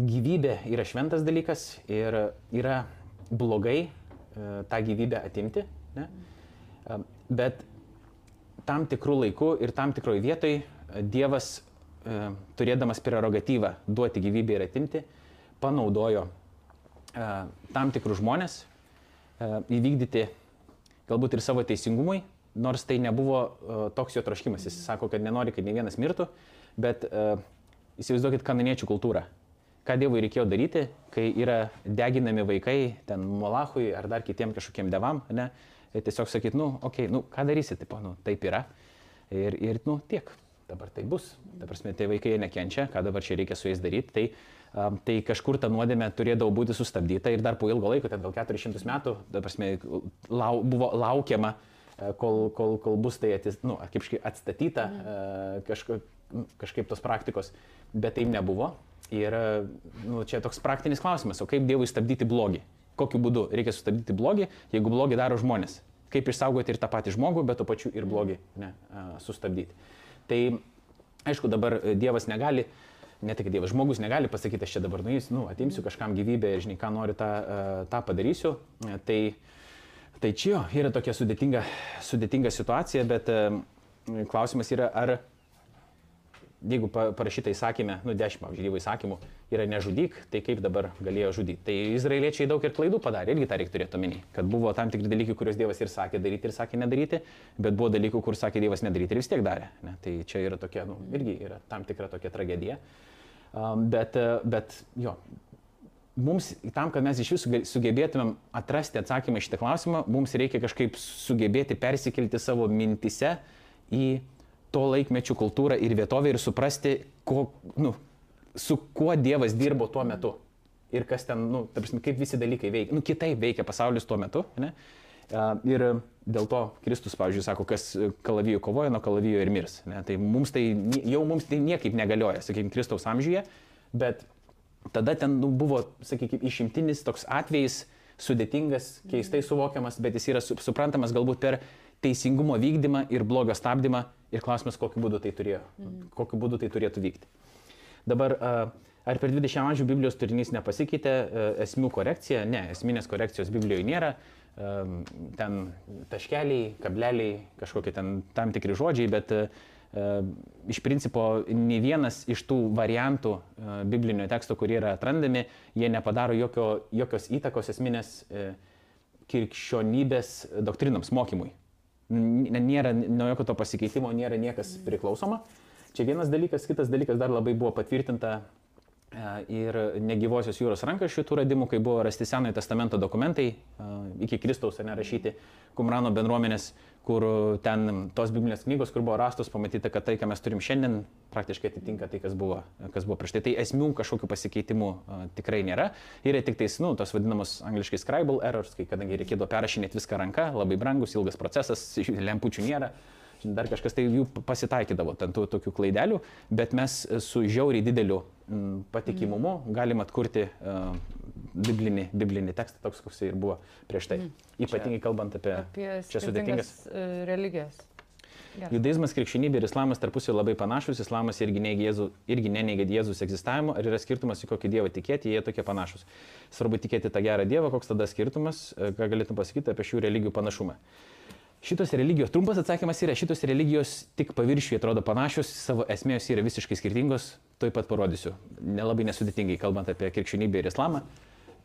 Gyvybė yra šventas dalykas ir yra blogai e, tą gyvybę atimti, ne? Bet tam tikrų laikų ir tam tikroje vietoje Dievas, e, turėdamas prerogatyvą duoti gyvybę ir atimti, panaudojo e, tam tikrus žmonės e, įvykdyti galbūt ir savo teisingumui, nors tai nebuvo e, toks jo troškimas. Jis sako, kad nenori, kad ne vienas mirtų, bet e, įsivaizduokit kananiečių kultūrą. Ką Dievui reikėjo daryti, kai yra deginami vaikai ten Molachui ar dar kitiem kažkokiem devam, ne? Tiesiog sakyt, nu, okei, okay, nu, ką darysi, tipo, nu, taip yra. Ir, ir, nu, tiek. Dabar tai bus. Ta prasme, tie vaikai nekenčia, ką dabar čia reikia su jais daryti. Tai, tai kažkur ta nuodėmė turėdavo būti sustabdyta ir dar po ilgo laiko, ten gal 400 metų, prasme, lau, buvo laukiama, e, kol, kol, kol bus tai atis, nu, atstatyta e, kažko, kažkaip tos praktikos, bet taip nebuvo. Ir e, nu, čia toks praktinis klausimas, o kaip Dievui stabdyti blogį? Kokiu būdu reikia sustabdyti blogį, jeigu blogį daro žmonės? Kaip išsaugoti ir tą patį žmogų, bet tuo pačiu ir blogį ne, sustabdyti. Tai aišku, dabar Dievas negali ne tik Dievas, žmogus negali pasakyti, aš čia dabar nueisiu, nu, atimsiu kažkam gyvybę ir žinai, ką noriu, tą, e, tą padarysiu. E, tai, tai čia jo, yra tokia sudėtinga, sudėtinga situacija, bet e, klausimas yra, ar jeigu parašyta įsakymė, nu 10, pavyzdžiui, Dievo įsakymų yra nežudyk, tai kaip dabar galėjo žudyti. Tai izraeliečiai daug ir klaidų padarė, irgi tą reikia turėti omeny, kad buvo tam tikri dalykai, kuriuos Dievas ir sakė daryti ir sakė nedaryti, bet buvo dalykų, kur sakė Dievas nedaryti ir vis tiek darė. Ne? Tai čia yra tokia, nu, irgi yra tam tikra tokia tragedija. Um, bet, bet jo, mums tam, kad mes iš visų sugebėtumėm atrasti atsakymą šitą klausimą, mums reikia kažkaip sugebėti persikelti savo mintise į to laikmečių kultūrą ir vietovę ir suprasti, ko, nu, su kuo Dievas dirbo tuo metu. Ir kas ten, nu, tarsi, kaip visi dalykai veikia. Nu, kitaip veikia pasaulis tuo metu. Ne? Ir dėl to Kristus, pavyzdžiui, sako, kas kalavijų kovoja, nuo kalavijo ir mirs. Ne? Tai mums tai jau mums tai niekaip negalioja, sakykime, Kristaus amžiuje, bet tada ten nu, buvo, sakykime, išimtinis toks atvejis, sudėtingas, keistai suvokiamas, bet jis yra suprantamas galbūt per teisingumo vykdymą ir blogio stabdymą ir klausimas, kokiu būdu tai, turėjo, mhm. kokiu būdu tai turėtų vykti. Dabar, ar per 20 amžių Biblijos turinys nepasikeitė, esmių korekcija? Ne, esminės korekcijos Biblijoje nėra. Ten taškeliai, kableliai, kažkokie ten tam tikri žodžiai, bet iš principo ne vienas iš tų variantų biblinio teksto, kurie yra atrandami, jie nepadaro jokio, jokios įtakos esminės krikščionybės doktrinams, mokymui nėra nuo jokio to pasikeitimo, nėra niekas priklausoma. Čia vienas dalykas, kitas dalykas dar labai buvo patvirtinta e, ir negyvosios jūros rankraščių tų radimų, kai buvo rasti Senojo testamento dokumentai e, iki Kristaus nerašyti Kumrano bendruomenės kur ten tos biblinės knygos, kur buvo rastos, pamatyta, kad tai, ką mes turim šiandien, praktiškai atitinka tai, kas buvo, kas buvo prieš tai. Tai esmių kažkokių pasikeitimų uh, tikrai nėra. Yra tik tais, nu, tos vadinamos angliškai scribal errors, kai kadangi reikėdavo perrašinėti viską ranka, labai brangus, ilgas procesas, <laughs> lempučių nėra. Dar kažkas tai jų pasitaikydavo, ten tų tokių klaidelių, bet mes su žiauriai dideliu m, patikimumu galim atkurti uh, biblinį, biblinį tekstą, toks koks ir buvo prieš tai. Mm. Ypatingai čia, kalbant apie, apie čia sudėtingas e, religijas. Gerai. Judaizmas, krikščionybė ir islamas tarpusai labai panašus, islamas irgi, Jėzų, irgi neneigia Jėzus egzistavimo, ar yra skirtumas, į kokį Dievą tikėti, jie tokie panašus. Svarbu tikėti tą gerą Dievą, koks tada skirtumas, e, ką galėtum pasakyti apie šių religijų panašumą. Šitos religijos, trumpas atsakymas yra, šitos religijos tik paviršiuje atrodo panašios, savo esmės yra visiškai skirtingos, tuoj pat parodysiu, nelabai nesudėtingai kalbant apie krikščionybę ir islamą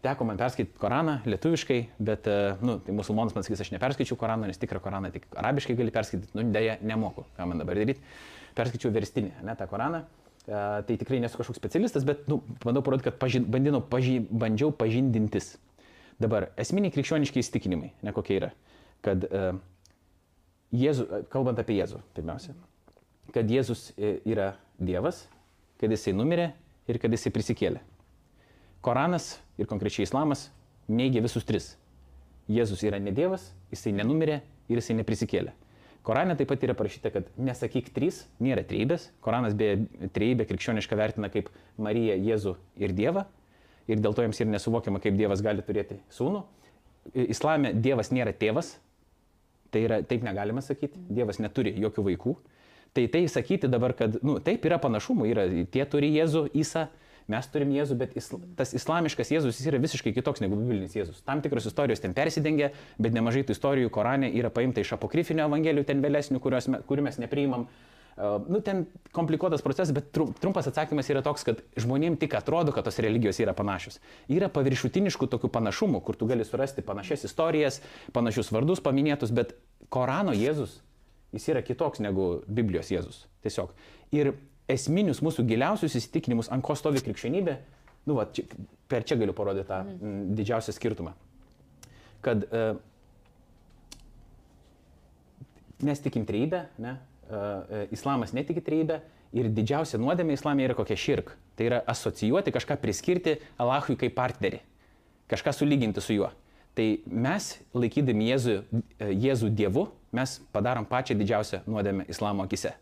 teko man perskaityti Koraną lietuviškai, bet, e, nu, tai musulmonas man sakys, aš neperskaičiau Koraną, nes tikrą Koraną tik arabiškai gali perskaityti, nu, dėja, nemoku, ką man dabar daryti. Perskaičiau verstinį, ne tą Koraną. Uh, tai tikrai nesu kažkoks specialistas, bet, nu, bandau parodyti, kad pažin, bandinau, paži, bandžiau pažindintis. Dabar, esminiai krikščioniški įstikinimai, ne kokie yra. Kad uh, Jėzu, kalbant apie Jėzų, pirmiausia, kad Jėzus yra Dievas, kad jisai numirė ir kad jisai prisikėlė. Koranas ir konkrečiai islamas neigia visus tris. Jėzus yra ne Dievas, jisai nenumirė ir jisai neprisikėlė. Korane taip pat yra parašyta, kad nesakyk trys, nėra treibės. Koranas beje treibę krikščionišką vertina kaip Mariją, Jėzų ir Dievą. Ir dėl to jiems ir nesuvokiama, kaip Dievas gali turėti sūnų. Islame Dievas nėra tėvas. Tai yra, taip negalima sakyti. Dievas neturi jokių vaikų. Tai tai sakyti dabar, kad, nu, taip yra panašumų. Yra, tie turi Jėzų, Įsą, Mes turim Jėzų, bet isla, tas islamiškas Jėzus jis yra visiškai kitoks negu biblinis Jėzus. Tam tikros istorijos ten persidengia, bet nemažai tų istorijų Korane yra paimta iš apokrifinio evangelijų ten vėlesnių, kurių mes nepriimam. Uh, nu, ten komplikuotas procesas, bet trumpas atsakymas yra toks, kad žmonėm tik atrodo, kad tos religijos yra panašios. Yra paviršutiniškų tokių panašumų, kur tu gali surasti panašias istorijas, panašius vardus paminėtus, bet Korano Jėzus, jis yra kitoks negu Biblijos Jėzus. Tiesiog. Ir esminius mūsų giliausius įsitikinimus, ant ko stovi krikščionybė, nu, va, čia, per čia galiu parodyti tą mhm. m, didžiausią skirtumą. Kad uh, mes tikim treibę, ne? Uh, islamas netiki treibę ir didžiausia nuodėmė islamė yra kokia širk. Tai yra asocijuoti, kažką priskirti Alahui kaip partnerį, kažką sulyginti su juo. Tai mes, laikydami Jėzų, Jėzų Dievu, mes padarom pačią didžiausią nuodėmę islamo akise.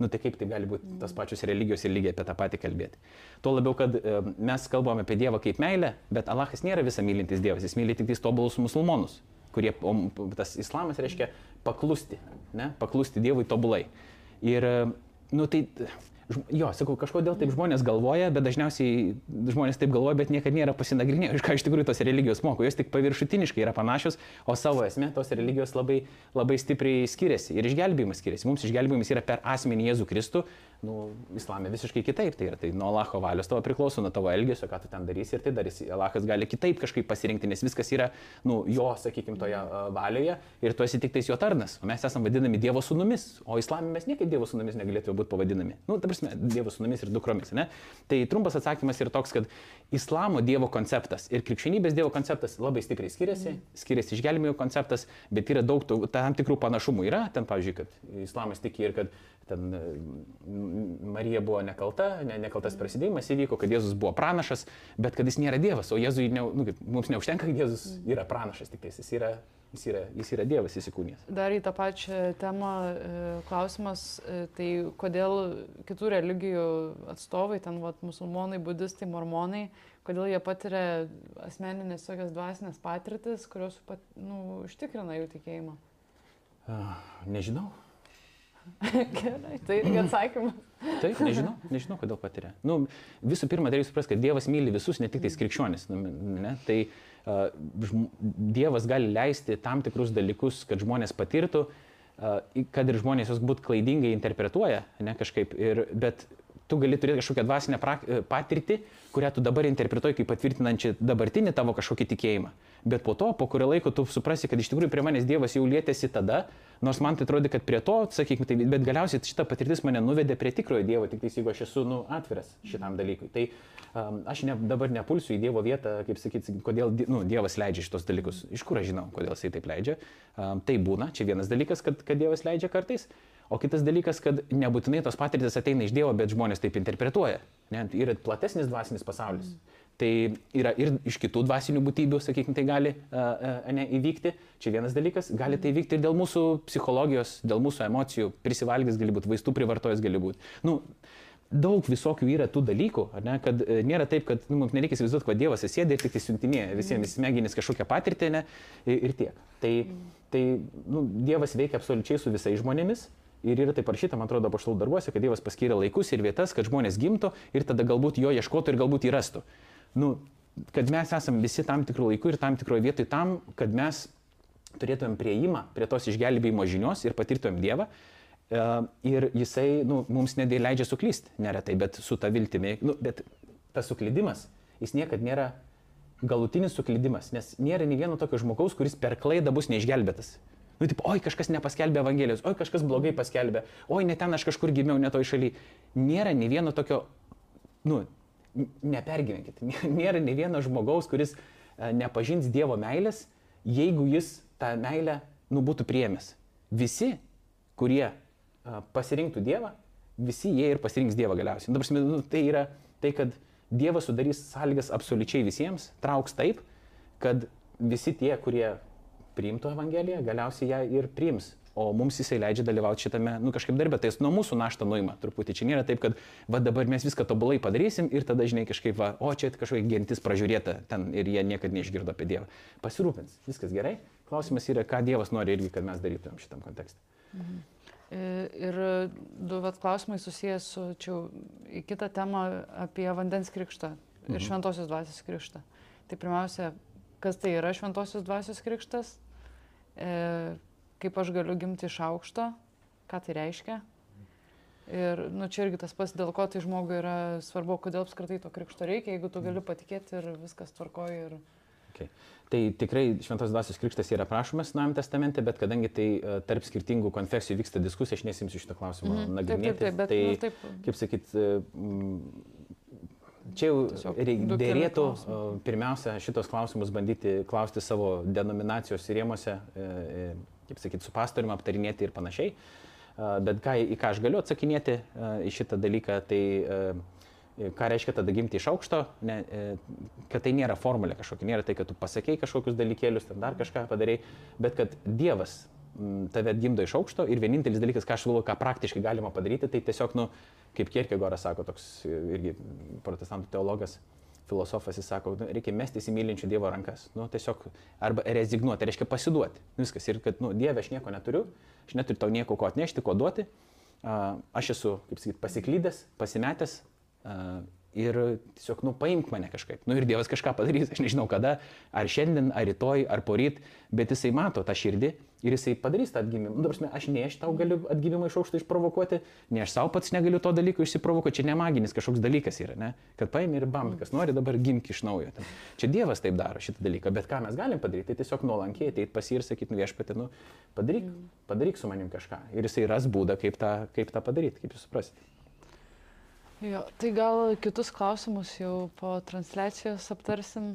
Nu tai kaip tai gali būti tas pačios religijos ir lygiai apie tą patį kalbėti. Tuo labiau, kad e, mes kalbame apie Dievą kaip meilę, bet Alachas nėra visą mylintis Dievas, jis myli tik tais tobulus musulmonus, kurie, o tas islamas reiškia paklusti, ne? paklusti Dievui tobulai. Ir, e, nu tai Jo, sakau, kažkodėl taip žmonės galvoja, bet dažniausiai žmonės taip galvoja, bet niekada nėra pasinagrinėję, iš ką iš tikrųjų tos religijos moko. Jos tik paviršutiniškai yra panašios, o savo esmė tos religijos labai, labai stipriai skiriasi. Ir išgelbėjimas skiriasi. Mums išgelbėjimas yra per asmenį Jėzų Kristų, nu, islamė visiškai kitaip tai yra. Tai nuo Allaho valios tavo priklauso, nuo tavo elgesio, ką tu ten darysi ir tai darysi. Allahas gali kitaip kažkaip pasirinkti, nes viskas yra, nu, jo, sakykime, toje valioje ir tu esi tik tais jo tarnas. O mes esame vadinami Dievo sūnumis, o islamė mes niekaip Dievo sūnumis negalėtume būti pavadinami. Nu, prasme, Dievo sūnumis ir dukromis, ne? Tai trumpas atsakymas yra toks, kad islamo Dievo konceptas ir krikščionybės Dievo konceptas labai stipriai skiriasi, skiriasi išgelbėjimo konceptas, bet yra daug tam tikrų panašumų. Yra ten, pavyzdžiui, kad islamas tiki ir kad ten Marija buvo nekalta, ne, nekaltas prasidėjimas įvyko, kad Jėzus buvo pranašas, bet kad jis nėra Dievas, o Jėzui ne, nu, mums neužtenka, kad Jėzus yra pranašas, tik tais jis yra, jis yra, jis yra Dievas įsikūnęs. Dar į tą pačią temą e, klausimas, e, tai kodėl kitų religijų atstovai, ten vat, musulmonai, budistai, mormonai, kodėl jie patiria asmeninės tokias dvasinės patirtis, kurios pat, nu, užtikrina jų tikėjimą? Nežinau. <laughs> Gerai, tai irgi atsakymas. Taip, nežinau, nežinau, kodėl patiria. Nu, visų pirma, tai reikia suprasti, kad Dievas myli visus, ne tik tais krikščionis. Nu, ne? Tai uh, Dievas gali leisti tam tikrus dalykus, kad žmonės patirtų, kad ir žmonės juos būt klaidingai interpretuoja, ne kažkaip. Ir, bet tu gali turėti kažkokią dvasinę patirtį, kurią tu dabar interpretuoji kaip patvirtinančią dabartinį tavo kažkokį tikėjimą. Bet po to, po kurio laiko tu suprasi, kad iš tikrųjų prie manęs Dievas jau lietėsi tada, nors man tai atrodo, kad prie to, sakykime, tai, bet galiausiai šita patirtis mane nuvedė prie tikrojo Dievo, tik tai jeigu aš esu nu, atviras šitam dalykui. Tai um, aš ne, dabar nepulsiu į Dievo vietą, kaip sakyti, kodėl nu, Dievas leidžia šitos dalykus. Iš kur aš žinau, kodėl jisai taip leidžia. Um, tai būna, čia vienas dalykas, kad, kad Dievas leidžia kartais. O kitas dalykas, kad nebūtinai tos patirtis ateina iš Dievo, bet žmonės taip interpretuoja. Ne? Yra platesnis dvasinis pasaulis. Mm. Tai yra ir iš kitų dvasinių būtybių, sakykime, tai gali ne, įvykti. Čia vienas dalykas, gali tai įvykti ir dėl mūsų psichologijos, dėl mūsų emocijų, prisivalgys gali būti, vaistų privartojęs gali būti. Nu, daug visokių yra tų dalykų, ne, kad e, nėra taip, kad nu, mums nereikia įsivaizduoti, kad Dievas sėdė ir tik tai siuntinėja visiems smegenys kažkokią patirtį ne, ir tiek. Tai, tai nu, Dievas veikia absoliučiai su visais žmonėmis Ir yra taip parašyta, man atrodo, paštalų darbuose, kad Dievas paskyrė laikus ir vietas, kad žmonės gimtų ir tada galbūt jo ieškotų ir galbūt įrastų. Nu, kad mes esame visi tam tikrų laikų ir tam tikroje vietoje tam, kad mes turėtumėm prieimą prie tos išgelbėjimo žinios ir patirtumėm Dievą. E, ir jisai nu, mums nedėlė leidžia suklysti, neretai, bet su ta viltimi. Nu, bet tas suklydimas, jis niekada nėra galutinis suklydimas, nes nėra nei vieno tokio žmogaus, kuris per klaidą bus neišgelbėtas. Nu, taip, oi, kažkas nepaskelbė Evangelijos, oi, kažkas blogai paskelbė, oi, ne ten aš kažkur gimiau, ne toj šaly. Nėra nei vieno tokio, nu, nepergyvenkit, <laughs> nėra nei vieno žmogaus, kuris e, nepažins Dievo meilės, jeigu jis tą meilę, nu, būtų priemęs. Visi, kurie e, pasirinktų Dievą, visi jie ir pasirinks Dievą galiausiai. Dabar, nu, tai yra tai, kad Dievas sudarys sąlygas absoliučiai visiems, trauks taip, kad visi tie, kurie priimtų Evangeliją, galiausiai ją ir priims. O mums jisai leidžia dalyvauti šitame, nu kažkaip darbė, tai jis nuo mūsų naštą nuima truputį. Čia nėra taip, kad va dabar mes viską tobulai padarysim ir tada, žinai, kažkaip, va, o čia kažkokia gentis pražiūrėta ten ir jie niekada neišgirdo apie Dievą. Pasirūpins, viskas gerai. Klausimas yra, ką Dievas nori irgi, kad mes darytumėm šitam kontekste. Mhm. E, ir du vat, klausimai susijęs su čia į kitą temą apie vandens krikštą ir mhm. šventosios dvasios krikštą. Tai pirmiausia, kas tai yra šventosios dvasios krikštas? E, kaip aš galiu gimti iš aukšto, ką tai reiškia. Ir nu, čia irgi tas pats, dėl ko tai žmogui yra svarbu, kodėl apskritai to krikšto reikia, jeigu tu gali patikėti ir viskas tvarkoja. Ir... Okay. Tai tikrai šventos dvasios krikštas yra prašomas Naujam testamente, bet kadangi tai uh, tarp skirtingų konfesijų vyksta diskusija, aš nesimsiu šitą klausimą mm, nagrinėti. Taip, taip, taip, bet, tai, nu, taip. kaip sakyt, uh, Čia jau dėrėtų pirmiausia šitos klausimus bandyti klausti savo denominacijos rėmose, e, e, kaip sakyti, su pastoriumi aptarinėti ir panašiai. Bet ką, į ką aš galiu atsakinėti į šitą dalyką, tai ką reiškia tada gimti iš aukšto, ne, kad tai nėra formulė kažkokia, nėra tai, kad tu pasakėjai kažkokius dalykėlius, ten dar kažką padarėjai, bet kad Dievas tave gimdo iš aukšto ir vienintelis dalykas, ką aš galvoju, ką praktiškai galima padaryti, tai tiesiog, nu, kaip Kierkegoras sako, toks irgi protestantų teologas, filosofas, jis sako, nu, reikia mestis į mylinčių Dievo rankas. Nu, tiesiog arba rezignuoti, tai reiškia pasiduoti. Viskas. Ir kad, nu, Dieve, aš nieko neturiu, aš neturiu tau nieko ko atnešti, ko duoti. aš esu, kaip sakyt, pasiklydęs, pasimetęs ir tiesiog, nu, paimk mane kažkaip. Nu ir Dievas kažką padarys, aš nežinau kada, ar šiandien, ar rytoj, ar poryt, bet jisai mato tą širdį ir jisai padarys tą atgimimą. Nu, prasme, aš ne aš tau galiu atgimimą iš aukšto išprovokuoti, ne aš savo pats negaliu to dalyko išsiprovokuoti, čia ne maginis kažkoks dalykas yra, ne? Kad paimi ir bam, kas nori dabar gimti iš naujo. Ten. Čia Dievas taip daro šitą dalyką, bet ką mes galim padaryti, tai tiesiog nuolankiai ateiti pas jį ir sakyti, nu viešpatė, nu, padaryk, padaryk su manim kažką. Ir jisai ras būdą, kaip tą, kaip tą padaryti, kaip jūs suprasite. Jo, tai gal kitus klausimus jau po transliacijos aptarsim.